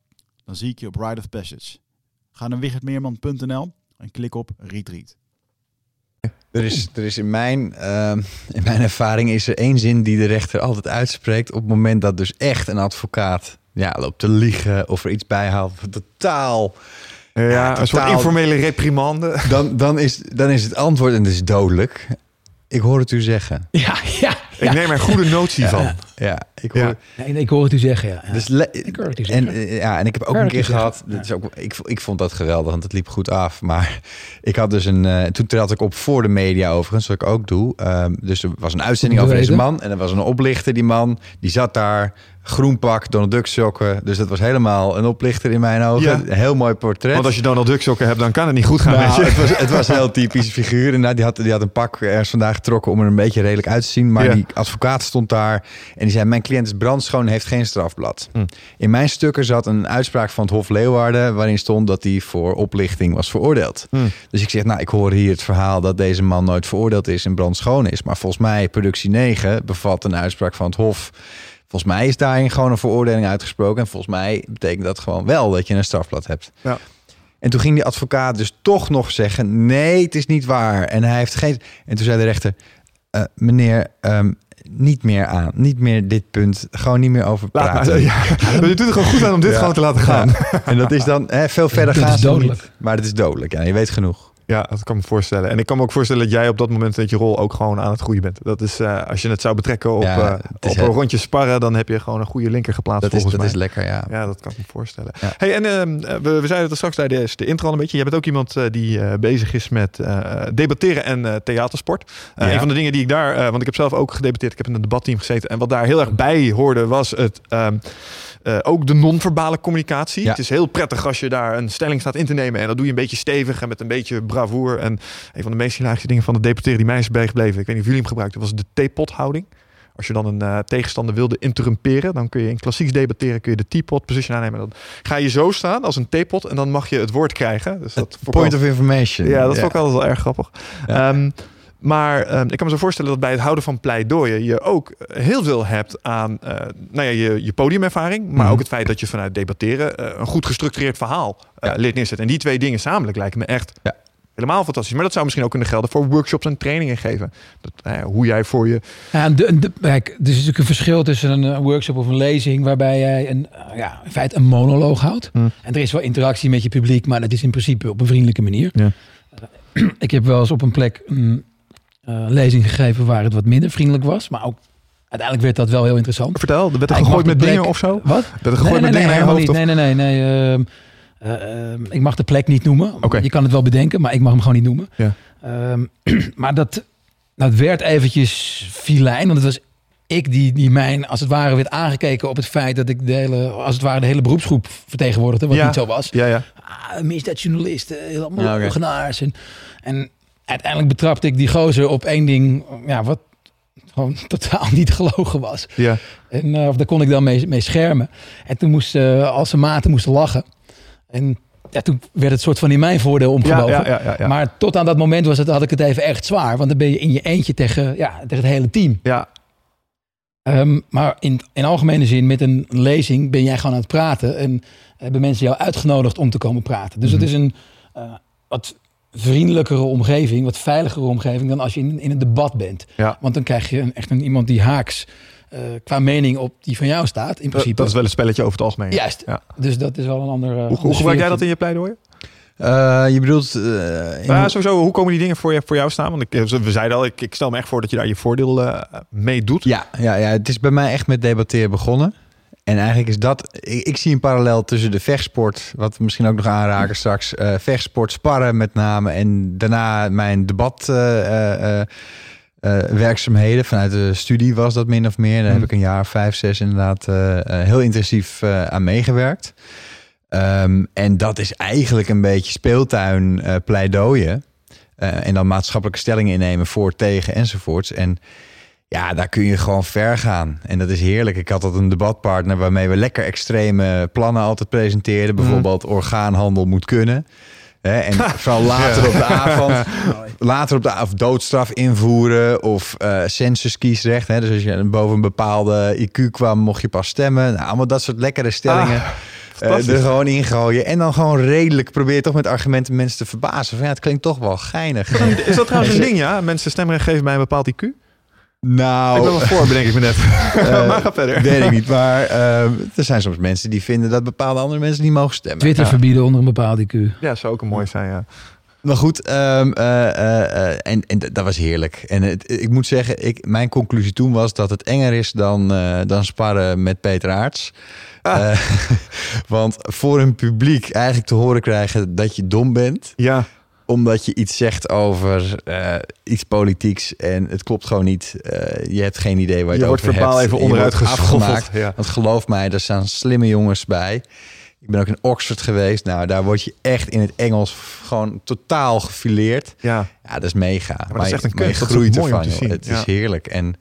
Dan zie ik je op Ride of Passage. Ga naar wichertmeerman.nl en klik op Retreat. Er is, er is in, mijn, ehm, in mijn ervaring is er één zin die de rechter altijd uitspreekt. Op het moment dat dus echt een advocaat ja, loopt te liegen of er iets bijhaalt. wat Totaal. Ja, Ja, een soort informele reprimande. Dan, dan, is, dan is het antwoord en het is dodelijk. Ik hoor het u zeggen. Ja, ja. Ik neem er goede notie van. Ja, ik hoor. Ja. Nee, ik hoor het u zeggen, ja. ja. Dus Ik hoor het u en, zeggen. eh, ja, en ik heb ook een keer gehad. Dat is ook, ik, ik vond dat geweldig, want het liep goed af. Maar <laughs> ik had dus een. eh, toen trad ik op voor de media overigens, wat ik ook doe. Ehm, dus er was een uitzending over deze man. En er was een oplichter, die man. Die zat daar. Groen pak, Donald Duck sokken. Dus dat was helemaal een oplichter in mijn ogen. Ja. Een heel mooi portret. Want als je Donald Duck sokken hebt, dan kan het niet goed gaan met Nou, je. het, was, het was een heel typisch figuur. En die had, die had een pak ergens vandaag getrokken om er een beetje redelijk uit te zien. Maar Ja. die advocaat stond daar en die zei: Mijn cliënt is brandschoon, heeft geen strafblad. Hm. In mijn stukken zat een uitspraak van het Hof Leeuwarden. waarin stond dat hij voor oplichting was veroordeeld. Hm. Dus ik zeg: Nou, ik hoor hier het verhaal dat deze man nooit veroordeeld is en brandschoon is. Maar volgens mij, productie 9 bevat een uitspraak van het Hof. Volgens mij is daarin gewoon een veroordeling uitgesproken. En volgens mij betekent dat gewoon wel dat je een strafblad hebt. Ja. En toen ging die advocaat dus toch nog zeggen: nee, het is niet waar. En hij heeft geen. En toen zei de rechter: eh, meneer, ehm, niet meer aan, niet meer dit punt, gewoon niet meer over Laat praten. maar, ja. Je doet er gewoon goed aan om dit Ja. gewoon te laten gaan. Ja. En dat is dan hè, veel verder Dat gaan is ze dodelijk. niet. Maar het is dodelijk. Ja, je weet genoeg. Ja, dat kan me voorstellen. En ik kan me ook voorstellen dat jij op dat moment met je rol ook gewoon aan het groeien bent. Dat is, eh, als je het zou betrekken op, Ja, eh, het is op een rondje sparren, dan heb je gewoon een goede linker geplaatst Dat is, volgens dat mij. is lekker, ja. Ja, dat kan ik me voorstellen. Ja. Hey, en ehm, we, we zeiden het straks tijdens de intro al een beetje. Jij bent ook iemand eh, die eh, bezig is met eh, debatteren en eh, theatersport. Eh, Ja. Een van de dingen die ik daar, eh, want ik heb zelf ook gedebatteerd, ik heb in een debatteam gezeten. En wat daar heel erg bij hoorde was het... ehm, eh, ook de non-verbale communicatie. Ja. Het is heel prettig als je daar een stelling staat in te nemen. En dat doe je een beetje stevig en met een beetje bravoer. En een van de meest hilarische dingen van het debatteren die mij is bijgebleven. Ik weet niet of jullie hem gebruikten. Was de theepothouding. Als je dan een eh, tegenstander wilde interrumperen, dan kun je in klassieks debatteren, kun je de teapot position aannemen. Dan ga je zo staan als een theepot en dan mag je het woord krijgen. Dus dat Point of information. ja, dat vond ik altijd wel erg grappig. Ja. Ehm, maar ehm, ik kan me zo voorstellen dat bij het houden van pleidooien je ook heel veel hebt aan eh, nou ja, je, je podiumervaring, maar Mhm. ook het feit dat je vanuit debatteren eh, een goed gestructureerd verhaal eh, Ja. leert neerzetten. En die twee dingen samelijk lijken me echt Ja. helemaal fantastisch. Maar dat zou misschien ook kunnen gelden voor workshops en trainingen geven. Dat, hoe jij voor je Ja, de, de, kijk, er is natuurlijk een verschil tussen een workshop of een lezing waarbij jij een, ja, in feite een monoloog houdt. Hmm. En er is wel interactie met je publiek, maar dat is in principe op een vriendelijke manier. Ja. Ik heb wel eens op een plek een eh, lezing gegeven waar het wat minder vriendelijk was, maar ook uiteindelijk werd dat wel heel interessant. vertel, er werd er Ja, gegooid met dingen of zo? Wat? Werd er gegooid met dingen helemaal of-. Nee, nee, nee. nee ehm, eh, ik mag de plek niet noemen. Oké. Je kan het wel bedenken, maar ik mag hem gewoon niet noemen. Ja. Ehm, <clears throat> maar dat, dat werd eventjes filijn, want het was ik die, die mijn, als het ware, werd aangekeken op het feit dat ik de hele, als het ware, de hele beroepsgroep vertegenwoordigde, wat Ja. niet zo was. Ja, ja. Ah, misdaadjournalisten, helemaal Ja, en uiteindelijk betrapte ik die gozer op één ding, ja, wat gewoon <laughs> totaal niet gelogen was. ja. En eh, of daar kon ik dan mee, mee schermen. En toen moest eh al zijn maten moesten lachen. En ja, toen werd het soort van in mijn voordeel omgebogen. ja, ja. Maar tot aan dat moment was het, had ik het even echt zwaar. Want dan ben je in je eentje tegen, ja, tegen het hele team. ja. Ehm, maar in, in algemene zin, met een lezing ben jij gewoon aan het praten. En hebben mensen jou uitgenodigd om te komen praten. Dus Mhm. het is een eh, wat vriendelijkere omgeving, wat veiligere omgeving dan als je in, in een debat bent. Ja. Want dan krijg je een, echt een, iemand die haaks eh, qua mening op die van jou staat, in Dat, principe. dat is wel een spelletje over het algemeen. Juist. Ja. Dus dat is wel een ander. eh, Hoe, hoe gebruik jij dat in je pleidooien? Eh, je bedoelt... eh, Ja, sowieso, hoe komen die dingen voor, je, voor jou staan? Want ik, we zeiden al, ik, ik stel me echt voor dat je daar je voordeel mee doet. Ja, ja, ja, het is bij mij echt met debatteren begonnen. En eigenlijk is dat... Ik, ik zie een parallel tussen de vechtsport... wat we misschien ook nog aanraken straks... eh, vechtsport, sparren met name... en daarna mijn debat... eh, eh, werkzaamheden vanuit de studie was dat min of meer. Daar heb ik een jaar, vijf, zes inderdaad heel intensief aan meegewerkt. Ehm, en dat is eigenlijk een beetje speeltuin pleidooien. En dan maatschappelijke stellingen innemen voor, tegen enzovoorts. En ja, daar kun je gewoon ver gaan. En dat is heerlijk. Ik had altijd een debatpartner waarmee we lekker extreme plannen altijd presenteerden. Bijvoorbeeld orgaanhandel moet kunnen. Hè, en vooral <laughs> later op de avond. Later op de avond doodstraf invoeren of eh censuskiesrecht. Hè. Dus als je boven een bepaalde IQ kwam, mocht je pas stemmen. Nou, allemaal dat soort lekkere stellingen. Ah, Eh, er gewoon ingooien. En dan gewoon redelijk probeer toch met argumenten mensen te verbazen. Van ja, het klinkt toch wel geinig. Is dat trouwens een ding, ja? Mensen stemrecht geven bij een bepaald IQ? Nou, Ik ben wel voor, bedenk ik me net. <laughs> Eh, maar ga verder. Weet ik niet, maar eh, er zijn soms mensen die vinden dat bepaalde andere mensen niet mogen stemmen. Twitter Ja. verbieden onder een bepaalde IQ. Ja, zou ook een mooi zijn, ja. Maar goed, ehm, eh, en, en dat was heerlijk. En het, ik moet zeggen, ik, mijn conclusie toen was dat het enger is dan, eh, dan sparren met Peter Aarts. Ah. Eh, <laughs> want voor een publiek eigenlijk te horen krijgen dat je dom bent, Ja, omdat je iets zegt over eh, iets politieks en het klopt gewoon niet. Eh, je hebt geen idee waar je, je het wordt over verbaal hebt. even Je onderuit wordt geschoffeld. afgemaakt. Ja. Want geloof mij, er staan slimme jongens bij. Ik ben ook in Oxford geweest. Nou, daar word je echt in het Engels gewoon totaal gefileerd. ja. Ja, dat is mega. Maar, dat is echt een maar groeit ervan. Het Ja. is heerlijk. En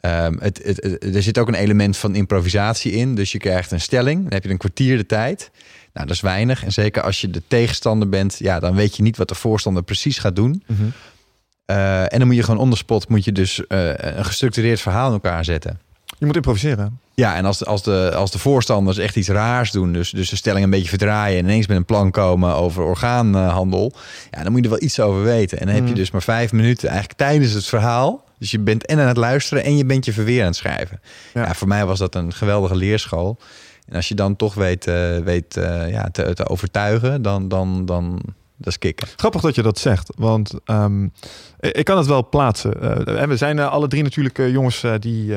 het, het, het- er zit ook een element van improvisatie in. Dus je krijgt een stelling. Dan heb je een kwartier de tijd. Nou, dat is weinig. En zeker als je de tegenstander bent, ja, dan weet je niet wat de voorstander precies gaat doen. Mhm. Eh, en dan moet je gewoon on the spot moet je dus eh, een gestructureerd verhaal in elkaar zetten. Je moet improviseren. Ja, en als de, als de, als de voorstanders echt iets raars doen, dus, dus de stelling een beetje verdraaien en ineens met een plan komen over orgaanhandel, ja, dan moet je er wel iets over weten. En dan heb je Mm. dus maar vijf minuten eigenlijk tijdens het verhaal. Dus je bent en aan het luisteren en je bent je verweer aan het schrijven. Ja. Ja. voor mij was dat een geweldige leerschool. En als je dan toch weet, eh, weet eh, ja, te, te overtuigen, dan, dan, dan dat is kicken. Grappig dat je dat zegt, want ehm, ik kan het wel plaatsen. Eh, en we zijn eh, alle drie natuurlijk eh, jongens die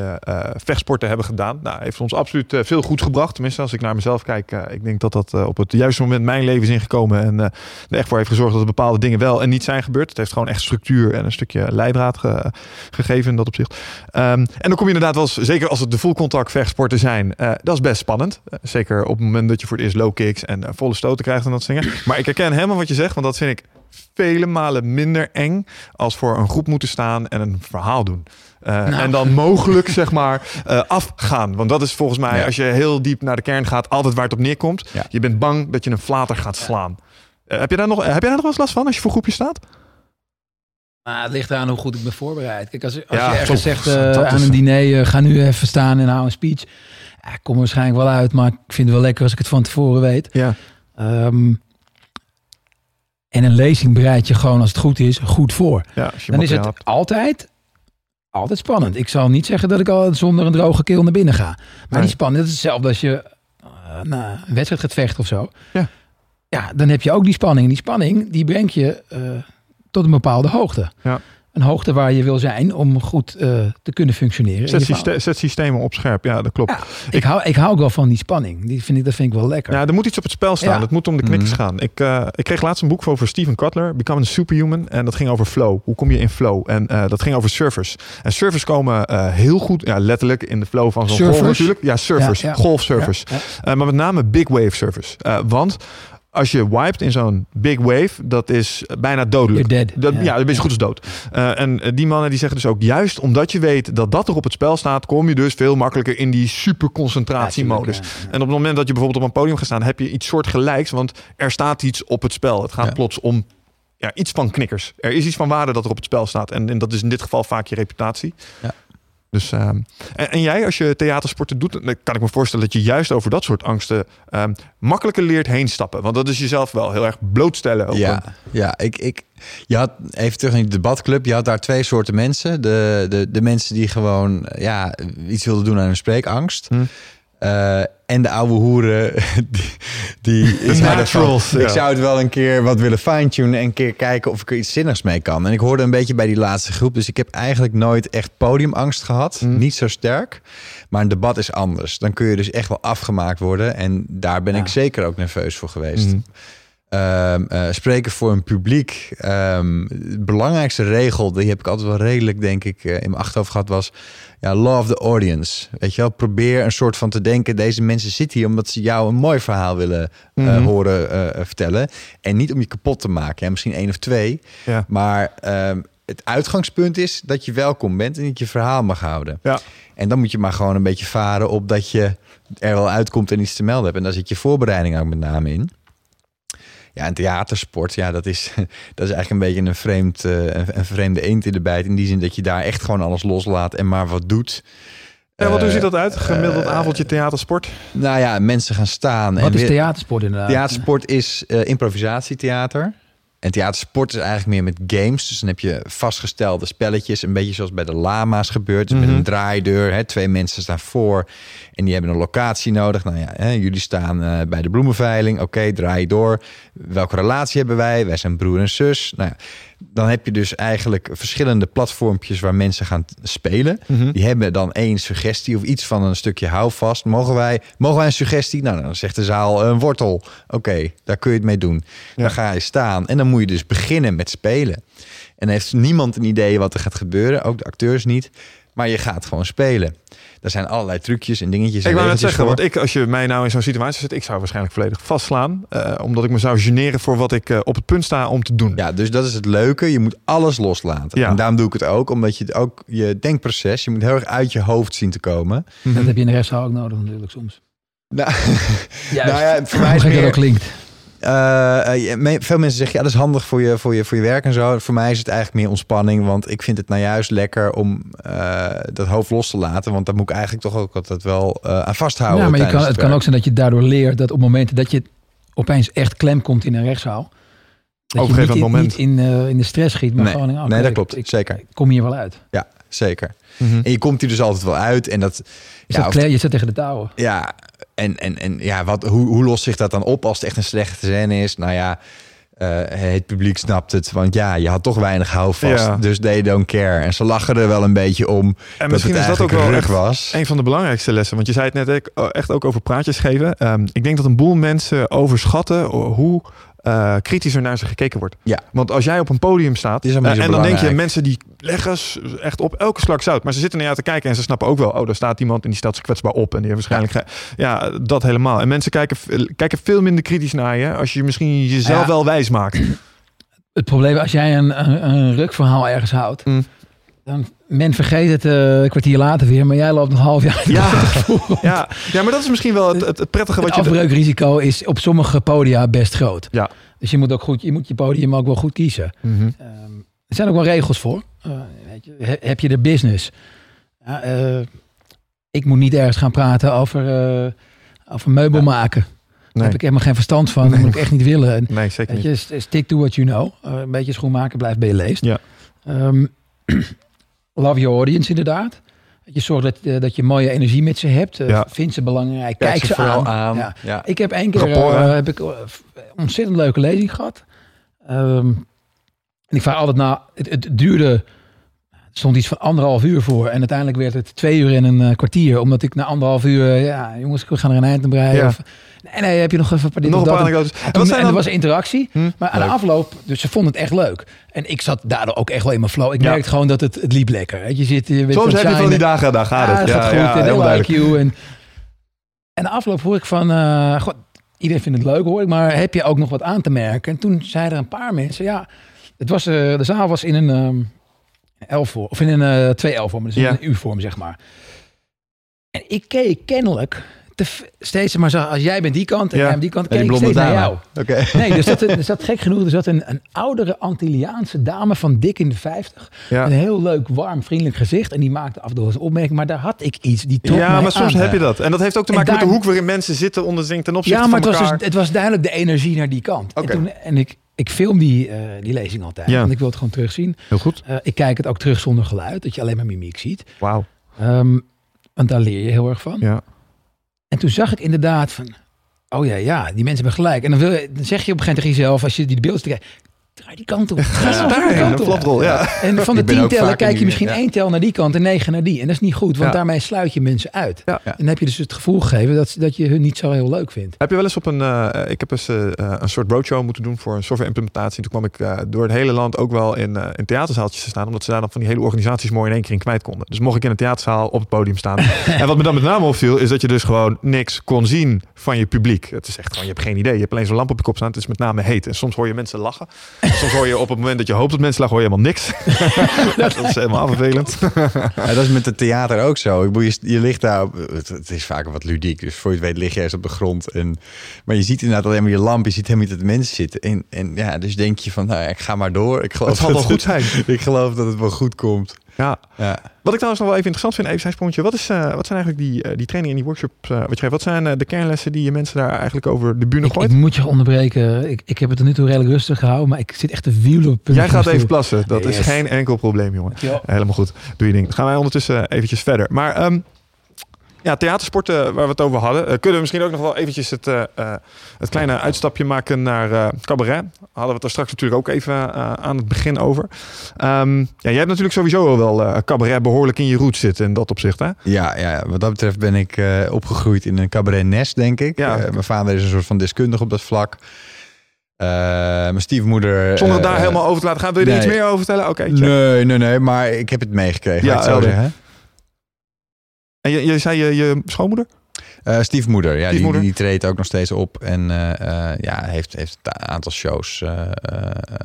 vechtsporten hebben gedaan. Nou, heeft ons absoluut veel goed gebracht. Tenminste, als ik naar mezelf kijk, ik denk dat dat op het juiste moment mijn leven is ingekomen en er echt voor heeft gezorgd dat er bepaalde dingen wel en niet zijn gebeurd. Het heeft gewoon echt structuur en een stukje leidraad ge- gegeven in dat opzicht. Ehm, en dan kom je inderdaad wel eens, zeker als het de full contact vechtsporten zijn, dat is best spannend. Zeker op het moment dat je voor het eerst low kicks en volle stoten krijgt en dat dingen. Maar ik herken helemaal wat je zegt, want dat vind ik vele malen minder eng als voor een groep moeten staan en een verhaal doen. Uh, Nou. En dan mogelijk, <laughs> zeg maar, uh, afgaan. Want dat is volgens mij, Ja. als je heel diep naar de kern gaat, altijd waar het op neerkomt. Ja. Je bent bang dat je een flater gaat slaan. Uh, heb, je daar nog, heb jij daar nog wel eens last van als je voor groepjes staat? Maar het ligt eraan hoe goed ik ben voorbereid. Kijk, als, als Ja, je ergens zegt eh, dat aan een diner, eh, ga nu even staan en hou een speech. Ja, ik kom er waarschijnlijk wel uit, maar ik vind het wel lekker als ik het van tevoren weet. Ja. Ehm, en een lezing bereid je gewoon, als het goed is, goed voor. ja als je Dan is het hebt. altijd, altijd spannend. Ik zal niet zeggen dat ik al zonder een droge keel naar binnen ga. Maar Nee. die spanning, dat is hetzelfde als je nou, een wedstrijd gaat vechten of zo. Ja. ja, dan heb je ook die spanning. En die spanning, die brengt je eh, tot een bepaalde hoogte. Ja. Een hoogte waar je wil zijn om goed eh, te kunnen functioneren. in Zet, syste- zet systemen op scherp, ja, dat klopt. Ja, ik, hou, ik hou ook wel van die spanning. Die vind ik, dat vind ik wel lekker. Ja, er moet iets op het spel staan. Ja. Het moet om de knikkers Mhm. gaan. Ik, eh, ik kreeg laatst een boek over Steven Kotler, Becoming a Superhuman. En dat ging over flow. Hoe kom je in flow? En eh, dat ging over surfers. En surfers komen eh, heel goed, ja, letterlijk in de flow van zo'n golf natuurlijk. Ja, surfers. Ja, ja. Golfsurfers. Ja, ja. Eh, maar met name big wave surfers. Eh, want als je wiped in zo'n big wave, dat is bijna dodelijk. Dead. Dat, ja, Ja. dan ben je zo goed als dood. Eh, en eh, die mannen die zeggen dus ook, juist omdat je weet dat dat er op het spel staat, kom je dus veel makkelijker in die superconcentratiemodus. Ja. En op het moment dat je bijvoorbeeld op een podium gaat staan, heb je iets soortgelijks, want er staat iets op het spel. Het gaat plots om ja, iets van knikkers. Er is iets van waarde dat er op het spel staat. En, en dat is in dit geval vaak je reputatie. Ja. Dus, ehm, en, en jij, als je theatersporten doet, dan kan ik me voorstellen dat je juist over dat soort angsten ehm, makkelijker leert heen stappen. Want dat is jezelf wel heel erg blootstellen. Ja, ja ik, ik, je had even terug in de debatclub. Je had daar twee soorten mensen. De, de, de mensen die gewoon ja, iets wilden doen aan hun spreekangst. Hm. Eh, en de oude hoeren <laughs> die... die <laughs> De van, naturals, ja. Ik zou het wel een keer wat willen fine-tunen... en een keer kijken of ik er iets zinnigs mee kan. En ik hoorde een beetje bij die laatste groep. Dus ik heb eigenlijk nooit echt podiumangst gehad. Hm. Niet zo sterk. Maar een debat is anders. Dan kun je dus echt wel afgemaakt worden. En daar ben Ja. ik zeker ook nerveus voor geweest. Mhm. Ehm, eh, spreken voor een publiek. Ehm, de belangrijkste regel, die heb ik altijd wel redelijk, denk ik, eh, in mijn achterhoofd gehad, was ja, love the audience. Weet je wel, probeer een soort van te denken, deze mensen zitten hier omdat ze jou een mooi verhaal willen eh, Mhm. horen eh, vertellen. En niet om je kapot te maken. Ja, misschien één of twee. Ja. Maar ehm, het uitgangspunt is dat je welkom bent en dat je verhaal mag houden. Ja. En dan moet je maar gewoon een beetje varen op dat je er wel uitkomt en iets te melden hebt. En daar zit je voorbereiding ook met name in. Ja, en theatersport, ja, dat is, <laughs> dat is eigenlijk een beetje een, vreemd, eh, een, vreemde eend in de bijt. In die zin dat je daar echt gewoon alles loslaat en maar wat doet. Ja, wat, hoe Eh, ziet dat uit? Gemiddeld eh, avondje theatersport? Nou ja, mensen gaan staan. en Wat is weer- theatersport inderdaad? Theatersport is eh, improvisatietheater. En theatersport is eigenlijk meer met games. Dus dan heb je vastgestelde spelletjes. Een beetje zoals bij de lama's gebeurt. Dus Mhm. met een draaideur. Hè, twee mensen staan voor. En die hebben een locatie nodig. Nou ja, hè, jullie staan eh, bij de bloemenveiling. Oké, draai door. Welke relatie hebben wij? Wij zijn broer en zus. Nou ja, dan heb je dus eigenlijk verschillende platformpjes waar mensen gaan spelen. Mhm. Die hebben dan één suggestie of iets van een stukje houvast. Mogen wij, mogen wij een suggestie? Nou, dan zegt de zaal een wortel. Oké, daar kun je het mee doen. Ja. Dan ga je staan en dan moet je dus beginnen met spelen. En heeft niemand een idee wat er gaat gebeuren, ook de acteurs niet. Maar je gaat gewoon spelen. Er zijn allerlei trucjes en dingetjes. Ik wou net zeggen, voor. want ik, als je mij nou in zo'n situatie zet, ik zou waarschijnlijk volledig vastslaan. eh, omdat ik me zou generen voor wat ik eh, op het punt sta om te doen. Ja, dus dat is het leuke. Je moet alles loslaten. Ja. En daarom doe ik het ook, omdat je het ook je denkproces, je moet heel erg uit je hoofd zien te komen. Dat heb je in de rechtszaal ook nodig natuurlijk soms. Nou, <laughs> Juist. nou ja, voor mij is ook klinkt. Eh, eh, veel mensen zeggen, ja, dat is handig voor je, voor, je, voor je werk en zo. Voor mij is het eigenlijk meer ontspanning, want ik vind het nou juist lekker om eh, dat hoofd los te laten. Want daar moet ik eigenlijk toch ook altijd wel eh, aan vasthouden. Ja, maar je kan, het kan ook zijn dat je daardoor leert dat op momenten dat je opeens echt klem komt in een rechtszaal. Dat Op je een niet, gegeven in, moment. niet in, eh, in de stress schiet, maar Nee, gewoon... oh, nee, dat klopt. Ik, zeker. ik kom hier wel uit. Ja, zeker. Mhm. En je komt hier dus altijd wel uit. En dat, Je, ja, zat, of- kle- je zit tegen de touwen. ja, en, en, en ja, wat, hoe, hoe lost zich dat dan op als het echt een slechte scène is? Nou ja, eh, het publiek snapt het. Want ja, je had toch weinig houvast. Ja. Dus they don't care. En ze lachen er wel een beetje om. En misschien is dat ook wel echt was. een van de belangrijkste lessen. Want je zei het net ook- oh, echt ook over praatjes geven. Ehm, ik denk dat een boel mensen overschatten hoe eh, kritisch er naar ze gekeken wordt. Ja. Want als jij op een podium staat is eh, en dan denk je mensen die leggen echt op elke slak zout. Maar ze zitten naar jou te kijken en ze snappen ook wel. Oh, daar staat iemand en die stelt zich kwetsbaar op. En die heeft waarschijnlijk... Ja, dat helemaal. En mensen kijken, kijken veel minder kritisch naar je als je misschien jezelf Ja. wel wijs maakt. Het probleem, als jij een, een, een rukverhaal ergens houdt, Mm. Dan men vergeet het eh, een kwartier later weer, maar jij loopt nog een half jaar. Ja. <laughs> Ja. ja, maar dat is misschien wel het, het, prettige Het wat je... afbreukrisico is op sommige podia best groot. Ja. Dus je moet ook goed, je moet je podium ook wel goed kiezen. Mhm. Ehm, er zijn ook wel regels voor. Eh, weet je, he- heb je de business? Eh, ik moet niet ergens gaan praten over, over meubel maken. Daar Nee. heb ik helemaal geen verstand van. Dat moet ik echt niet willen. En, Nee, zeker niet. je, st- stick to what you know. Een beetje schoenmaken, blijft bij je leest. Ja. Ehm, love your audience inderdaad. Dat je zorgt dat, eh, dat je mooie energie met ze hebt. Eh, Ja. Vind ze belangrijk. Kijk Kijk, ze aan. aan. Ja. Ja. Ik heb één keer Rapport, eh, heb ik, ontzettend leuke lezing gehad. Ehm, en ik vraag altijd, nou, het, het duurde, stond iets van anderhalf uur voor. En uiteindelijk werd het twee uur en een eh, kwartier. Omdat ik na anderhalf uur, eh, ja jongens, we gaan er een eind aan breien. Ja. Of, nee, nee, heb je nog even een paar dit Nog een paar En-. En toen- wat zijn en er dan... was interactie. Hm? Maar aan Leuk. de afloop, dus ze vonden het echt leuk. En ik zat daardoor ook echt wel in mijn flow. Ik Ja. merkte gewoon dat het, het liep lekker. Weet Je, zit, je Soms heb je van die dagen, daar gaat Ja, het. gaat goed. en heel like you. En, en de afloop hoor ik van... eh, god, iedereen vindt het leuk hoor ik. Maar heb je ook nog wat aan te merken? En toen zeiden er een paar mensen... Ja, het was, de zaal was in een... ehm L-vorm, of in een eh 2L-vorm, dus in Ja. een U-vorm, zeg maar. En ik keek kennelijk te steeds maar zo, als jij bent die kant en Ja. jij bent die kant, die keek ik steeds naar jou. Oké. <laughs> Nee, er zat, <laughs> er zat gek genoeg, er zat een, een oudere Antilliaanse dame van dik in de 50. Ja. Een heel leuk, warm, vriendelijk gezicht. En die maakte af en toe een opmerking, maar daar had ik iets. Die trok Ja, maar soms aan. heb je dat. En dat heeft ook te En maken met de hoek waarin mensen zitten onderling ten opzichte Ja, maar van het was, elkaar. dus, het was duidelijk de energie naar die kant. Oké. En, toen, en ik, ik film die, eh, die lezing altijd, Ja. want ik wil het gewoon terugzien. Heel goed. Eh, ik kijk het ook terug zonder geluid, dat je alleen maar mimiek ziet. Wauw. Ehm, want daar leer je heel erg van. Ja. En toen zag ik inderdaad van, oh ja, ja, die mensen hebben gelijk. En dan, wil je, dan zeg je op een gegeven moment tegen jezelf, als je die beelden kijkt, draai die kant op. Ga Daarheen, kant een op. Ja. En van de tien tellen kijk je misschien ja. één tel naar die kant en negen naar die. En dat is niet goed, want Ja. daarmee sluit je mensen uit. Ja. En dan heb je dus het gevoel gegeven dat, dat je hun niet zo heel leuk vindt. Heb je wel eens op een... eh, ik heb eens eh, eh, een soort roadshow moeten doen voor een software implementatie. Toen kwam ik eh, door het hele land ook wel in, eh, in theaterzaaltjes te staan. Omdat ze daar dan van die hele organisaties mooi in één keer in kwijt konden. Dus mocht ik in een theaterzaal op het podium staan. <laughs> en wat me dan met name opviel, is dat je dus gewoon niks kon zien van je publiek. Het is echt gewoon, je hebt geen idee. Je hebt alleen zo'n lamp op je kop staan. Het is met name heet. En soms hoor je mensen lachen. Soms hoor je op het moment dat je hoopt dat mensen lachen, hoor je helemaal niks. <laughs> dat is helemaal vervelend. Ja, dat is met het theater ook zo. Ik bedoel, je, je ligt daar, op, het, het is vaak wat ludiek. Dus voor je het weet lig je eerst op de grond. En, maar je ziet inderdaad alleen maar je lamp. Je ziet helemaal niet dat de mensen zitten. En, en ja, dus denk je van, nou ja, ik ga maar door. Ik geloof Het zal wel goed zijn. <laughs> ik geloof dat het wel goed komt. Ja. Ja. Wat ik trouwens nog wel even interessant vind, even zijn sprongetje. Wat, is, eh, wat zijn eigenlijk die, eh, die trainingen en die workshops eh, wat je? Wat zijn de kernlessen die je mensen daar eigenlijk over de Ik, gooit? ik moet je onderbreken. Ik, ik heb het er nu toe redelijk rustig gehouden, maar ik zit echt te wielen op Jij gaat even plassen. Dat is geen enkel probleem, jongen. Helemaal goed. Doe je ding. Dan gaan wij ondertussen eventjes verder. Maar ehm, ja, theatersporten waar we het over hadden. eh, kunnen we misschien ook nog wel eventjes het, eh, eh, het kleine uitstapje maken naar eh, cabaret. Hadden we het er straks natuurlijk ook even eh, aan het begin over. Ehm, ja, jij hebt natuurlijk sowieso al wel eh, cabaret behoorlijk in je roots zitten in dat opzicht, hè? Ja, ja, wat dat betreft ben ik eh, opgegroeid in een cabaret nest, denk ik. Ja. Eh, mijn vader is een soort van deskundige op dat vlak. Eh, mijn stiefmoeder... Zonder het daar eh, helemaal over te laten gaan. Wil je er nee. iets meer over vertellen? Oké. Nee, nee, nee, maar ik heb het meegekregen. Ja, ik zo zeggen. En je, je zei je, je schoonmoeder? Eh, stiefmoeder, ja, Stiefmoeder. Die, die treedt ook nog steeds op. En eh, eh, ja, heeft, heeft een aantal shows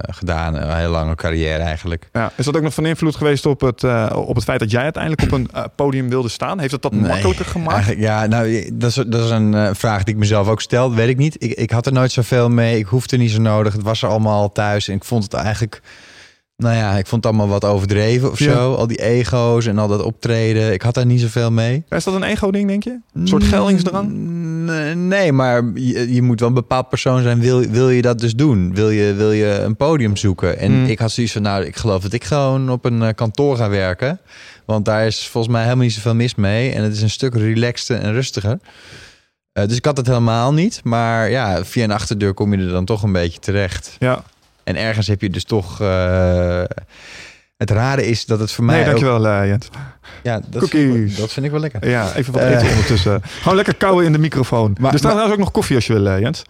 gedaan. Een hele lange carrière eigenlijk. Ja. Is dat ook nog van invloed geweest op het, op het feit dat jij uiteindelijk op een podium wilde staan? Heeft dat Nee, makkelijker gemaakt? Ja, nou, dat is, dat is een vraag die ik mezelf ook stel. Dat weet ik niet. Ik, ik had er nooit zoveel mee. Ik hoefde niet zo nodig. Het was er allemaal al thuis. En ik vond het eigenlijk... Nou ja, ik vond het allemaal wat overdreven of Ja. zo. Al die ego's en al dat optreden. Ik had daar niet zoveel mee. Is dat een ego-ding, denk je? Een soort geldingsdrang? Mm, Nee, maar je, je moet wel een bepaald persoon zijn. Wil, wil je dat dus doen? Wil je, wil je een podium zoeken? En Mm. ik had zoiets van, nou, ik geloof dat ik gewoon op een eh, kantoor ga werken. Want daar is volgens mij helemaal niet zoveel mis mee. En het is een stuk relaxter en rustiger. Eh, dus ik had het helemaal niet. Maar ja, via een achterdeur kom je er dan toch een beetje terecht. Ja. En ergens heb je dus toch... eh, het rare is dat het voor mij Nee, ook... dankjewel eh, Jens. Ja, dat vind, ik, dat vind ik wel lekker. Ja, even wat Eh. eten ondertussen. Gewoon lekker kauwen in de microfoon. Maar- er staat trouwens ook nog koffie als je wil, eh, Jens.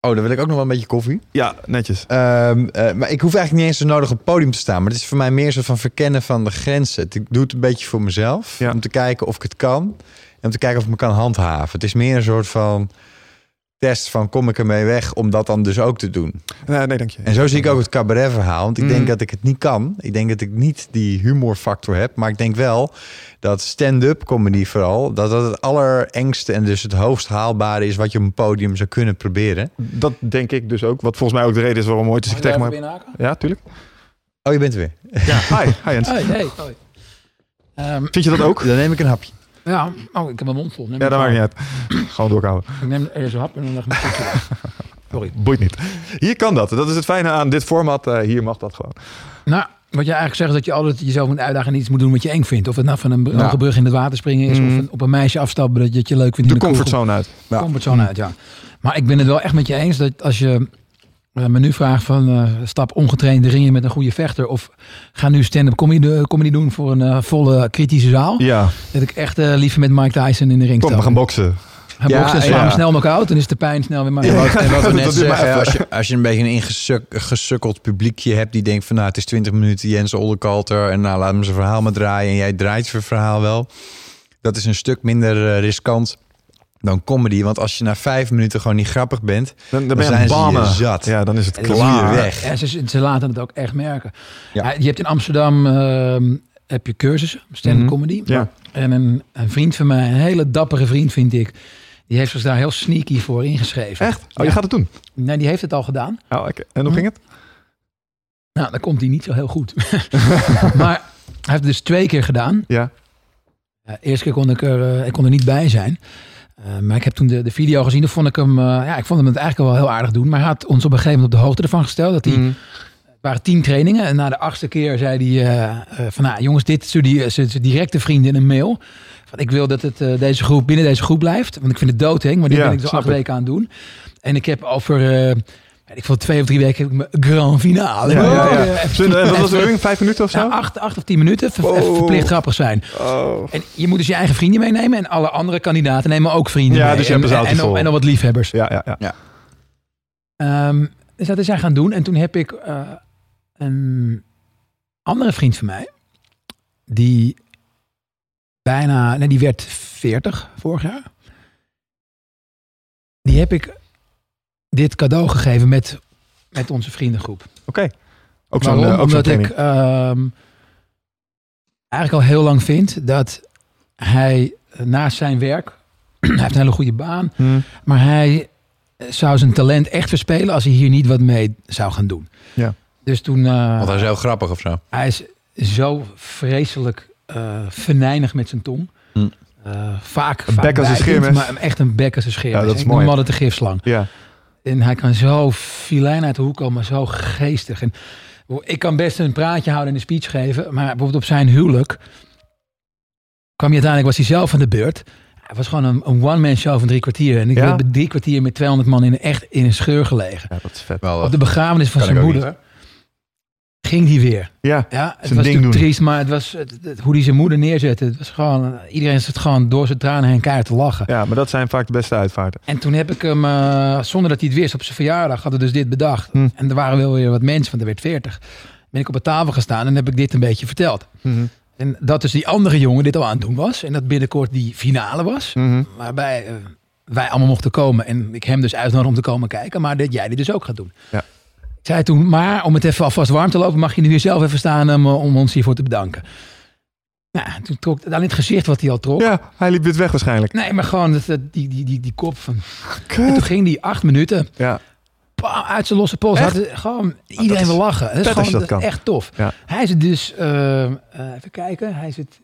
Oh, dan wil ik ook nog wel een beetje koffie. Ja, netjes. Ehm, eh, maar ik hoef eigenlijk niet eens zo nodig op het podium te staan. Maar het is voor mij meer zo van verkennen van de grenzen. Ik doe het een beetje voor mezelf. Ja. Om te kijken of ik het kan. En om te kijken of ik me kan handhaven. Het is meer een soort van test van kom ik ermee weg om dat dan dus ook te doen. Nee, nee, dank je. En zo zie ik ook het cabaretverhaal. Want ik Mm. denk dat ik het niet kan. Ik denk dat ik niet die humorfactor heb. Maar ik denk wel dat stand-up comedy vooral... dat dat het allerengste en dus het hoogst haalbare is... wat je op een podium zou kunnen proberen. Dat denk ik dus ook. Wat volgens mij ook de reden is waarom ooit eens ik tegen me... Ja, tuurlijk. Oh, je bent er weer. Ja, hi. Hi Jens. Hey, hey. Hoi. Ehm, Vind je dat ook? Dan neem ik een hapje. Ja, oh, ik heb mijn mond vol. Neem Ja, dat maakt niet uit. Gewoon doorkomen. Ik neem eerst een hap en dan leg ik. <laughs> Sorry. Boeit niet. Hier kan dat. Dat is het fijne aan dit format. Eh, hier mag dat gewoon. Nou, wat je eigenlijk zegt is dat je altijd jezelf moet uitdagen en iets moet doen wat je eng vindt. Of het nou van een hoge brug in het water springen is, Mm. of een- op een meisje afstappen dat je het je leuk vindt. De in kroeg. comfortzone uit. Ja. comfortzone uit, ja. Maar ik ben het wel echt met je eens dat als je me nu vraagt van eh, stap ongetraind de ring in met een goede vechter of ga nu stand-up comedy, comedy doen voor een eh, volle kritische zaal. Ja, Dat ik echt eh, liever met Mike Tyson in de ring kom, sta. we gaan boksen. Gaan Ja, boksen, ja. slaan we snel knock-out, dan is de pijn snel weer maar. En wat, en wat <laughs> we net zeggen, als je, als je een beetje een ingesukkeld publiekje hebt... die denkt van nou, het is 20 minuten Jens Oldekalter... en nou, laat hem zijn verhaal maar draaien... en jij draait zijn verhaal wel. Dat is een stuk minder eh, riskant dan comedy. Want als je na vijf minuten gewoon niet grappig bent... Dan, dan ben zijn ze je zat. Ja, dan is het En klaar. weg. Ja, ze, ze laten het ook echt merken. Ja. Je hebt in Amsterdam ehm, heb je cursussen, stand-up Mhm. comedy. Ja. En een, een vriend van mij, een hele dappere vriend vind ik, die heeft zich daar heel sneaky voor ingeschreven. Echt? Oh, Ja. je gaat het doen? Nee, die heeft het al gedaan. Oh, oké. En hoe Hm. ging het? Nou, dan komt hij niet zo heel goed. <laughs> maar hij heeft het dus twee keer gedaan. Ja. Eerste keer kon ik er, eh, ik kon er niet bij zijn. Eh, maar ik heb toen de, de video gezien. Toen vond ik hem, eh, ja, ik vond hem het eigenlijk wel heel aardig doen. Maar hij had ons op een gegeven moment op de hoogte ervan gesteld. Dat hij, Mhm. het waren tien trainingen. En na de achtste keer zei hij eh, van, nou jongens, dit stuurde hij zijn directe vrienden in een mail. Van, ik wil dat het deze groep, binnen deze groep blijft. Want ik vind het doodeng. Maar dit Ja, ben ik zo acht weken aan het doen. En ik heb over, ik veel twee of drie weken heb ik mijn grand finale. Ja, ja, ja. Oh, en wat was oefening? Vijf minuten of zo? ja, acht, acht of tien minuten. Ver- Wow. even verplicht grappig zijn. Oh. En je moet dus je eigen vrienden meenemen. En alle andere kandidaten nemen ook vrienden Ja, mee. dus je hebt een en, en, en, en nog wat liefhebbers. Ja, ja, ja. Ehm, dus dat is hij gaan doen. En toen heb ik eh, een andere vriend van mij. Die bijna, nee, die werd 40 vorig jaar. Die heb ik dit cadeau gegeven met, met onze vriendengroep. Oké. Ook zo'n eh, Omdat ik ehm, eigenlijk al heel lang vind dat hij eh, naast zijn werk, <clears throat> hij heeft een hele goede baan, Mhm. maar hij eh, zou zijn talent echt verspelen als hij hier niet wat mee zou gaan doen. Ja. Dus toen, eh, Want hij is heel grappig of zo. hij is zo vreselijk eh venijnig met zijn tong. Hm. Eh, vaak, Een vaak bek als een. Maar echt een bek als een scheermes. Ja, dat is mooi. hem altijd de gifslang. Ja. En hij kan zo filijn uit de hoek komen, zo geestig. En ik kan best een praatje houden en een speech geven. Maar bijvoorbeeld op zijn huwelijk kwam hij uiteindelijk, was hij zelf aan de beurt. Het was gewoon een, een one-man show van drie kwartier. En ik Ja? heb drie kwartier met 200 man in, echt in een scheur gelegen. ja, dat is vet. Wel, Op de begrafenis van Kan zijn moeder ging hij weer. Ja. Ja, het was ding natuurlijk triest, maar het was het- het- hoe hij zijn moeder neerzette. Het was gewoon, iedereen zit gewoon door zijn tranen heen keihard te lachen. ja, maar dat zijn vaak de beste uitvaarten. En toen heb ik hem, eh, zonder dat hij het wist, op zijn verjaardag hadden we dus dit bedacht. Hm. En er waren wel weer wat mensen, want er werd 40. Ben ik op de tafel gestaan en heb ik dit een beetje verteld. Mhm. En dat dus die andere jongen dit al aan het doen was. En dat binnenkort die finale was. Mhm. Waarbij eh, wij allemaal mochten komen. En ik hem dus uitnodigde om te komen kijken. Maar dat jij die dus ook gaat doen. Ja. Zei toen, maar om het even alvast warm te lopen, mag je nu hier zelf even staan om, eh, om ons hiervoor te bedanken. Nou, toen trok aan het gezicht wat hij al trok. Ja, hij liep dit weg waarschijnlijk. Nee, maar gewoon dat, dat- die, die, die, die kop van. En Kut. toen ging die acht minuten Ja. bam, uit zijn losse pols. Had, gewoon iedereen is wil lachen. Dat is gewoon dat kan. echt tof. Ja. Hij zit dus, eh, eh, even kijken, hij zit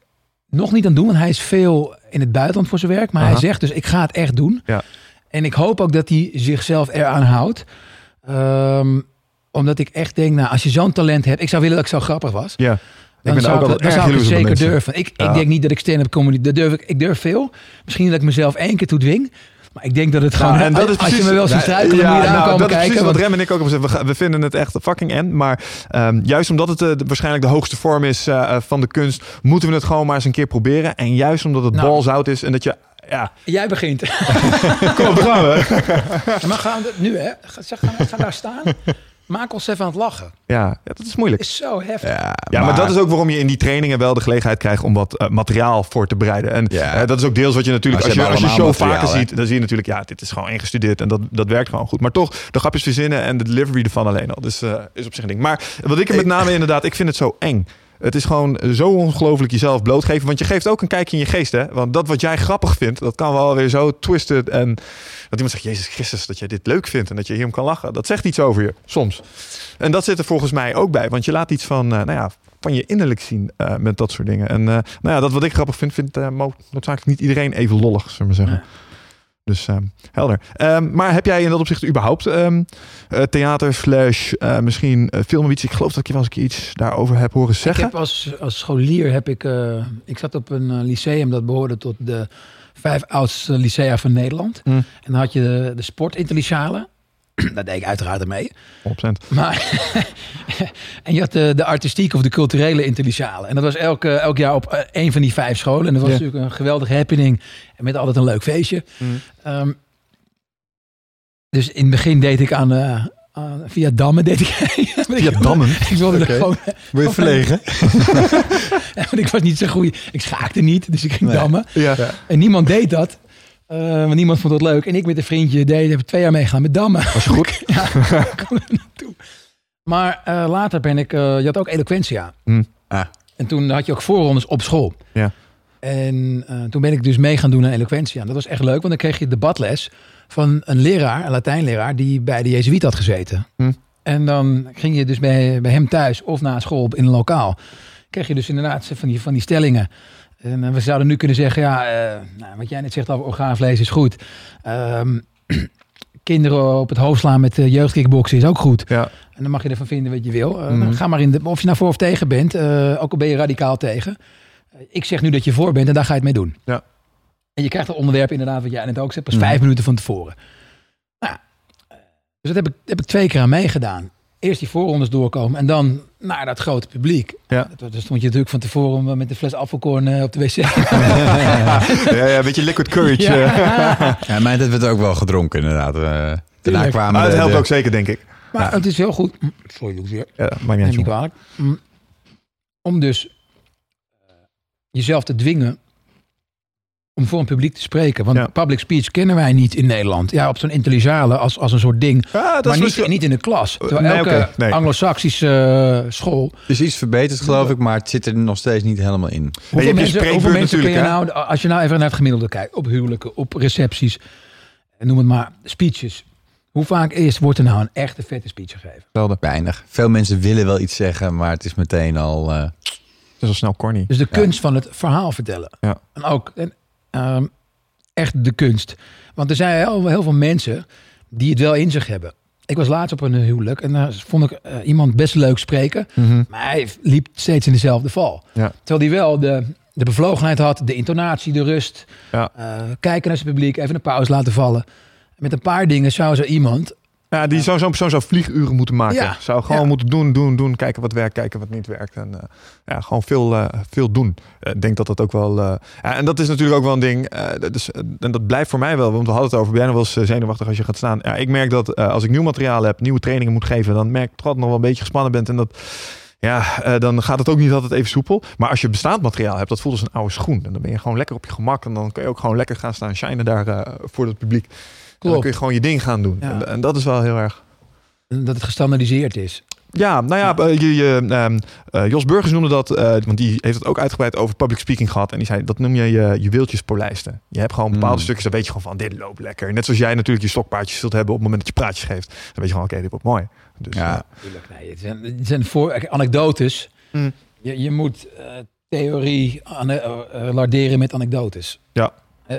nog niet aan het doen, want hij is veel in het buitenland voor zijn werk. Maar Aha. hij zegt dus, ik ga het echt doen. Ja. En ik hoop ook dat hij zichzelf eraan houdt. Ehm, omdat ik echt denk, nou, als je zo'n talent hebt, ik zou willen dat ik zo grappig was. Ja. Ik Dan ben zou ook ik, dan zou ik het zeker mensen. durven. Ik, Ja. ik denk niet dat ik stand-up comedy, dat durf ik. Ik durf veel. Misschien dat ik mezelf één keer toe dwing. Maar ik denk dat het gewoon, Nou, en dat is als precies, je me wel ziet Ja, struikelen, moet je ja, nou, dat is kijken. precies want- wat Rem en ik ook hebben gezegd. We, gaan- we vinden het echt fucking end. Maar ehm, juist omdat het eh, waarschijnlijk de hoogste vorm is eh, eh, van de kunst, moeten we het gewoon maar eens een keer proberen. En juist omdat het Nou. balzout is en dat je... Ja, Jij begint. <laughs> kom op, gaan we. Ja, <laughs> maar gaan we nu, hè? Ga, zeg, ga, ga daar staan. Maak ons even aan het lachen. Ja, ja, dat is moeilijk. is zo heftig. Ja, Ja, maar, dat is ook waarom je in die trainingen wel de gelegenheid krijgt om wat eh, materiaal voor te bereiden. En Ja. eh, dat is ook deels wat je natuurlijk, Maar als ze je, als je show vaker ziet, dan zie je natuurlijk, ja, dit is gewoon ingestudeerd en dat, dat werkt gewoon goed. Maar toch, de grapjes verzinnen en de delivery ervan alleen al. Dus eh, is op zich een ding. Maar wat ik er met name inderdaad, ik vind het zo eng. Het is gewoon zo ongelooflijk jezelf blootgeven. Want je geeft ook een kijkje in je geest, hè? Want dat wat jij grappig vindt, dat kan wel weer zo twisted. En dat iemand zegt, Jezus Christus, dat jij dit leuk vindt en dat je hierom kan lachen. Dat zegt iets over je, soms. En dat zit er volgens mij ook bij. Want je laat iets van, eh, nou ja, van je innerlijk zien eh, met dat soort dingen. En eh, nou ja, dat wat ik grappig vind, vindt mo- noodzakelijk niet iedereen even lollig, zullen we zeggen. Dus eh, helder. Ehm, maar heb jij in dat opzicht überhaupt ehm, eh, theater slash eh, misschien eh, film of iets? Ik geloof dat ik je wel eens iets daarover heb horen Ik zeggen. heb als, als scholier heb ik, ik zat op een lyceum dat behoorde tot de vijf oudste licea van Nederland. Mm. En dan had je de, de sportintelligale. <clears throat> Daar deed ik uiteraard mee. 100%. Maar, <laughs> en je had de, de artistieke of de culturele intelligale. En dat was elk, eh, elk jaar op eh, een van die vijf scholen. En dat was Ja. natuurlijk een geweldige happening. En met altijd een leuk feestje. Mm. Ehm, dus in het begin deed ik aan, eh, via dammen. Deed ik, <laughs> Via dammen? Ik wilde Oké. gewoon... Word je <laughs> verlegen? Want ik was niet zo goed. Ik schaakte niet, dus ik ging Nee. dammen. Ja. En niemand deed dat. Eh, want niemand vond het leuk. En ik met een vriendje deed, heb twee jaar meegegaan met dammen. Was je goed? <laughs> ja, er. <laughs> Maar eh, later ben ik... eh, je had ook eloquentia. Hmm. Ah. En toen had je ook voorrondes op school. Ja. En eh, toen ben ik dus mee gaan doen aan eloquentia. En dat was echt leuk, want dan kreeg je debatles van een leraar, een Latijnleraar, die bij de Jezuïet had gezeten. Hm. En dan ging je dus bij, bij hem thuis of na school in een lokaal. Kreeg je dus inderdaad van die, van die stellingen. En eh, we zouden nu kunnen zeggen, ja, eh, nou, wat jij net zegt over orgaanvlees is goed. Ehm, <clears throat> kinderen op het hoofd slaan met uh, jeugdkickboksen is ook goed. Ja. En dan mag je ervan vinden wat je wil. Uh, Mhm. Ga maar in de, of je nou voor of tegen bent, uh, ook al ben je radicaal tegen. Uh, ik zeg nu dat je voor bent en daar ga je het mee doen. Ja. En je krijgt het onderwerp inderdaad wat jij net ook zegt, pas Mhm. vijf minuten van tevoren. Nou, dus dat heb ik, heb ik twee keer aan meegedaan. Eerst die voorrondes doorkomen en dan naar dat grote publiek. Ja. Dat, stond je natuurlijk van tevoren met een fles afvalkorn uh, op de wc. <laughs> ja, ja, een beetje liquid courage. Ja. <laughs> Ja. Ja, mij werd ook wel gedronken inderdaad. Uh, daarna kwamen Maar het de- helpt de- ook zeker, denk ik. Maar Ja. het is heel goed. Sorry, doe ik weer. Ja, maakt niet niet kwalijk. Mm. Om dus eh, jezelf te dwingen om voor een publiek te spreken. Want Ja. public speech kennen wij niet in Nederland. Ja, op zo'n intelligale als, als een soort ding. Ja, dat maar is niet, misschien- niet in de klas. Terwijl nee, elke nee. anglo-saxische eh, school... Het is iets verbeterd geloof ik, maar het zit er nog steeds niet helemaal in. je Hoeveel hebt je mensen, hoeveel mensen kun je nou... Als je nou even naar het gemiddelde kijkt. Op huwelijken, op recepties. En noem het maar speeches. Hoe vaak eerst wordt er nou een echte vette speech gegeven? Zelden. Weinig. Veel mensen willen wel iets zeggen, maar het is meteen al... eh, Dat is al snel corny. Dus de kunst van het verhaal vertellen. Ja. En ook en, ehm, echt de kunst. Want er zijn heel, heel veel mensen die het wel in zich hebben. Ik was laatst op een huwelijk en daar vond ik eh, iemand best leuk spreken. Mhm. Maar hij liep steeds in dezelfde val. Ja. Terwijl hij wel de, de bevlogenheid had, de intonatie, de rust. Ja. eh, kijken naar zijn publiek, even een pauze laten vallen. Met een paar dingen zou zo iemand... Ja, die zou zo'n persoon zou vlieguren moeten maken. Ja. Zou gewoon Ja. moeten doen, doen, doen. Kijken wat werkt, kijken wat niet werkt. En eh, ja, gewoon veel, eh, veel doen. Eh, Ik denk dat dat ook wel... eh, ja, en dat is natuurlijk ook wel een ding. eh, dat eh, en dat blijft voor mij wel. Want we hadden het over. Ben jij nog wel eens eh, zenuwachtig als je gaat staan? Ja, ik merk dat eh, als ik nieuw materiaal heb, nieuwe trainingen moet geven... dan merk ik toch altijd nog wel een beetje gespannen bent. En dat... Ja, eh, dan gaat het ook niet altijd even soepel. Maar als je bestaand materiaal hebt, dat voelt als een oude schoen. En dan ben je gewoon lekker op je gemak. En dan kun je ook gewoon lekker gaan staan shinen daar eh, voor het publiek. Dan kun je gewoon je ding gaan doen. Ja. En, en dat is wel heel erg... Dat het gestandardiseerd is. Ja, nou ja, eh, je, je, ehm, eh, Jos Burgers noemde dat, eh, want die heeft het ook uitgebreid over public speaking gehad. En die zei, dat noem je je juweeltjes polijsten. Je hebt gewoon bepaalde Mm. stukjes, dan weet je gewoon van, dit loopt lekker. Net zoals jij natuurlijk je stokpaardjes zult hebben op het moment dat je praatjes geeft. Dan weet je gewoon, oké, dit wordt mooi. Dus, Ja. nee. Het zijn, het zijn voor, anekdotes. Mm. Je, je moet theorie larderen met anekdotes. Ja.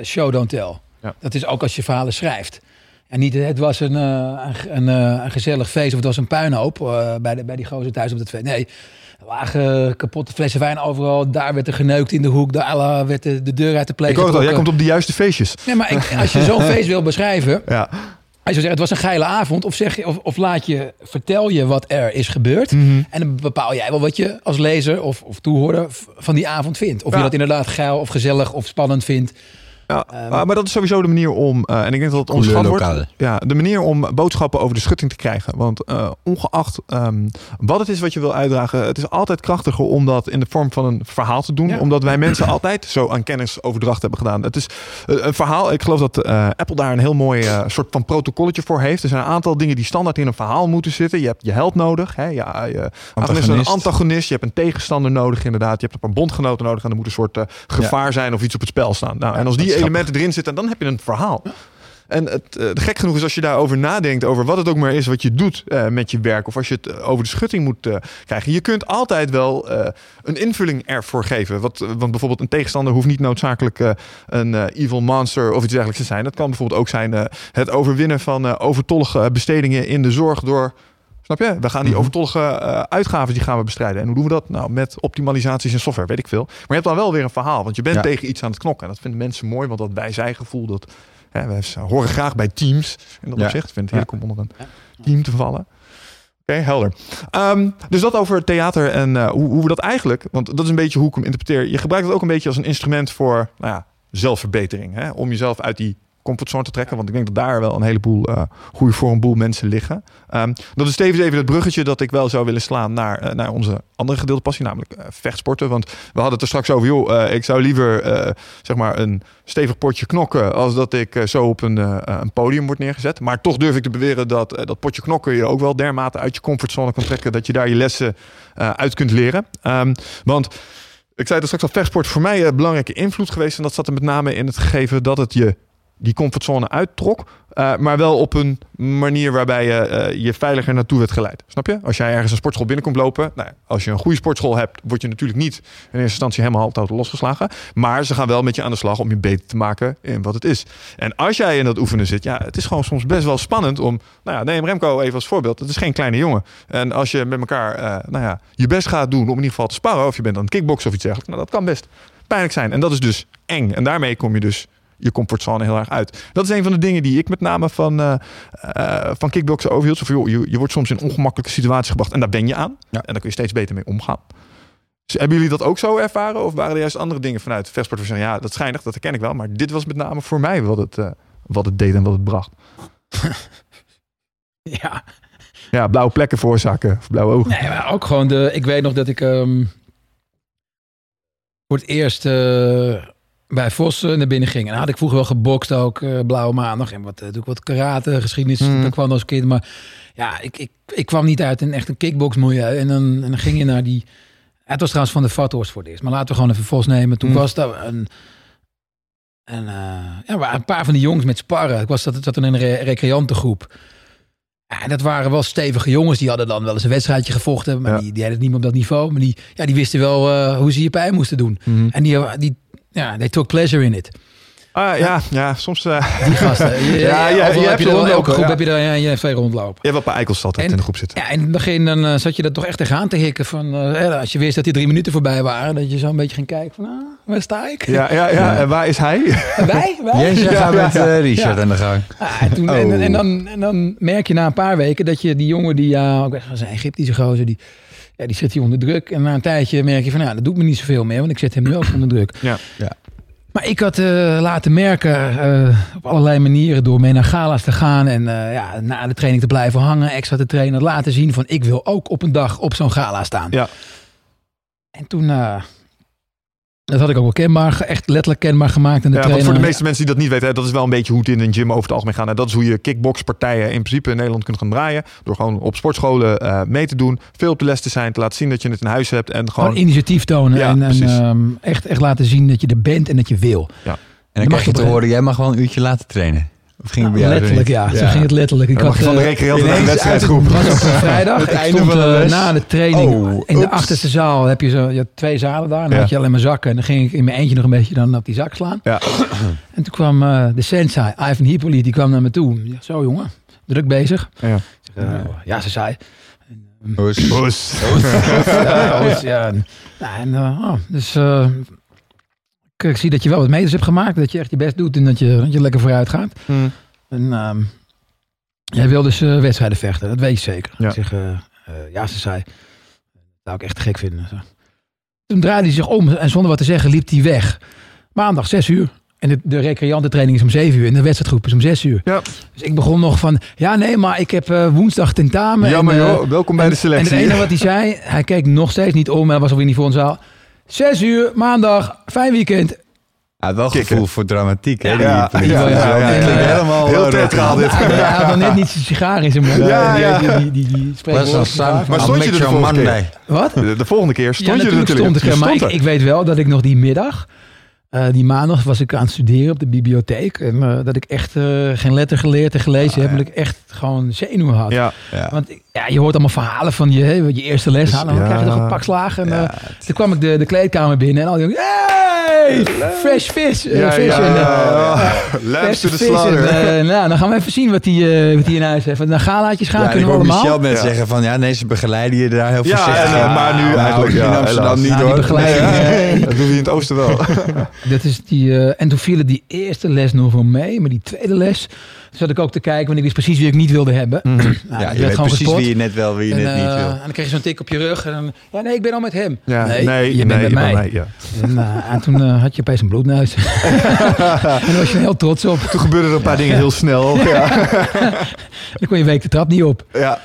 Show, don't tell. Ja. Dat is ook als je verhalen schrijft. En niet, het was een, eh, een, een, eh, een gezellig feest of het was een puinhoop eh, bij, de, bij die gozer thuis op het feest. Nee, er lagen kapotte flessen wijn overal. Daar werd er geneukt in de hoek. Daar werd de, de deur uit de pleeg Ik hoor het al, jij komt op de juiste feestjes. Nee, maar ik, als je zo'n feest wil beschrijven, <laughs> Ja. hij zou zeggen, het was een geile avond. Of, zeg je, of, of laat je, vertel je wat er is gebeurd. Mhm. En dan bepaal jij wel wat je als lezer of, of toehoorder van die avond vindt. Of Ja. je dat inderdaad geil of gezellig of spannend vindt. Ja, Ehm, maar- dat is sowieso de manier om, eh, en ik denk dat het onderschat wordt, ja, de manier om boodschappen over de schutting te krijgen. Want eh, ongeacht ehm, wat het is wat je wil uitdragen, het is altijd krachtiger om dat in de vorm van een verhaal te doen. Ja. Omdat wij mensen altijd zo aan kennisoverdracht hebben gedaan. Het is een verhaal, ik geloof dat eh, Apple daar een heel mooi soort van protocolletje voor heeft. Er zijn een aantal dingen die standaard in een verhaal moeten zitten. Je hebt je held nodig, hè? Ja, je antagonist. een Antagonist. Je hebt een tegenstander nodig inderdaad. Je hebt een paar bondgenoten nodig en er moet een soort gevaar zijn of iets op het spel staan. Nou, en als die elementen erin zitten, dan heb je een verhaal. En het eh, gek genoeg is als je daarover nadenkt, over wat het ook maar is wat je doet eh, met je werk, of als je het eh, over de schutting moet krijgen. Je kunt altijd wel een invulling ervoor geven. Wat, want bijvoorbeeld een tegenstander hoeft niet noodzakelijk een evil monster of iets dergelijks te zijn. Dat kan bijvoorbeeld ook zijn het overwinnen van overtollige bestedingen in de zorg door. Snap je? We gaan die Mhm. overtollige eh, uitgaven die gaan we bestrijden. En hoe doen we dat? Nou, met optimalisaties in software, weet ik veel. Maar je hebt dan wel weer een verhaal, want je bent Ja. tegen iets aan het knokken. En dat vinden mensen mooi, want dat wij zijn gevoel dat Hè, we horen graag bij teams. In dat Ja. opzicht. Ik vind het heerlijk om onder een team te vallen. Oké, helder. Ehm, dus dat over theater en eh, hoe, hoe we dat eigenlijk... Want dat is een beetje hoe ik hem interpreteer. Je gebruikt het ook een beetje als een instrument voor nou ja, zelfverbetering. Hè? Om jezelf uit die comfortzone te trekken. Want ik denk dat daar wel een heleboel uh, goede voor een boel mensen liggen. Um, dat is tevens even het bruggetje dat ik wel zou willen slaan naar, uh, naar onze andere gedeelte passie, namelijk uh, vechtsporten. Want we hadden het er straks over, joh, ik zou liever zeg maar een stevig potje knokken als dat ik zo op een, een podium word neergezet. Maar toch durf ik te beweren dat dat potje knokken je ook wel dermate uit je comfortzone kan trekken dat je daar je lessen uit kunt leren. Um, want ik zei het straks al, vechtsport voor mij een belangrijke invloed geweest. En dat zat er met name in het gegeven dat het je die comfortzone uittrok. Uh, maar wel op een manier waarbij je uh, je veiliger naartoe werd geleid. Snap je? Als jij ergens een sportschool binnenkomt lopen. Nou, als je een goede sportschool hebt, word je natuurlijk niet in eerste instantie helemaal altijd losgeslagen. Maar ze gaan wel met je aan de slag om je beter te maken in wat het is. En als jij in dat oefenen zit, ja, het is gewoon soms best wel spannend om. Nou ja, neem Remco even als voorbeeld. Het is geen kleine jongen. En als je met elkaar uh, nou ja, je best gaat doen om in ieder geval te sparren. Of je bent aan het kickboksen of iets dergelijks. Nou, dat kan best pijnlijk zijn. En dat is dus eng. En daarmee kom je dus je comfortzone heel erg uit. Dat is een van de dingen die ik met name van, uh, uh, van kickboksen overhield. Of, joh, je, je wordt soms in ongemakkelijke situaties gebracht en daar ben je aan. Ja. En daar kun je steeds beter mee omgaan. Dus hebben jullie dat ook zo ervaren? Of waren er juist andere dingen vanuit vechtsport? Ja, dat schijnig, dat herken ik wel. Maar dit was met name voor mij wat het, uh, wat het deed en wat het bracht. <laughs> ja. Ja, blauwe plekken veroorzaken. Of blauwe ogen. Nee, maar ook gewoon de... Ik weet nog dat ik um, voor het eerst... Uh, bij Vossen naar binnen ging. En had ik vroeger wel gebokst ook, uh, Blauwe Maandag. En wat, uh, doe ik wat karate, geschiedenis, mm. dat kwam als kind. Maar ja, ik, ik, ik kwam niet uit een echt een kickboxmilieu. En dan, en dan ging je naar die... Het was trouwens van de Vathorst voor het eerst. Maar laten we gewoon even Vos nemen. Toen mm. was daar een... En, uh, ja, een paar van die jongens met sparren. Ik was dat, dat in een re recreantengroep. Ja, dat waren wel stevige jongens. Die hadden dan wel eens een wedstrijdje gevochten. Maar ja. die, die hadden het niet meer op dat niveau. Maar die, ja, die wisten wel uh, hoe ze je pijn moesten doen. Mm. En die, die, ja, they took pleasure in it. Ah, ja, ja, soms... Uh... Die gasten. <laughs> Ja, ja, je, je heb je er, elke groep ja. heb je er ja, je twee rondlopen. Je hebt wel een paar eikels altijd en, in de groep zitten. Ja, en in het begin dan, uh, zat je er toch echt tegenaan te hikken. Van, uh, als je wist dat die drie minuten voorbij waren. Dat je zo een beetje ging kijken van, ah, waar sta ik? Ja, ja, ja. en waar is hij? Wij? <laughs> wij? Yes, je gaat met Richard aan de gang. Ah, en, toen, oh. en, en, dan, en dan merk je na een paar weken dat je die jongen die, ja, ik was een Egyptische gozer, die... Ja, die zit hier onder druk. En na een tijdje merk je van, nou, dat doet me niet zoveel meer. Want ik zet hem nu ook onder druk. Ja, ja. Maar ik had uh, laten merken uh, op allerlei manieren door mee naar gala's te gaan en uh, ja, na de training te blijven hangen, extra te trainen, laten zien van ik wil ook op een dag op zo'n gala staan. Ja. En toen, uh, dat had ik ook wel kenbaar, echt letterlijk kenbaar gemaakt. In de ja, trainer. voor de meeste mensen die dat niet weten, hè, dat is wel een beetje hoe het in een gym over het algemeen gaat. En dat is hoe je kickboxpartijen in principe in Nederland kunt gaan draaien. Door gewoon op sportscholen uh, mee te doen, veel op de les te zijn, te laten zien dat je het in huis hebt. En gewoon, gewoon initiatief tonen ja, en, en um, echt, echt laten zien dat je er bent en dat je wil. Ja. En dan, dan krijg je te horen, jij mag wel een uurtje laten trainen. Of ging het letterlijk, ja. ja. Zo ging het letterlijk. Ik had, van de recreant naar de wedstrijdgroep. Het was op een vrijdag. <laughs> Het ik einde stond van de les. uh, na de training Oh, in de achterste zaal. Heb je, zo, je had twee zalen daar. En dan Ja. had je alleen maar zakken. En dan ging ik in mijn eentje nog een beetje dan op die zak slaan. Ja. <clears throat> En toen kwam uh, de sensei, Ivan Hippolyte, die kwam naar me toe. Ja, zo jongen, druk bezig. Ja. Uh, ja, ze zei. Oes. Oes. <laughs> ja, ja. Nou, en, oh, dus uh, ik, ik, zie dat je wel wat meters hebt gemaakt. Dat je echt je best doet en dat je, dat je lekker vooruit gaat. Hmm. En um, jij wil dus uh, wedstrijden vechten, dat weet je zeker. Ja. Ik zeg, uh, ja, ze zei. Dat zou ik echt gek vinden. Zo. Toen draaide hij zich om en zonder wat te zeggen liep hij weg. Maandag, zes uur. En de, de recreantentraining is om 7 uur en de wedstrijdgroep is om 6 uur. Ja. Dus ik begon nog van, ja nee, maar ik heb eh, woensdag tentamen. Jammer en, eh, joh, welkom bij de En selectie. het enige wat hij zei, hij keek nog steeds niet om. Hij was alweer niet voor ons zaal. 6 uur, maandag, fijn weekend. Ja, wel gevoel voor dramatiek, hè? die Ja, politie. ja, ja, ja, Dat klinkt ja. helemaal Heel eh, theatraal dit. Hij, had nog net niet zijn sigaar in zijn mond. Ja, Die- ja. Die, die. Maar stond je er de volgende Monday. Wat? De, de volgende keer stond ja, je er natuurlijk ik er. Je Maar ik, stond er. ik weet wel dat ik nog die middag, eh, die maandag, was ik aan het studeren op de bibliotheek. En eh, dat ik echt eh, geen letter geleerd en gelezen heb. ja. Dat ik echt gewoon zenuwen had. Ja, Ja. Want ja, je hoort allemaal verhalen van je, hè, je eerste les Dus, halen. Dan ja. krijg je toch een pak slagen. En, Ja, eh, toen kwam ik de, de kleedkamer binnen en al die jongens, hey, fresh fish. eh, ja, fish ja, en, eh, ja. <laughs> To the slaughter. En, eh, <laughs> nou, dan gaan we even zien wat hij wat die in huis heeft. Want naar galaatjes gaan Ja, en kunnen we hoor allemaal. Michel net Ja. zeggen van ja, nee, ze begeleiden je daar heel Ja, voorzichtig en, eh, in. maar nu Nou, eigenlijk, in ja, Amsterdam niet Nou, hoor. eh, <laughs> Dat doe je in het oosten wel. Dat is die, eh, en toen vielen die eerste les nog wel mee, maar die tweede les zat ik ook te kijken, want ik wist precies wie ik niet wilde hebben. <clears throat> Nou, Ja, ik je weet precies gespot. wie je net wel, wie je En, net niet eh, wil. en dan kreeg je zo'n tik op je rug. En dan, ja, nee, ik ben al met hem. Ja, nee, nee, je bent nee, met je mij. ja. En, eh, en toen eh, had je opeens een bloedneus. <laughs> en daar was je heel trots op. Toen gebeurden er een paar dingen heel snel. <laughs> Ja, Dan kon je week de trap niet op. ja.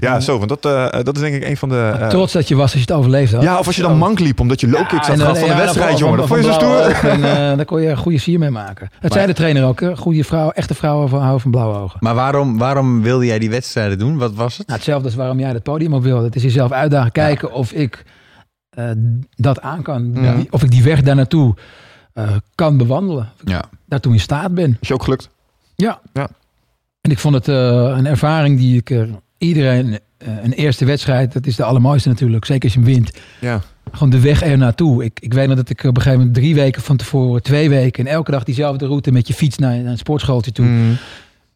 ja zo, want dat, dat is denk ik een van de... trots dat je was als je het overleefd had. ja, of als je dan mank liep omdat je loopkicks had en, gehad eh, van de ja, wedstrijd, van- jongen. Dat vond je zo stoer. En daar kon je een goede sier mee maken. Dat zei de trainer ook. hè. Goede vrouw, echte vrouwen van- houden van blauwe ogen. Maar waarom, waarom wilde jij die wedstrijden doen? Wat was het? Nou, hetzelfde is waarom jij het podium op wil. Het is jezelf uitdagen. Kijken of ik eh, dat aan kan. Ja. Die- Of ik die weg daar naartoe eh, kan bewandelen. Ja. daartoe in staat ben. Is je ook gelukt? Ja. Ja. En ik vond het eh, een ervaring die ik er iedereen... eh, een eerste wedstrijd, dat is de allermooiste natuurlijk. Zeker als je hem wint. Ja. Gewoon de weg er naartoe. Ik, ik weet nog dat ik op een gegeven moment drie weken van tevoren, twee weken... en elke dag diezelfde route met je fiets naar, naar een sportschooltje toe. Mm.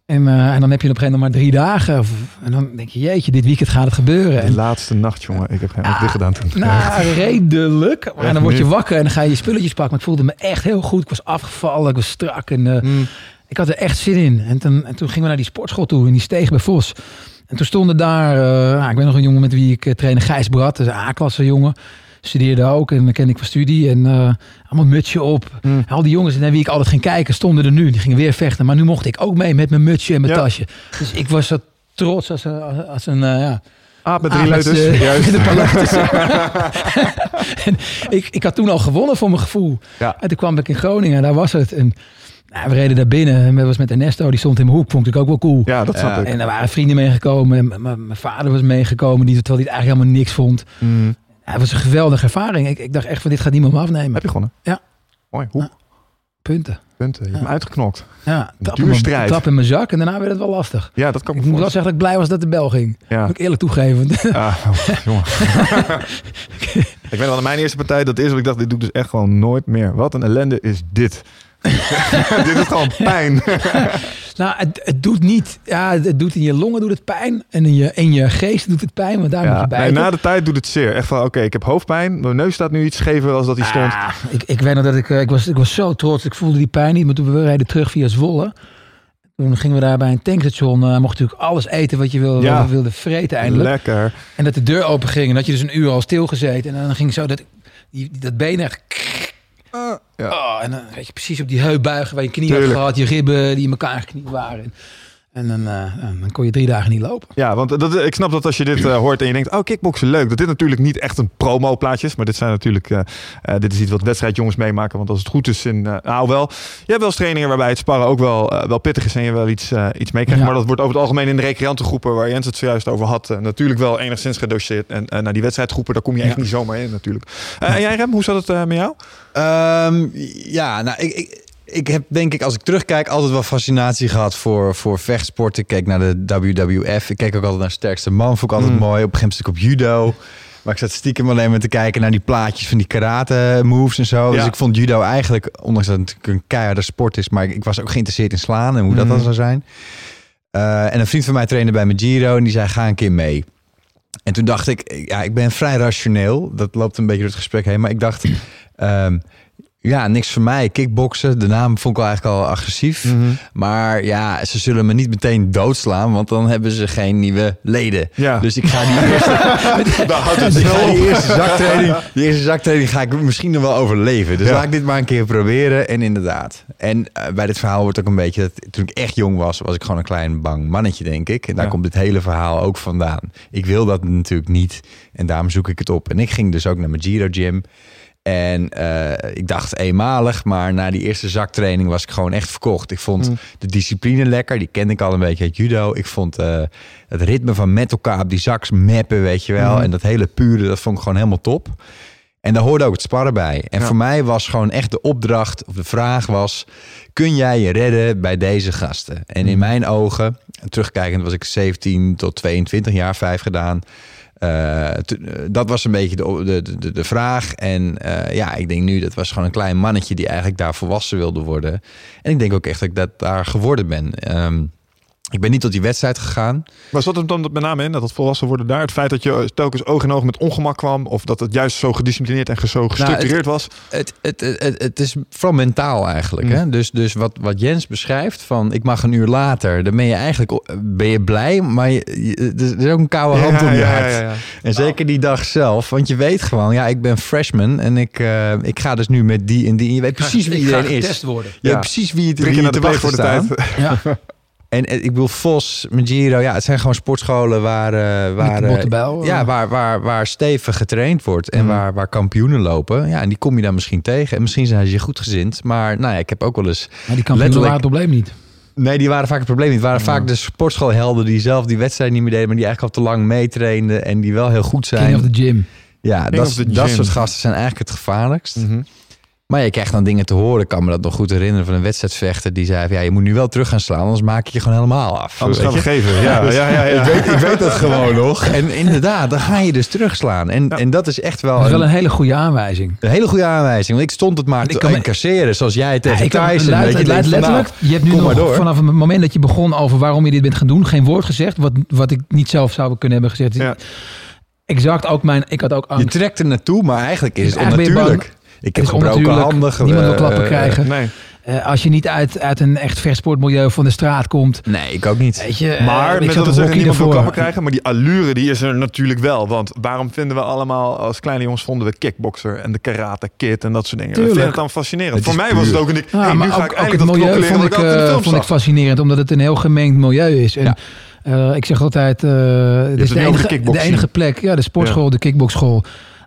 En, eh, en dan heb je op een gegeven moment maar drie dagen. Of, en dan denk je, jeetje, dit weekend gaat het gebeuren. De En, laatste nacht, jongen. Ik heb geen dicht gedaan toen. nou, redelijk. Maar dan word je wakker en dan ga je je spulletjes pakken. Maar ik voelde me echt heel goed. Ik was afgevallen, ik was strak. En eh, Mm. ik had er echt zin in. En toen, en toen gingen we naar die sportschool toe, in die steeg bij Vos. En toen stonden daar, eh, nou, ik ben nog een jongen met wie ik eh, trainde, Gijs Brad, een A-klasse jongen. Studeerde ook en dat ken ik van studie. En eh, allemaal mutsje op. Mm. Al die jongens naar wie ik altijd ging kijken, stonden er nu. Die gingen weer vechten. Maar nu mocht ik ook mee met mijn mutsje en mijn Ja. tasje. Dus ik was zo trots als een, als een eh, ja, Aap met drie leuters. z'n- Juist. <laughs> <laughs> En ik, ik had toen al gewonnen voor mijn gevoel. Ja. En toen kwam ik in Groningen, daar was het. En we reden daar binnen. En dat was met Ernesto, die stond in mijn hoek. Vond ik ook wel cool. Ja, dat snap ik. En er waren vrienden meegekomen. Mijn vader was meegekomen, die, terwijl hij het eigenlijk helemaal niks vond. Mm. Ja, het was een geweldige ervaring. Ik, ik dacht echt van, dit gaat niemand me afnemen. Heb je gewonnen? Ja. Mooi. Hoe? Ja. Punten. Punten. Je hebt hem uitgeknokt. Ja, trap in, duur mijn, strijd. trap in mijn zak. En daarna werd het wel lastig. Ja, dat kan Ik me moet wel voorstellen. zeggen dat ik blij was dat de bel ging. Ja. Moet ik eerlijk toegeven. Ah, oh, jongen. <laughs> ik weet wel, mijn eerste partij, dat is wat ik dacht, dit doe ik dus echt gewoon nooit meer. Wat een ellende is dit. <laughs> dit is gewoon pijn. <laughs> Nou, het, het doet niet. Ja, het doet in je longen doet het pijn. En in je, in je geest doet het pijn, want daar moet Ja, je bij. nee, na de tijd doet het zeer. Echt van, oké, ik heb hoofdpijn. Mijn neus staat nu iets schever als dat hij stond. Ah, ik, ik weet nog dat ik, eh, ik was, ik was zo trots. Ik voelde die pijn niet. Maar toen we reden terug via Zwolle. Toen gingen we daar bij een tankstation. eh mocht natuurlijk alles eten wat je wilde, Ja. wilde vreten eindelijk. Lekker. En dat de deur open ging. En dat je dus een uur al stilgezeten. En dan ging zo dat, die, dat been echt... Ja. Oh, en dan weet je precies op die heup buigen waar je knieën had gehad. Je ribben die in elkaar geknield waren. En dan, eh, dan kon je drie dagen niet lopen. Ja, want dat, ik snap dat als je dit eh, hoort en je denkt, oh, kickboksen leuk. Dat dit natuurlijk niet echt een promo-plaatje is. Maar dit zijn natuurlijk, eh, eh, dit is iets wat wedstrijdjongens meemaken. Want als het goed is in, nou wel, je hebt wel eens trainingen waarbij het sparren ook wel, wel pittig is en je wel iets, iets meekrijgt. Ja. Maar dat wordt over het algemeen in de recreantengroepen, waar Jens het zojuist over had, natuurlijk wel enigszins gedoseerd. En naar die wedstrijdgroepen, daar kom je echt Ja. niet zomaar in natuurlijk. Eh, En jij Rem, hoe zat het met jou? Ehm, ja, nou, ik, ik, ik heb denk ik, als ik terugkijk, altijd wel fascinatie gehad voor, voor vechtsporten. Ik keek naar de WWF. Ik keek ook altijd naar Sterkste Man. Vond ik altijd Mm. mooi. Op een gegeven moment op judo. Maar ik zat stiekem alleen maar te kijken naar die plaatjes van die karate moves en zo. Ja. Dus ik vond judo eigenlijk, ondanks dat het natuurlijk een keiharde sport is, maar ik, ik was ook geïnteresseerd in slaan en hoe dat Mhm. dan zou zijn. Eh, en een vriend van mij trainde bij mijn Giro en die zei, ga een keer mee. En toen dacht ik, ja, ik ben vrij rationeel. Dat loopt een beetje door het gesprek heen. Maar ik dacht, ehm, Ja, niks voor mij. Kickboksen, de naam vond ik wel eigenlijk al agressief. Mhm. Maar ja, ze zullen me niet meteen doodslaan, want dan hebben ze geen nieuwe leden. Ja. Dus ik ga die eerste, <laughs> houdt het die eerste zaktraining, die eerste zaktraining ga ik misschien nog wel overleven. Dus Ja. laat ik dit maar een keer proberen. En inderdaad. En eh, bij dit verhaal wordt ook een beetje, dat, toen ik echt jong was, was ik gewoon een klein bang mannetje, denk ik. En daar Ja. komt dit hele verhaal ook vandaan. Ik wil dat natuurlijk niet. En daarom zoek ik het op. En ik ging dus ook naar mijn Giro Gym. En eh, ik dacht eenmalig, maar na die eerste zaktraining was ik gewoon echt verkocht. Ik vond Mm. de discipline lekker, die kende ik al een beetje uit judo. Ik vond eh, het ritme van met elkaar op die zaks mappen, weet je wel. Mhm. En dat hele pure, dat vond ik gewoon helemaal top. En daar hoorde ook het sparren bij. En Ja. voor mij was gewoon echt de opdracht, of de vraag was... kun jij je redden bij deze gasten? En in mijn ogen, terugkijkend was ik 17 tot 22 jaar, vijf gedaan... Eh, eh, dat was een beetje de, de, de, de vraag. En eh, ja, ik denk nu, dat was gewoon een klein mannetje die eigenlijk daar volwassen wilde worden. En ik denk ook echt dat ik dat daar geworden ben. Ehm, ik ben niet tot die wedstrijd gegaan. Maar zat het dan met name in dat het volwassen worden daar? Het feit dat je telkens oog in oog met ongemak kwam? Of dat het juist zo gedisciplineerd en zo gestructureerd was? Het, het, het, het, het is vooral mentaal eigenlijk. Mm. Hè? Dus, dus wat, wat Jens beschrijft van ik mag een uur later, dan ben je eigenlijk ben je blij, maar je, je- er is ook een koude hand om je hart. En zeker die dag zelf, want je weet gewoon, ja, ik ben freshman en ik, eh, ik ga dus nu met die en die. En je weet precies wie iedereen is. worden. Je Ja. weet precies wie het de te wachten voor de tijd. Ja, <laughs> En eh, ik bedoel, Vos, Giro, ja, het zijn gewoon sportscholen waar, eh, waar, de eh, ja, waar, waar, waar stevig getraind wordt en Mhm. waar, waar kampioenen lopen. Ja, en die kom je dan misschien tegen. En misschien zijn ze je goed gezind. Maar nou ja, ik heb ook wel eens... maar die kampioenen Letterlijk- waren het probleem niet. Nee, die waren vaak het probleem niet. Het waren Ja. vaak de sportschoolhelden die zelf die wedstrijd niet meer deden... maar die eigenlijk al te lang meetrainden en die wel heel goed zijn. King of the gym. ja, King dat, of the dat gym. soort gasten zijn eigenlijk het gevaarlijkst. Mhm. Maar je krijgt dan dingen te horen. Ik kan me dat nog goed herinneren van een wedstrijdvechter... die zei ja, je moet nu wel terug gaan slaan... anders maak ik je gewoon helemaal af. Anders gaan we je? geven. Ja, <laughs> ja, ja, ja. Ik, weet, ik weet dat gewoon <laughs> nog. En inderdaad, dan ga je dus terugslaan. En, Ja. en dat is echt wel, Dat is wel een, een hele goede aanwijzing. een hele goede aanwijzing. Want ik stond het maar Ik te kan me- incasseren. Zoals jij tegen ik kan- weet luidt- je, nou, letterlijk. je hebt nu nog door. vanaf het moment dat je begon over waarom je dit bent gaan doen, geen woord gezegd. Wat, wat ik niet zelf zou kunnen hebben gezegd. Ja. Exact ook mijn. Ik had ook je trekt er naartoe, maar eigenlijk is het Eigenlijk ben je onnatuurlijk. Ik heb gebroken handen. Niemand wil eh, klappen eh, krijgen. Nee. Eh, als je niet uit, uit een echt vechtsportmilieu van de straat komt. Nee, ik ook niet. Weet je, eh, Maar ik met zat dat zeggen, niemand wil daarvoor. klappen krijgen. Maar die allure die is er natuurlijk wel. Want waarom vinden we allemaal, als kleine jongens vonden we kickboxer en de karate kid en dat soort dingen. We Tuurlijk. vinden het dan fascinerend. Het Voor mij was het ook een ik, Ja, hey, nu ga ik ook het eigenlijk dat milieu vond leren ik, ik eh, vond ik fascinerend, omdat het een heel gemengd milieu is. En, Ja. eh, ik zeg altijd, eh dit het is de enige, de enige plek, ja, de sportschool, de kickboxschool,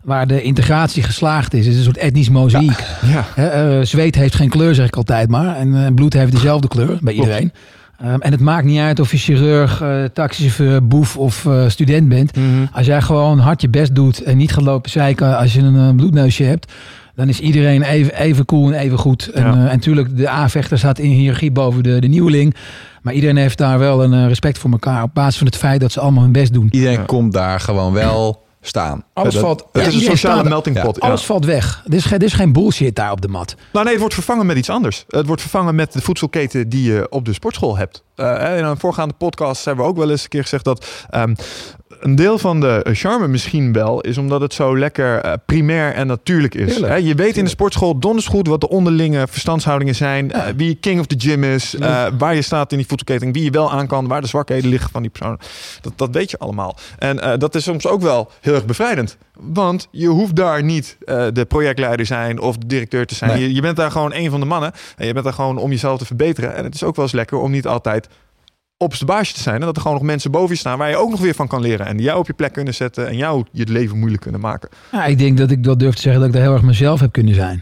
waar de integratie geslaagd is. Het is een soort etnisch mozaïek. Ja. Eh, zweet heeft geen kleur, zeg ik altijd maar. En eh, bloed heeft dezelfde kleur bij iedereen. Ehm, en het maakt niet uit of je chirurg, eh, taxichauffeur, boef of student bent. Mhm. Als jij gewoon hard je best doet en niet gaat lopen zeiken als je een bloedneusje hebt, dan is iedereen even, even cool en even goed. En, Ja. en natuurlijk, de A-vechter staat in hiërarchie boven de, de nieuweling. Maar iedereen heeft daar wel een respect voor elkaar op basis van het feit dat ze allemaal hun best doen. Iedereen Ja. komt daar gewoon wel staan. Alles Dat- valt, Het ja, is een sociale melting pot. ja. Alles valt weg. Er is, geen, er is geen bullshit daar op de mat. Nou nee, het wordt vervangen met iets anders. Het wordt vervangen met de voedselketen die je op de sportschool hebt. Eh, in een voorgaande podcast hebben we ook wel eens een keer gezegd dat ehm, een deel van de charme misschien wel is omdat het zo lekker eh, primair en natuurlijk is. Je weet in de sportschool donders goed wat de onderlinge verstandshoudingen zijn, eh, wie king of the gym is, eh, waar je staat in die voedselketen, wie je wel aan kan, waar de zwakheden liggen van die persoon. Dat, dat weet je allemaal. En eh, dat is soms ook wel heel erg bevrijdend. Want je hoeft daar niet eh, de projectleider zijn of de directeur te zijn. Nee. Je, je bent daar gewoon een van de mannen. En je bent daar gewoon om jezelf te verbeteren. En het is ook wel eens lekker om niet altijd op de baasje te zijn. En dat er gewoon nog mensen boven je staan waar je ook nog weer van kan leren. En die jou op je plek kunnen zetten en jou je leven moeilijk kunnen maken. Ja, ik denk dat ik wel durf te zeggen dat ik daar heel erg mezelf heb kunnen zijn.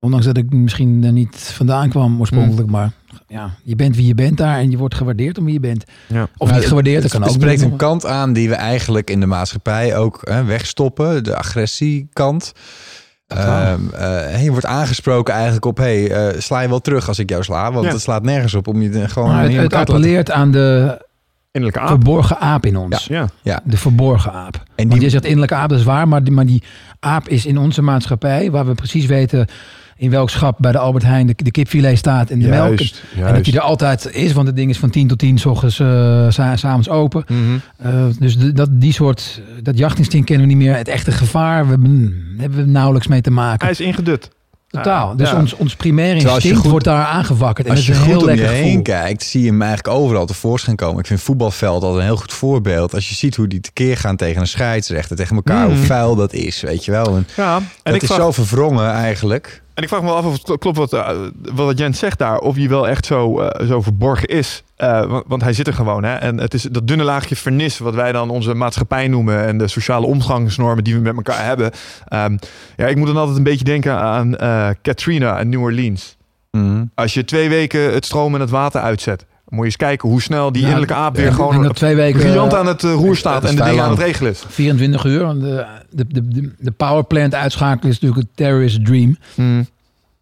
Ondanks dat ik misschien er niet vandaan kwam oorspronkelijk. Maar ja, je bent wie je bent daar en je wordt gewaardeerd om wie je bent. Ja. Of Maar niet gewaardeerd, dat kan ook. het spreekt een kant aan die we eigenlijk in de maatschappij ook hè, wegstoppen. De agressiekant. Ehm, eh, je wordt aangesproken eigenlijk op... hey, eh, sla je wel terug als ik jou sla? Want Ja. het slaat nergens op om je er gewoon Maar het, het appelleert aan de Innerlijke aap. verborgen aap in ons. Ja. De verborgen aap. En Want die, je zegt innerlijke aap, dat is waar. Maar die, maar die aap is in onze maatschappij, waar we precies weten in welk schap bij de Albert Heijn de, de kipfilet staat en de melk. Juist, En dat die er altijd is, want het ding is van 10 tot 10 s ochtends, eh, s s'avonds open. Mhm. Eh, dus de- dat, die soort, dat jachtinstinct kennen we niet meer. Het echte gevaar, we hebben, hebben we nauwelijks mee te maken. Hij is ingedut. Totaal. dus Ja. ons, ons je instinct goed- wordt daar aangewakkerd. En Als je is een goed heel om je lekker heen gevoel. kijkt, zie je hem eigenlijk overal tevoorschijn komen. Ik vind voetbalveld altijd een heel goed voorbeeld. Als je ziet hoe die tekeer gaan tegen een scheidsrechter, tegen elkaar, Mhm. hoe vuil dat is, weet je wel. En Ja, en dat ik, is vraag, zo verwrongen eigenlijk. En ik vraag me af of het klopt wat, eh, wat Jens zegt daar. Of hij wel echt zo, eh, zo verborgen is. Eh, want, want hij zit er gewoon. Hè? En het is dat dunne laagje vernis wat wij dan onze maatschappij noemen. En de sociale omgangsnormen die we met elkaar hebben. Ehm, ja, ik moet dan altijd een beetje denken aan Katrina en New Orleans. Mhm. Als je twee weken het stroom en het water uitzet. Moet je eens kijken hoe snel die innerlijke aap weer gewoon twee weken, briljant eh, aan het eh, roer staat en de dingen aan het regelen is. 24 uur. De, de, de, de, de powerplant uitschakelen is natuurlijk een terrorist dream. Hmm.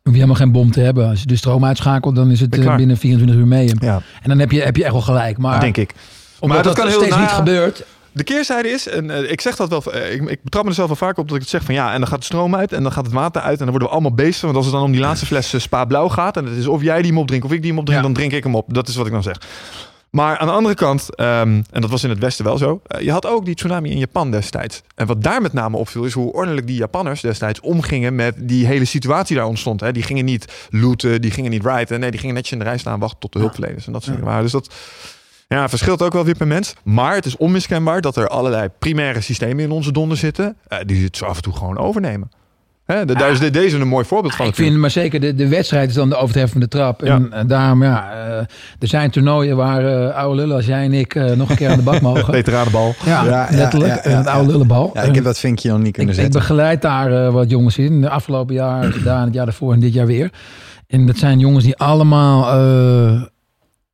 Hoef je helemaal geen bom te hebben. Als je de stroom uitschakelt, dan is het eh, binnen 24 uur mee. Ja, En dan heb je, heb je echt wel gelijk. Maar denk ik. omdat Maar dat dat, kan heel steeds na- niet gebeurt. De keerzijde is, en eh, ik zeg dat wel, eh, ik, ik betrap me er zelf wel vaak op dat ik het zeg van ja, en dan gaat de stroom uit en dan gaat het water uit en dan worden we allemaal beesten. Want als het dan om die laatste fles eh, Spa Blauw gaat en het is of jij die hem opdrinkt of ik die hem opdrink, Ja. dan drink ik hem op. Dat is wat ik dan zeg. Maar aan de andere kant, ehm, en dat was in het Westen wel zo, je had ook die tsunami in Japan destijds. En wat daar met name opviel is hoe ordelijk die Japanners destijds omgingen met die hele situatie daar ontstond. Hè. Die gingen niet looten, die gingen niet riden. Nee, die gingen netjes in de rij staan wachten tot de hulpverleners. En dat soort dingen. Dus dat ja, verschilt ook wel weer per mens. Maar het is onmiskenbaar dat er allerlei primaire systemen in onze donder zitten. eh, die het zo af en toe gewoon overnemen. Hè, de- daar is de- deze een mooi voorbeeld van. Ik vind maar zeker, de, de wedstrijd is dan de overtreffende trap. En eh, daarom, ja, eh, er zijn toernooien waar eh, oude lullen als jij en ik nog een keer aan de bak <laughs> mogen. Veteranenbal. Ja, Ja, ja, letterlijk. ja, En ja, het oude lullenbal. Ja, ik heb dat vinkje nog niet kunnen Ik, ik zetten. begeleid daar wat jongens in. De afgelopen jaar <clears throat> gedaan, het jaar daarvoor en dit jaar weer. En dat zijn jongens die allemaal eh,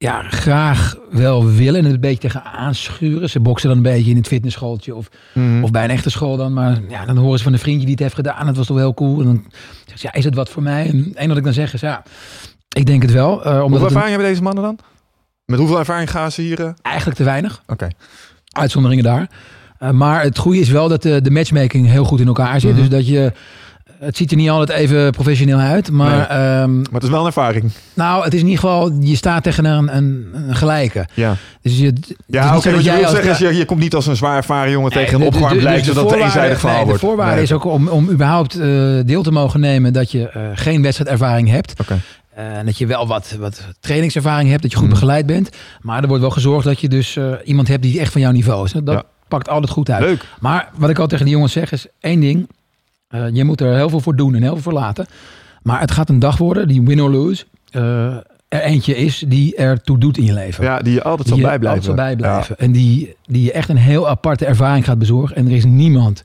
ja, graag wel willen en het een beetje tegen aanschuren. Ze boksen dan een beetje in het fitnessschooltje of, Mhm. of bij een echte school dan. Maar ja, dan horen ze van een vriendje die het heeft gedaan. Het was toch heel cool. En dan zeg ze, ja, is het wat voor mij? En enige wat ik dan zeg is, ja, ik denk het wel. eh, omdat Hoeveel een- ervaring hebben deze mannen dan? Met hoeveel ervaring gaan ze hier? eh? eigenlijk te weinig. Oké. Uitzonderingen daar. Eh, maar het goede is wel dat de, de matchmaking heel goed in elkaar zit. Mhm. Dus dat je... Het ziet er niet altijd even professioneel uit. Maar Nee. ehm, Maar het is wel een ervaring. nou, het is in ieder geval... Je staat tegen een, een, een gelijke. Ja, Dus je, ja oké. wat je wil zeggen is, je, je komt niet als een zwaar ervaren jongen tegen een de- de- opgewarmd de- lijk, dus de zodat het eenzijdig verhaal nee, wordt. De voorwaarde Nee, is ook om, om überhaupt eh, deel te mogen nemen... dat je eh, geen wedstrijdervaring hebt. Oké. Eh, en dat je wel wat, wat trainingservaring hebt. Dat je goed Mhm. begeleid bent. Maar er wordt wel gezorgd dat je dus iemand hebt die echt van jouw niveau is. Dat Ja. pakt altijd goed uit. Leuk. Maar wat ik al tegen die jongens zeg is één ding. Eh, je moet er heel veel voor doen en heel veel voor laten. Maar het gaat een dag worden, die win or lose. eh, er eentje is die ertoe doet in je leven. Ja, die je altijd zal bijblijven. altijd zal bijblijven. En die, die je echt een heel aparte ervaring gaat bezorgen. En er is niemand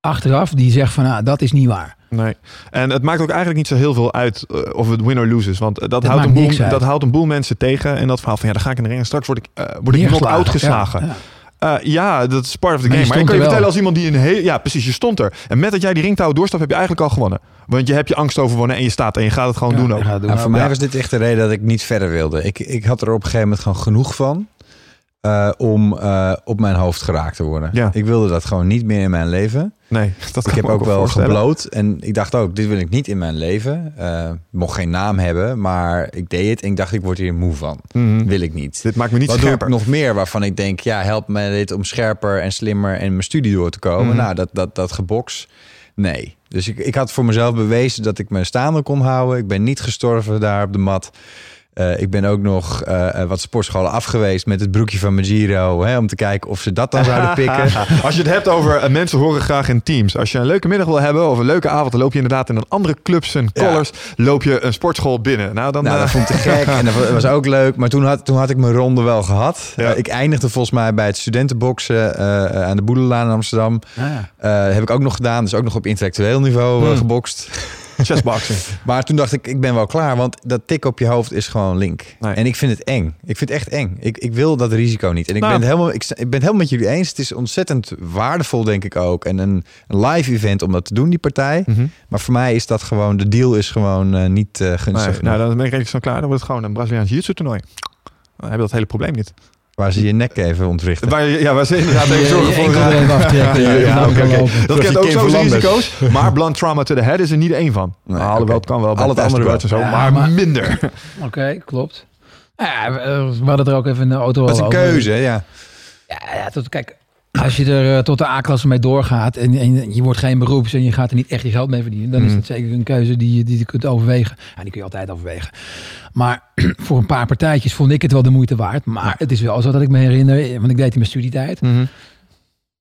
achteraf die zegt van ah, dat is niet waar. Nee. En het maakt ook eigenlijk niet zo heel veel uit eh, of het win or lose is. Want dat, houdt een, boel, dat houdt een boel mensen tegen. En dat verhaal van ja, dan ga ik in de ring en straks word ik, eh word ik uitgeslagen. Ja, ja. Eh, ja, dat is part of the game. Maar ik kan je er vertellen als iemand die een heel... Ja, precies, je stond er. En met dat jij die ringtouw doorstapt, heb je eigenlijk al gewonnen. Want je hebt je angst overwonnen en je staat en je gaat het gewoon Ja, doen ook. ja, Nou, voor mij was dit echt de reden dat ik niet verder wilde. Ik, ik had er op een gegeven moment gewoon genoeg van eh, om eh, op mijn hoofd geraakt te worden. Ja. Ik wilde dat gewoon niet meer in mijn leven. Nee, dat ik heb ook wel gebloot en ik dacht ook, dit wil ik niet in mijn leven. Eh mocht geen naam hebben, maar ik deed het en ik dacht, ik word hier moe van. Mhm. Wil ik niet. Dit maakt me niet Wat doe ik scherper. nog meer waarvan ik denk, ja, help me dit om scherper en slimmer en mijn studie door te komen. Mhm. Nou, dat, dat, dat geboks, nee. Dus ik, ik had voor mezelf bewezen dat ik me staande kon houden. Ik ben niet gestorven daar op de mat. Eh, ik ben ook nog eh, eh, wat sportscholen afgeweest met het broekje van mijn Giro. Hè, om te kijken of ze dat dan zouden <laughs> pikken. Als je het hebt over mensen horen graag in teams. Als je een leuke middag wil hebben of een leuke avond, dan loop je inderdaad in een andere clubs en Ja. colors. Loop je een sportschool binnen. Nou, dan. Nou, dat vond ik te gek en dat was ook leuk. Maar toen had, toen had ik mijn ronde wel gehad. Ja. Eh, ik eindigde volgens mij bij het studentenboksen aan de Boedelaan in Amsterdam. Ah, ja. Heb ik ook nog gedaan. Dus ook nog op intellectueel niveau Hmm. gebokst. Chessboxing. <laughs> Maar toen dacht ik, ik ben wel klaar. Want dat tik op je hoofd is gewoon link. Nee. En ik vind het eng. Ik vind het echt eng. Ik, ik wil dat risico niet. En ik, Nou. ben het helemaal, ik, ik ben het helemaal met jullie eens. Het is ontzettend waardevol, denk ik ook. En een, een live event om dat te doen, die partij. Mhm. Maar voor mij is dat gewoon... De deal is gewoon eh, niet eh, gunstig Nee, nou, dan ben ik redelijk zo klaar. Dan wordt het gewoon een Braziliaans jiu-jitsu toernooi. Dan heb je dat hele probleem niet. Waar ze je nek even ontwrichten. Waar, je- ja, waar ze inderdaad even Je- zorgen je voor... aftrekken. Ja, Ja. Dat kent ook Kim zo zijn Verlanders. risico's. <laughs> Maar blunt trauma to the head is er niet één van. Nee, Alhoewel, oké. het kan wel Al het andere en zo. wel. maar, minder. <laughs> Oké, klopt. Ja, we, hadden er ook even in de auto Dat is een over. keuze, ja. Ja, ja tot, kijk, als je er eh, tot de A-klasse mee doorgaat en, en je wordt geen beroeps en je gaat er niet echt je geld mee verdienen, dan is Mhm. dat zeker een keuze die, je- die je kunt overwegen. Ja, die kun je altijd overwegen. Maar <clears throat> voor een paar partijtjes vond ik het wel de moeite waard. Maar het is wel zo dat ik me herinner, want ik deed in mijn studietijd, Mhm.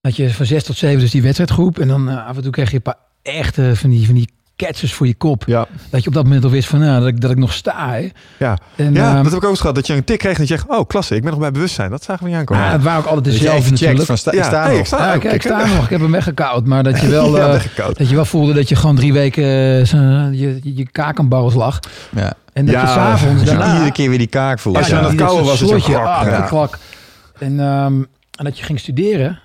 dat je van zes tot zeven dus die wedstrijdgroep en dan eh, af en toe kreeg je een paar echte van die, van die ketsers voor je kop. Ja, Dat je op dat moment al wist van nou, dat, ik, dat ik nog sta. Hè. ja. En, ja ehm, dat heb ik ook eens gehad. Dat je een tik kreeg en dat je zegt, oh klasse, ik ben nog bij bewustzijn. Dat zagen we niet aankomen. ah, het waren ook altijd dezelfde natuurlijk. van sta, ik ja, sta hey, nog. ik sta Ja, kijk, ik sta nog. Ik heb hem weggekoud. Maar dat je <laughs> wel, ja, eh, dat je wel voelde dat je gewoon drie weken zo- je, je, je kaak aan barrels lag. Ja. En dat Ja, je s'avonds daarna... iedere keer weer die kaak voelt. Als je aan het was, het klak, ah, ja. En, ehm, en dat je ging studeren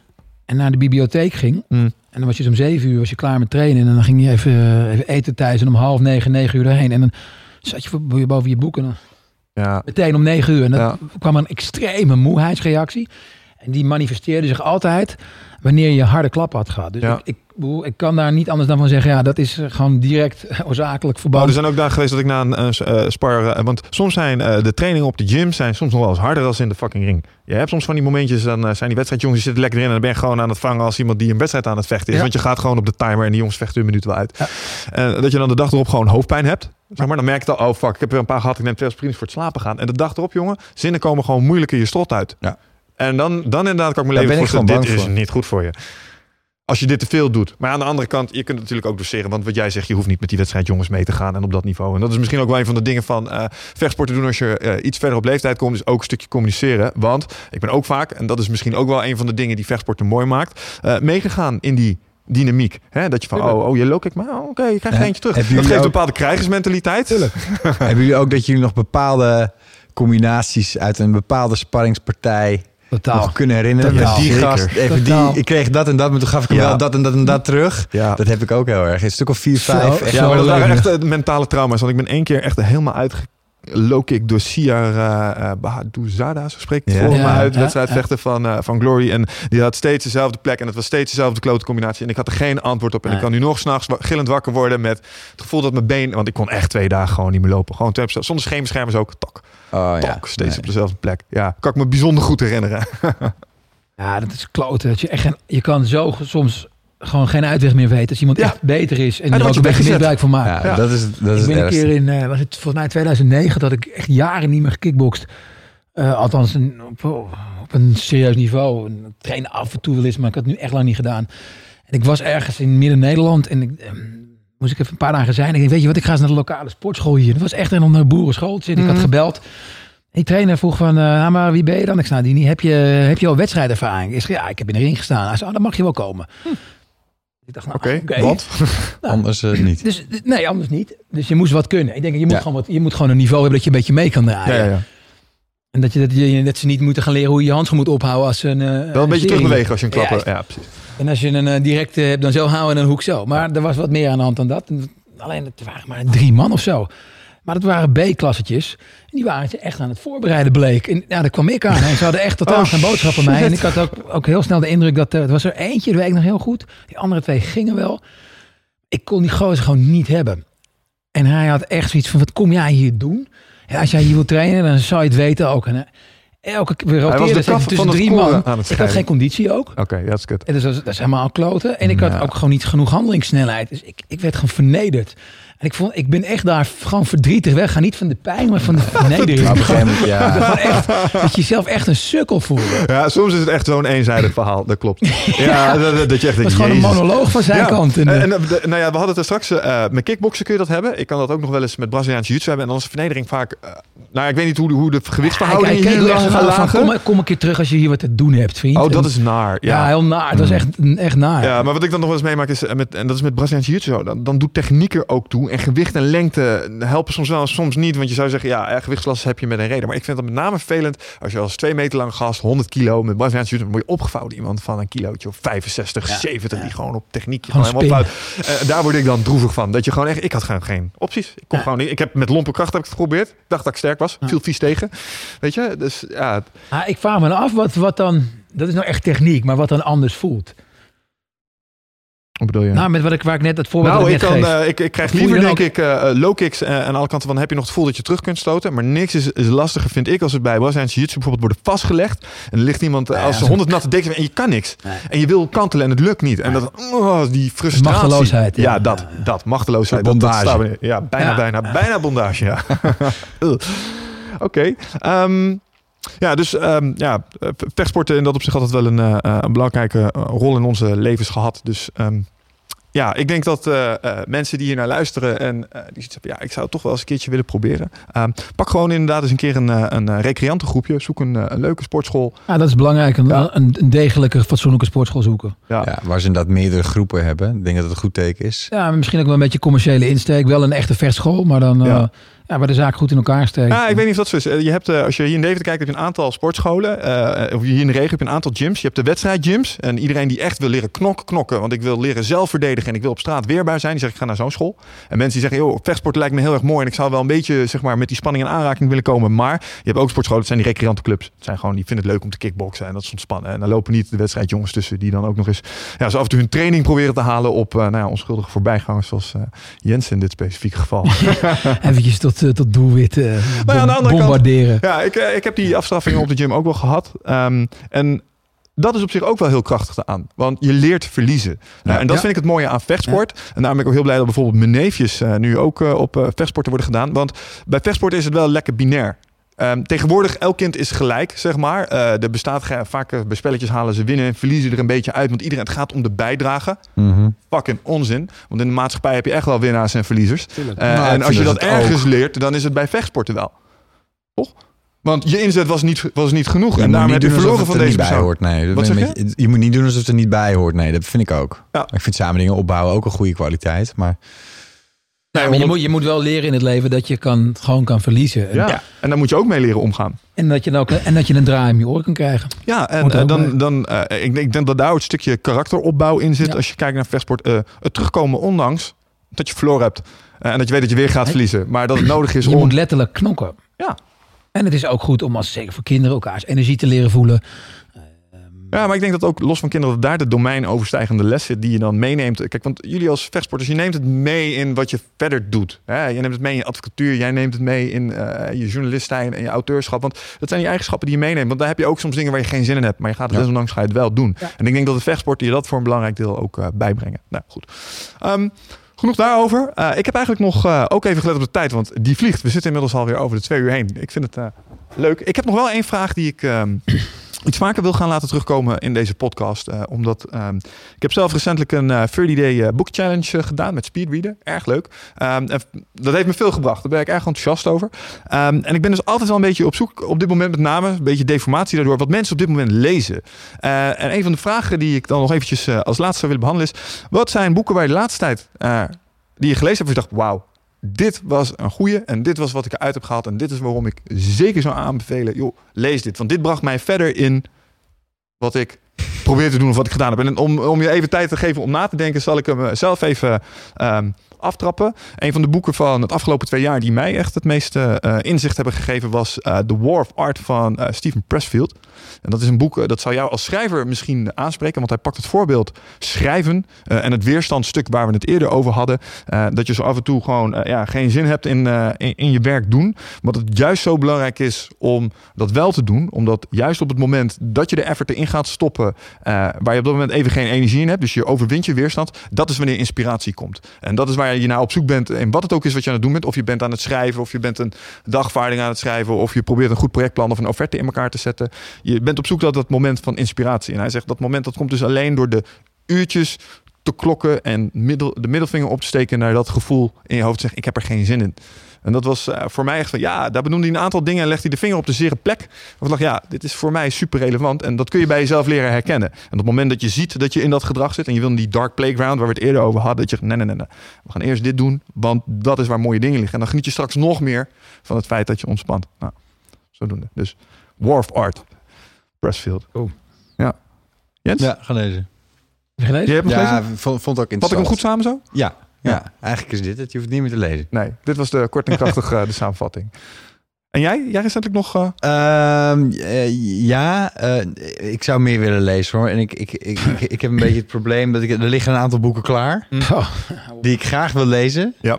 en naar de bibliotheek ging. Mm. En dan was je om zeven uur was je klaar met trainen. En dan ging je even, eh, even eten thuis en om half negen, negen uur erheen. En dan zat je boven je boek en dan Ja, meteen om negen uur. En dan Ja. kwam een extreme moeheidsreactie. En die manifesteerde zich altijd wanneer je harde klap had gehad. Dus Ja. ik, ik, ik kan daar niet anders dan van zeggen, ja, dat is eh, gewoon direct oorzakelijk Oh, verband. er zijn ook dagen geweest dat ik na een eh, eh, spar... eh, want soms zijn eh, de trainingen op de gym zijn soms nog wel eens harder dan in de fucking ring. Je hebt soms van die momentjes, dan eh, zijn die wedstrijdjongens die zitten lekker erin... en dan ben je gewoon aan het vangen als iemand die een wedstrijd aan het vechten is. Ja. Want je gaat gewoon op de timer en die jongens vechten een minuut wel uit. Ja. Dat je dan de dag erop gewoon hoofdpijn hebt. Zeg maar, dan merk je al, oh fuck, ik heb er een paar gehad. Ik neem twee aspirines voor het slapen gaan. En de dag erop, jongen, zinnen komen gewoon moeilijk in je strot uit. Ja. En dan, dan inderdaad kan ik me leven voorstellen, dit is niet goed voor je. Als je dit te veel doet. Maar aan de andere kant, je kunt het natuurlijk ook doseren. Want wat jij zegt, je hoeft niet met die wedstrijdjongens mee te gaan en op dat niveau. En dat is misschien ook wel een van de dingen van eh vechtsporten doen als je eh, iets verder op leeftijd komt. Is ook een stukje communiceren. Want ik ben ook vaak, en dat is misschien ook wel een van de dingen die vechtsporten mooi maakt, eh, meegegaan in die dynamiek. Hè? Dat je van, oh, oh, je look ik, maar oh, oké, je krijgt er Ja. eentje terug. Dat geeft een bepaalde krijgersmentaliteit. <laughs> Hebben jullie ook dat jullie nog bepaalde combinaties uit een bepaalde sparringspartij Totaal. nog kunnen herinneren? Totaal. Die Zeker. gast, even die, ik kreeg dat en dat, maar toen gaf ik hem Ja. wel dat en dat en dat terug. Ja. Dat heb ik ook heel erg. Een stuk of vier, Zo, vijf. echt Ja, maar dat Zo waren echt eh, mentale trauma's. Want ik ben één keer echt helemaal uitge low kick door Siar uh, Bahadouzada, zo spreek ik het Ja. voor me Ja, uit. ja, Wedstrijdvechter van, eh, van Glory. En die had steeds dezelfde plek. En het was steeds dezelfde klote combinatie. En ik had er geen antwoord op. En ik kan nu nog s'nachts gillend wakker worden met het gevoel dat mijn been... Want ik kon echt twee dagen gewoon niet meer lopen. Gewoon twee- zonder scheenbeschermers ook. Tak, Oh, ja. tak. Steeds Nee. op dezelfde plek. Ja, kan ik me bijzonder goed herinneren. <laughs> Ja, dat is kloten. Dat je, echt je kan zo soms gewoon geen uitweg meer weten. Als iemand Ja. echt beter is en dan er ook een beetje weggezet. misbruik van maakt. Ja, Ja. dat is, dat is ik het ben een keer in, eh, was het volgens mij 2009, dat ik echt jaren niet meer gekickbokst. Eh, althans, een, op, op een serieus niveau. Ik train af en toe wel eens, maar ik had het nu echt lang niet gedaan. En ik was ergens in Midden-Nederland en ik, eh, moest ik even een paar dagen zijn. En ik denk, weet je wat, ik ga eens naar de lokale sportschool hier. Dat was echt een een boerenschool. te zitten. Ik had Mhm. gebeld. En die trainer vroeg van, eh, nou, maar wie ben je dan? Ik zei, nou, die niet. Heb je, heb je al wedstrijdervaring? Ik zei, ja, ik heb in de ring gestaan. Hij zei, oh, dan mag je wel komen. Ik dacht, nou, Oké, oké. want? <laughs> Anders eh, niet. Dus nee, anders niet. Dus je moest wat kunnen. Ik denk, je moet, Ja. gewoon, wat, je moet gewoon een niveau hebben dat je een beetje mee kan draaien. Ja, ja, ja. En dat, je, dat, je, dat ze niet moeten gaan leren hoe je je handschoen moet ophouden als ze een. eh, Wel een beetje serie- terugbewegen als je een klapper... Ja, Ja, precies. En als je een eh, directe hebt, dan zo houden en een hoek zo. Maar er was wat meer aan de hand dan dat. En Alleen, het waren maar drie man of zo. Maar dat waren B-klassetjes. En die waren ze echt aan het voorbereiden, bleek. En ja, daar kwam ik aan. En ze hadden echt totaal Oh, geen boodschap van mij. En ik had ook, ook heel snel de indruk dat... eh, er was er eentje, dat weet ik nog heel goed. Die andere twee gingen wel. Ik kon die gozer gewoon niet hebben. En hij had echt zoiets van, wat kom jij hier doen? En als jij hier wil trainen, dan zou je het weten ook. En eh, elke keer roteerde ze tussen het drie man. het Ik had geen conditie ook. Oké, dat is kut. En dus dat, is, helemaal kloten. En ik had ook gewoon niet genoeg handelingssnelheid. Dus ik, ik werd gewoon vernederd. En ik, vond, ik ben echt daar gewoon verdrietig weg. Ga niet van de pijn, maar van de <laughs> vernedering. Maar op een gegeven moment, ja. <laughs> Echt, dat je jezelf echt een sukkel voelde. Ja, soms is het echt zo'n eenzijdig verhaal. Dat klopt. <laughs> Ja, dat, dat- dat je echt Het denkt, gewoon een monoloog van zijn Ja. kant. En, En, eh, en, de- nou ja, we hadden het er straks. eh met kickboksen kun je dat hebben. Ik kan dat ook nog wel eens met Braziliaanse jiu-jitsu hebben. En dan is de vernedering vaak... eh, nou, ik weet niet hoe de, hoe de gewichtsverhoudingen hij- hij hier lagen. kom, kom een keer terug als je hier wat te doen hebt, vriend. Oh, dat is naar. ja. Ja. heel naar. Dat is echt, echt naar. Ja, maar wat ik dan nog wel eens meemaak is, eh, met, en dat is met Braziliaanse jiu-jitsu zo, dan, dan doet techniek er ook toe. En gewicht en lengte helpen soms wel, soms niet. Want je zou zeggen, ja, gewichtsklasse heb je met een reden. Maar ik vind dat met name vervelend als je als twee meter lang gast, 100 kilo, met Braziliaanse jiu-jitsu, dan word je opgevouwen iemand van een kilootje of 65, 70, die gewoon op techniek Gewoon helemaal fout. Eh, daar word ik dan droevig van. Dat je gewoon echt, ik had gewoon geen opties. Ik kon Ja. gewoon niet. Ik heb met lompe kracht heb ik het geprobeerd. Ik dacht dat ik sterk was. Viel vies tegen. Weet je? Dus ja, het- Ah, ik vraag me af wat, wat dan... Dat is nou echt techniek, maar wat dan anders voelt. Wat bedoel je? Nou, met wat ik, waar ik net het voorbeeld Nou, ik, kan, eh, ik, ik krijg liever, denk ik, eh, low kicks eh, aan alle kanten van heb je nog het gevoel dat je terug kunt stoten. Maar niks is, is lastiger, vind ik, als het bij Braziliaanse Jiu-Jitsu bijvoorbeeld worden vastgelegd. En er ligt iemand eh, als ja. 100 natte deks en je kan niks. Nee. En je wil kantelen en het lukt niet. En dat, oh, die frustratie. Machteloosheid, ja. Ja, dat, dat, machteloosheid. Een Dat, dat bondage. ja, bijna, Ja. bijna, bijna bondage, ja. <laughs> Oké. ehm, ja, dus ehm, ja, vechtsporten in dat opzicht altijd wel een, eh, eh, een belangrijke eh, rol in onze levens gehad. Dus ehm, ja, ik denk dat eh, eh, mensen die hier naar luisteren en eh, die zoiets hebben, ja, ik zou het toch wel eens een keertje willen proberen. Ehm, pak gewoon inderdaad eens een keer een, eh, een recreantengroepje. Zoek een, een leuke sportschool. Ja, dat is belangrijk. Een, Ja. een, een degelijke, fatsoenlijke sportschool zoeken. Ja. Ja, waar ze inderdaad meerdere groepen hebben. Ik denk dat het een goed teken is. Ja, misschien ook wel een beetje commerciële insteek. Wel een echte verschool, maar dan Ja. Ja. waar de zaak goed in elkaar steekt. Ja, ik weet niet of dat zo is. Eh, Je hebt, eh, als je hier in Deventer kijkt, heb je een aantal sportscholen. eh, of hier in de regio heb je een aantal gyms. Je hebt de wedstrijdgyms. En iedereen die echt wil leren knokken, knokken. Want ik wil leren zelf verdedigen en ik wil op straat weerbaar zijn. Die zegt, ik ga naar zo'n school. En mensen die zeggen, joh, vechtsport lijkt me heel erg mooi. En ik zou wel een beetje zeg maar, met die spanning in aanraking willen komen. Maar je hebt ook sportscholen, dat zijn die recreantenclubs. Het zijn gewoon, die vinden het leuk om te kickboksen. En dat is ontspannen. En dan lopen niet de wedstrijdjongens tussen. Die dan ook nog eens ja, zo af en toe hun training proberen te halen op nou ja, onschuldige voorbijgangers. Zoals Jens in dit specifieke geval. <laughs> Eventjes tot, eh, tot doelwit eh, Nou ja, aan de andere kant- bombarderen. Ja, ik, eh, ik heb die afstraffingen op de gym ook wel gehad. Ehm, en dat is op zich ook wel heel krachtig aan. Want je leert verliezen. Nou, en dat Ja. vind ik het mooie aan vechtsport. En daarom ben ik ook heel blij dat bijvoorbeeld mijn neefjes nu ook op vechtsporten worden gedaan. Want bij vechtsport is het wel lekker binair. Ehm, tegenwoordig, elk kind is gelijk, zeg maar. Eh er bestaat ge- vaak eh, bij spelletjes halen ze winnen en verliezen er een beetje uit. Want iedereen, het gaat om de bijdrage. Fucking onzin. Want in de maatschappij heb je echt wel winnaars en verliezers. Eh, Nou, en als je dat ergens ook. leert, dan is het bij vechtsporten wel. Toch? Want je inzet was niet, was niet genoeg. Je en moet daarom niet heb je doen alsof verloren het van er deze niet bij persoon. hoort. Nee, dat Wat zeg je- je moet niet doen alsof het er niet bij hoort. Nee, dat vind ik ook. Ja. Ik vind samen dingen opbouwen ook een goede kwaliteit. Maar Nee, Ja, maar je, moet, je moet wel leren in het leven dat je kan, gewoon kan verliezen. En, ja. en daar moet je ook mee leren omgaan. en, dat je dan ook, en dat je een draai om je oren kan krijgen. Ja, en eh, dan, dan eh, ik, denk- ik denk dat daar ook een stukje karakteropbouw in zit. Ja. Als je kijkt naar vechtsport. eh, het terugkomen ondanks dat je verloren hebt. En dat je weet dat je weer gaat verliezen. Maar dat het <clears throat> nodig is Je om... moet letterlijk knokken. Ja. En het is ook goed om, als, zeker voor kinderen, elkaars energie te leren voelen. Ja, maar ik denk dat ook los van kinderen dat daar de domein overstijgende les zit die je dan meeneemt. Kijk, want jullie als vechtsporters, je neemt het mee in wat je verder doet. Hè? Je neemt het mee in je advocatuur, jij neemt het mee in eh, je journalistijn en je auteurschap. Want dat zijn die eigenschappen die je meeneemt. Want daar heb je ook soms dingen waar je geen zin in hebt, maar je gaat het Ja. desondanks ga je het wel doen. Ja. En ik denk dat de vechtsport je dat voor een belangrijk deel ook eh, bijbrengen. Nou, goed. Ehm, Genoeg daarover. Eh, ik heb eigenlijk nog eh, ook even gelet op de tijd, want die vliegt. We zitten inmiddels alweer over de twee uur heen. Ik vind het eh, leuk. Ik heb nog wel één vraag die ik ehm, iets vaker wil gaan laten terugkomen in deze podcast. eh, omdat ehm, ik heb zelf recentelijk een eh 30-day eh, book challenge eh, gedaan met speedreaden. Erg leuk. Ehm, dat heeft me veel gebracht. Daar ben ik erg enthousiast over. Ehm, en ik ben dus altijd wel een beetje op zoek, op dit moment met name, een beetje deformatie daardoor, wat mensen op dit moment lezen. Eh, en een van de vragen die ik dan nog eventjes als laatste zou willen behandelen is, wat zijn boeken waar je de laatste tijd, die je gelezen hebt, waar je dacht, wauw, dit was een goeie en dit was wat ik eruit heb gehaald en dit is waarom ik zeker zou aanbevelen, joh, lees dit. Want dit bracht mij verder in wat ik probeer te doen of wat ik gedaan heb. En om, om je even tijd te geven om na te denken, zal ik hem eh, zelf even ehm, aftrappen. Een van de boeken van het afgelopen twee jaar die mij echt het meeste eh, inzicht hebben gegeven was eh, The War of Art van eh, Stephen Pressfield. En dat is een boek dat zou jou als schrijver misschien aanspreken, want hij pakt het voorbeeld schrijven en het weerstandstuk waar we het eerder over hadden. dat je zo af en toe gewoon ja, geen zin hebt in, in, in je werk doen. Maar dat het juist zo belangrijk is om dat wel te doen. Omdat juist op het moment dat je de effort erin gaat stoppen, waar je op dat moment even geen energie in hebt, dus je overwint je weerstand, dat is wanneer inspiratie komt. En dat is waar je naar op zoek bent en wat het ook is wat je aan het doen bent. Of je bent aan het schrijven, of je bent een dagvaarding aan het schrijven, of je probeert een goed projectplan of een offerte in elkaar te zetten. Je bent op zoek naar dat moment van inspiratie. En hij zegt dat moment dat komt dus alleen door de uurtjes te klokken en middel, de middelvinger op te steken naar dat gevoel in je hoofd. Zeg, ik heb er geen zin in. En dat was eh, voor mij echt van, ja, daar benoemde hij een aantal dingen en legde hij de vinger op de zere plek. En ik dacht, ja, dit is voor mij super relevant. En dat kun je bij jezelf leren herkennen. En op het moment dat je ziet dat je in dat gedrag zit en je wil in die dark playground waar we het eerder over hadden, dat je nee, nee, nee, nee. We gaan eerst dit doen, want dat is waar mooie dingen liggen. En dan geniet je straks nog meer van het feit dat je ontspant. Nou, zodoende. Dus War of Art. Pressfield. Oh. Ja. Jens? ja, ga lezen. Heb je gelezen? Je hebt hem Ja, gelezen? vond, vond ook interessant. Vat ik hem goed samen zo? Ja, Ja. ja. eigenlijk is dit het. Je hoeft het niet meer te lezen. Nee, dit was de kort en krachtig eh, de samenvatting. En jij? Jij recentelijk nog... eh, Ehm, eh, ja, eh, ik zou meer willen lezen hoor. En ik, ik, ik, ik, <laughs> ik heb een beetje het probleem dat ik, er liggen een aantal boeken klaar Oh, <laughs> die ik graag wil lezen. Ja.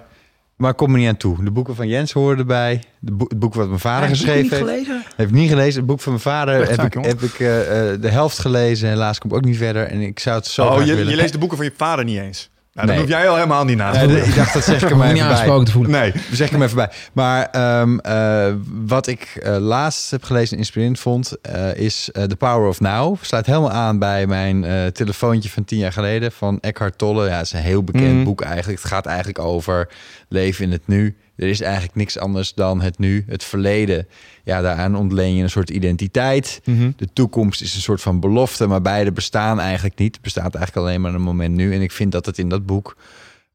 Maar ik kom er niet aan toe. De boeken van Jens horen erbij. De boek, het boek wat mijn vader heb je het geschreven niet heeft. gelezen? Heb ik niet gelezen. Het boek van mijn vader Echt heb ik, heb ik eh, eh, de helft gelezen. Helaas kom ik ook niet verder. En ik zou het zo oh, graag je, willen. je leest de boeken van je vader niet eens. Nou, dan Nee. hoef jij al helemaal niet na te Nee, ik dacht, dat zeg ik niet even bij. aangesproken te voelen. Nee. Zeg ik hem even bij. Maar ehm, eh, wat ik eh, laatst heb gelezen en inspirerend vond, eh, is The Power of Now. Sluit helemaal aan bij mijn telefoontje van tien jaar geleden van Eckhart Tolle. Ja, het is een heel bekend Mhm. boek eigenlijk. Het gaat eigenlijk over leven in het nu. Er is eigenlijk niks anders dan het nu. Het verleden, ja, daaraan ontleen je een soort identiteit. Mhm. De toekomst is een soort van belofte, maar beide bestaan eigenlijk niet. Het bestaat eigenlijk alleen maar een moment nu. En ik vind dat het in dat boek.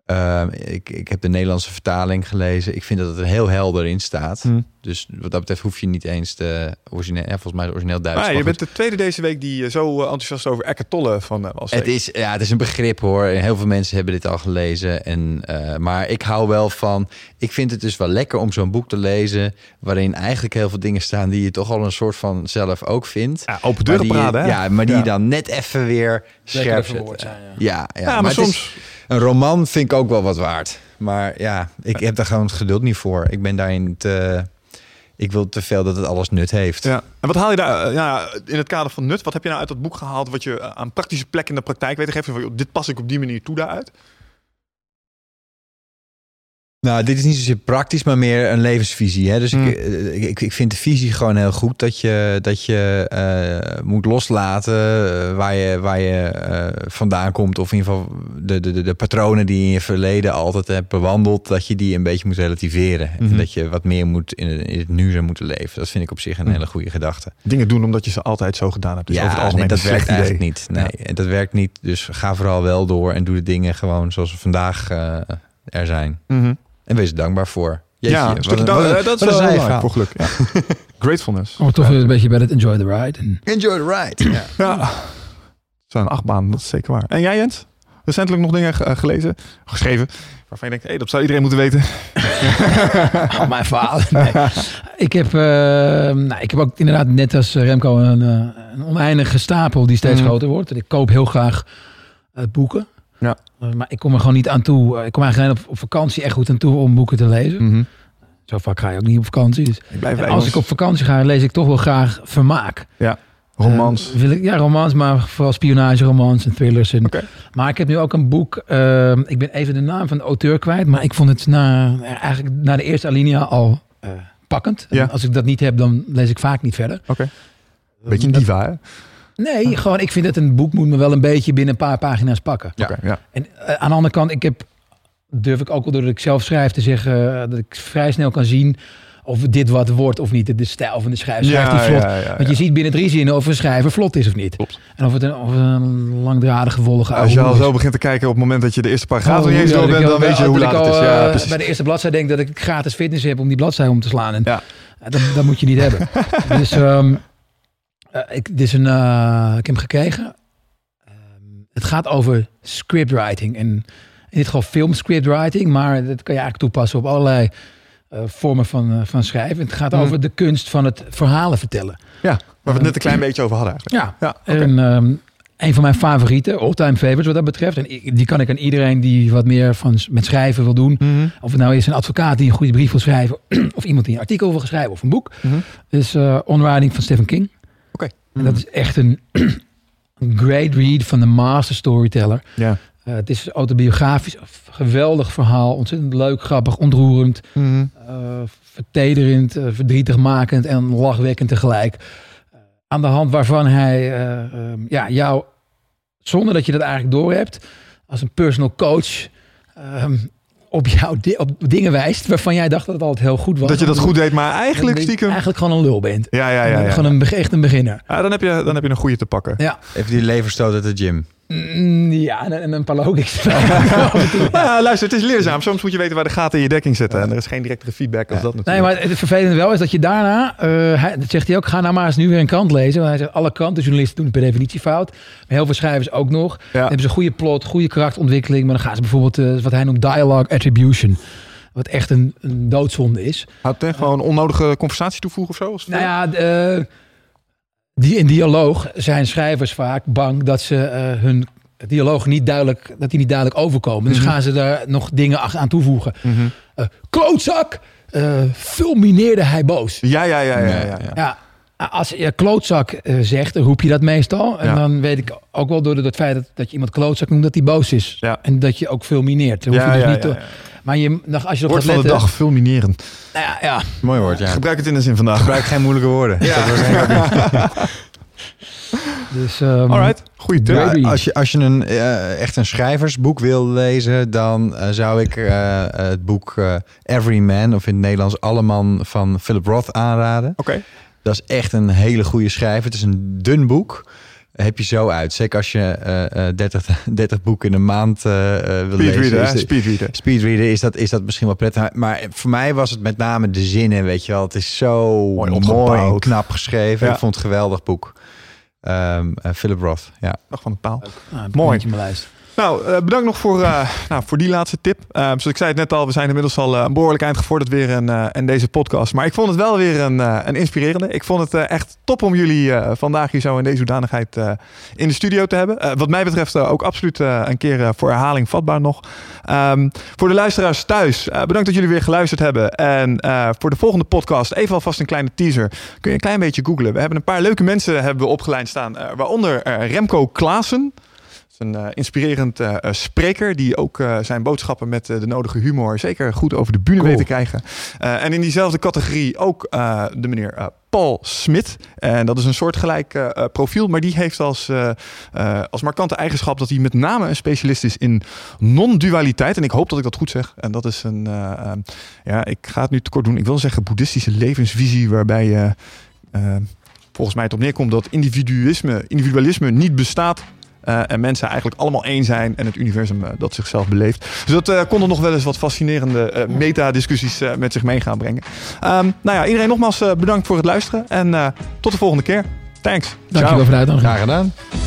Ehm, ik, ik heb de Nederlandse vertaling gelezen. Ik vind dat het er heel helder in staat. Hm. Dus wat dat betreft hoef je niet eens de origineel, ja, volgens mij de origineel Duits. Ah, je bent de tweede deze week die eh, zo eh, enthousiast over Eckhart Tolle van eh, was. Het is, ja, het is een begrip hoor. En heel veel mensen hebben dit al gelezen. En, eh, maar ik hou wel van. Ik vind het dus wel lekker om zo'n boek te lezen. waarin eigenlijk heel veel dingen staan die je toch al een soort van zelf ook vindt. ja, open Maar deuren praten, hè? Ja, maar die Ja. je dan net even weer scherp zet. zijn, ja. Ja, ja, Ja, maar, maar, het is- soms... een roman vind ik ook wel wat waard. Maar ja, ik heb daar gewoon het geduld niet voor. Ik ben daarin te... Ik wil te veel dat het alles nut heeft. Ja. En wat haal je daar eh, ja, in het kader van nut? Wat heb je nou uit dat boek gehaald wat je eh, aan praktische plek in de praktijk weet te geven? Dit pas ik op die manier toe daaruit. Nou, dit is niet zozeer praktisch, maar meer een levensvisie. Hè? Dus Hmm. ik, eh, ik, ik vind de visie gewoon heel goed. Dat je, dat je eh, moet loslaten eh, waar je, waar je vandaan komt. Of in ieder geval de, de, de, patronen die je in je verleden altijd hebt bewandeld. Dat je die een beetje moet relativeren. Mhm. En dat je wat meer moet in het, in het nu zou moeten leven. Dat vind ik op zich een Hmm. hele goede gedachte. Dingen doen omdat je ze altijd zo gedaan hebt. Dus over het algemeen nee, dat werkt idee. eigenlijk niet. Nee, en dat werkt niet. Dus ga vooral wel door en doe de dingen gewoon zoals ze vandaag er zijn. Mhm. En wees er dankbaar voor. Jeetje, ja, een wat stukje een- dan- wat een- eh, dat is wel belangrijk voor geluk. Ja. <laughs> Gratefulness. Oh, toch weer een beetje bij het enjoy the ride. En Enjoy the ride. Ja. <laughs> Ja. Zo'n achtbaan, dat is zeker waar. En jij Jens? Recentelijk nog dingen ge- eh, gelezen, geschreven, waarvan je denkt, hé, dat zou iedereen moeten weten. <laughs> Oh, mijn vader. Nee. ik, heb, eh, nou, ik heb ook inderdaad net als Remco een, eh, een oneindige stapel die steeds Mhm. groter wordt. En ik koop heel graag eh, boeken. Ja. Eh, maar ik kom er gewoon niet aan toe. Eh, Ik kom eigenlijk alleen op, op vakantie echt goed aan toe om boeken te lezen. Mhm. Zo vaak ga je ook niet op vakantie. Dus. Ik blijf als ons. ik op vakantie ga, lees ik toch wel graag vermaak. Romans. Eh, wil ik, ja, romans, maar vooral spionageromans en thrillers. En. Maar ik heb nu ook een boek. eh, ik ben even de naam van de auteur kwijt. Maar ik vond het na, eigenlijk na de eerste alinea al pakkend. En Ja. Als ik dat niet heb, dan lees ik vaak niet verder. Oké. Beetje een diva, hè? Nee, gewoon ik vind dat een boek moet me wel een beetje binnen een paar pagina's pakken. Ja. Oké, ja. En eh, aan de andere kant, ik heb, durf ik ook wel doordat ik zelf schrijf te zeggen... eh, dat ik vrij snel kan zien of dit wat wordt of niet. De stijl van de schrijver. Schrijft hij vlot? ja, ja, Want je ziet binnen drie zinnen of een schrijver vlot is of niet. Klopt. En of het een, of een langdradige, wollige Als je al zo begint te kijken op het moment dat je de eerste paragraaf Oh, eens door bent, dan al- weet je hoe dat laat ik het is. Ja, eh, precies. bij de eerste bladzijde denk dat ik gratis fitness heb om die bladzijde om te slaan. En Ja. dat, dat moet je niet hebben. <laughs> Dus ehm, eh, ik, dit is een, eh, ik heb hem gekregen. Ehm, het gaat over scriptwriting. En in dit geval filmscriptwriting. Maar dat kan je eigenlijk toepassen op allerlei eh, vormen van, eh, van schrijven. Het gaat Mhm. over de kunst van het verhalen vertellen. Waar we het net een klein beetje over hadden eigenlijk. Ja, Ja, en ehm, een van mijn favorieten, all-time favorites wat dat betreft. En die kan ik aan iedereen die wat meer van, met schrijven wil doen. Mhm. Of het nou is een advocaat die een goede brief wil schrijven. <clears throat> of iemand die een artikel wil schrijven of een boek. Is eh Onwriting van Stephen King. En dat is echt een, <clears throat> een great read van de master storyteller. Ja. Eh, het is autobiografisch, geweldig verhaal. Ontzettend leuk, grappig, ontroerend. Mhm. eh, vertederend, eh, verdrietigmakend en lachwekkend tegelijk. Aan de hand waarvan hij eh, ehm, ja, jou, zonder dat je dat eigenlijk doorhebt, als een personal coach ehm, op jouw di- op dingen wijst waarvan jij dacht dat het altijd heel goed was. Dat je dat goed deed, maar eigenlijk dat je stiekem... Eigenlijk gewoon een lul bent. Ja, ja, ja. ja. Gewoon een, echt een beginner. Ja, dan, heb je, dan heb je een goede te pakken. Ja, Even die leverstoot uit de gym. Mm, ja en, en een paar logics. <laughs> Nou ja, luister, het is leerzaam. Soms moet je weten waar de gaten in je dekking zitten. En er is geen directere feedback als dat Nee, natuurlijk. maar het vervelende wel is dat je daarna, eh, hij, dat zegt hij ook, ga nou maar eens nu weer een krant lezen. Want hij zegt, alle krantenjournalisten doen het per definitie fout. Maar heel veel schrijvers ook nog. Dan hebben ze een goede plot, goede karakterontwikkeling. Maar dan gaan ze bijvoorbeeld, eh, wat hij noemt dialogue attribution. Wat echt een, een doodzonde is. Houdt het gewoon onnodige conversatie toevoegen of zo? Nou ja, eh, die in dialoog zijn schrijvers vaak bang dat ze eh, hun dialoog niet duidelijk, dat die niet duidelijk overkomen. Dus Mhm. gaan ze daar nog dingen aan toevoegen. Mhm. Eh, klootzak, eh, fulmineerde hij boos. Ja, ja, ja, ja. ja, Ja, als je klootzak zegt, dan roep je dat meestal. En Ja. dan weet ik ook wel door het feit dat, dat je iemand klootzak noemt, dat hij boos is. En dat je ook fulmineert. Dan hoef je Ja, dus niet te- ja. Maar je, als je nog Woord gaat van de letten... dag, fulmineren. Nou ja, ja, Mooi woord, ja. Gebruik het in de zin vandaag. Gebruik geen moeilijke woorden. Dat was eigenlijk- <laughs> dus... ehm, Alright, goede tip. Ja. Ja, als je, als je een, eh, echt een schrijversboek wil lezen, dan eh, zou ik eh, het boek eh, Every Man, of in het Nederlands Alle Man van Philip Roth aanraden. Oké. Dat is echt een hele goede schrijver. Het is een dun boek. Heb je zo uit. Zeker als je eh, eh, 30, 30 <laughs> boeken in een maand eh, eh, wil lezen. Speedreader, is hè? de- Speedreader. Speedreader is dat, is dat misschien wel prettig. Maar voor mij was het met name de zinnen, weet je wel. Het is zo Mooi en knap geschreven. Ja. Ik vond het een geweldig boek. Ehm, eh, Philip Roth, ja. Dag van de paal. ik Mooi. mijn lijst. Nou, eh, bedankt nog voor, eh, nou, voor die laatste tip. Eh, zoals ik zei het net al, we zijn inmiddels al een behoorlijk eind gevorderd weer in, deze podcast. Maar ik vond het wel weer een, een inspirerende. Ik vond het echt top om jullie vandaag hier zo in deze hoedanigheid in de studio te hebben. Wat mij betreft ook absoluut een keer voor herhaling vatbaar nog. Ehm, voor de luisteraars thuis, bedankt dat jullie weer geluisterd hebben. En voor de volgende podcast, even alvast een kleine teaser. Kun je een klein beetje googlen. We hebben een paar leuke mensen hebben we opgeleid staan. waaronder Remco Klaassen. Is een eh, inspirerend eh, eh, spreker die ook zijn boodschappen met de nodige humor zeker goed over de bühne Cool. weet te krijgen. En in diezelfde categorie ook de meneer Paul Smit. En dat is een soortgelijk eh, profiel, maar die heeft als, als markante eigenschap dat hij met name een specialist is in non-dualiteit. En ik hoop dat ik dat goed zeg. En dat is een, ja, ik ga het nu tekort doen. Ik wil zeggen boeddhistische levensvisie waarbij je volgens mij het op neerkomt dat individualisme, individualisme niet bestaat. Eh, en mensen eigenlijk allemaal één zijn en het universum eh, dat zichzelf beleeft. Dus dat eh, kon er nog wel eens wat fascinerende eh, meta-discussies eh, met zich mee gaan brengen. Ehm, nou ja, iedereen nogmaals eh, bedankt voor het luisteren en eh, tot de volgende keer. Thanks. Dankjewel Ciao. voor de uitnodiging. Graag gedaan.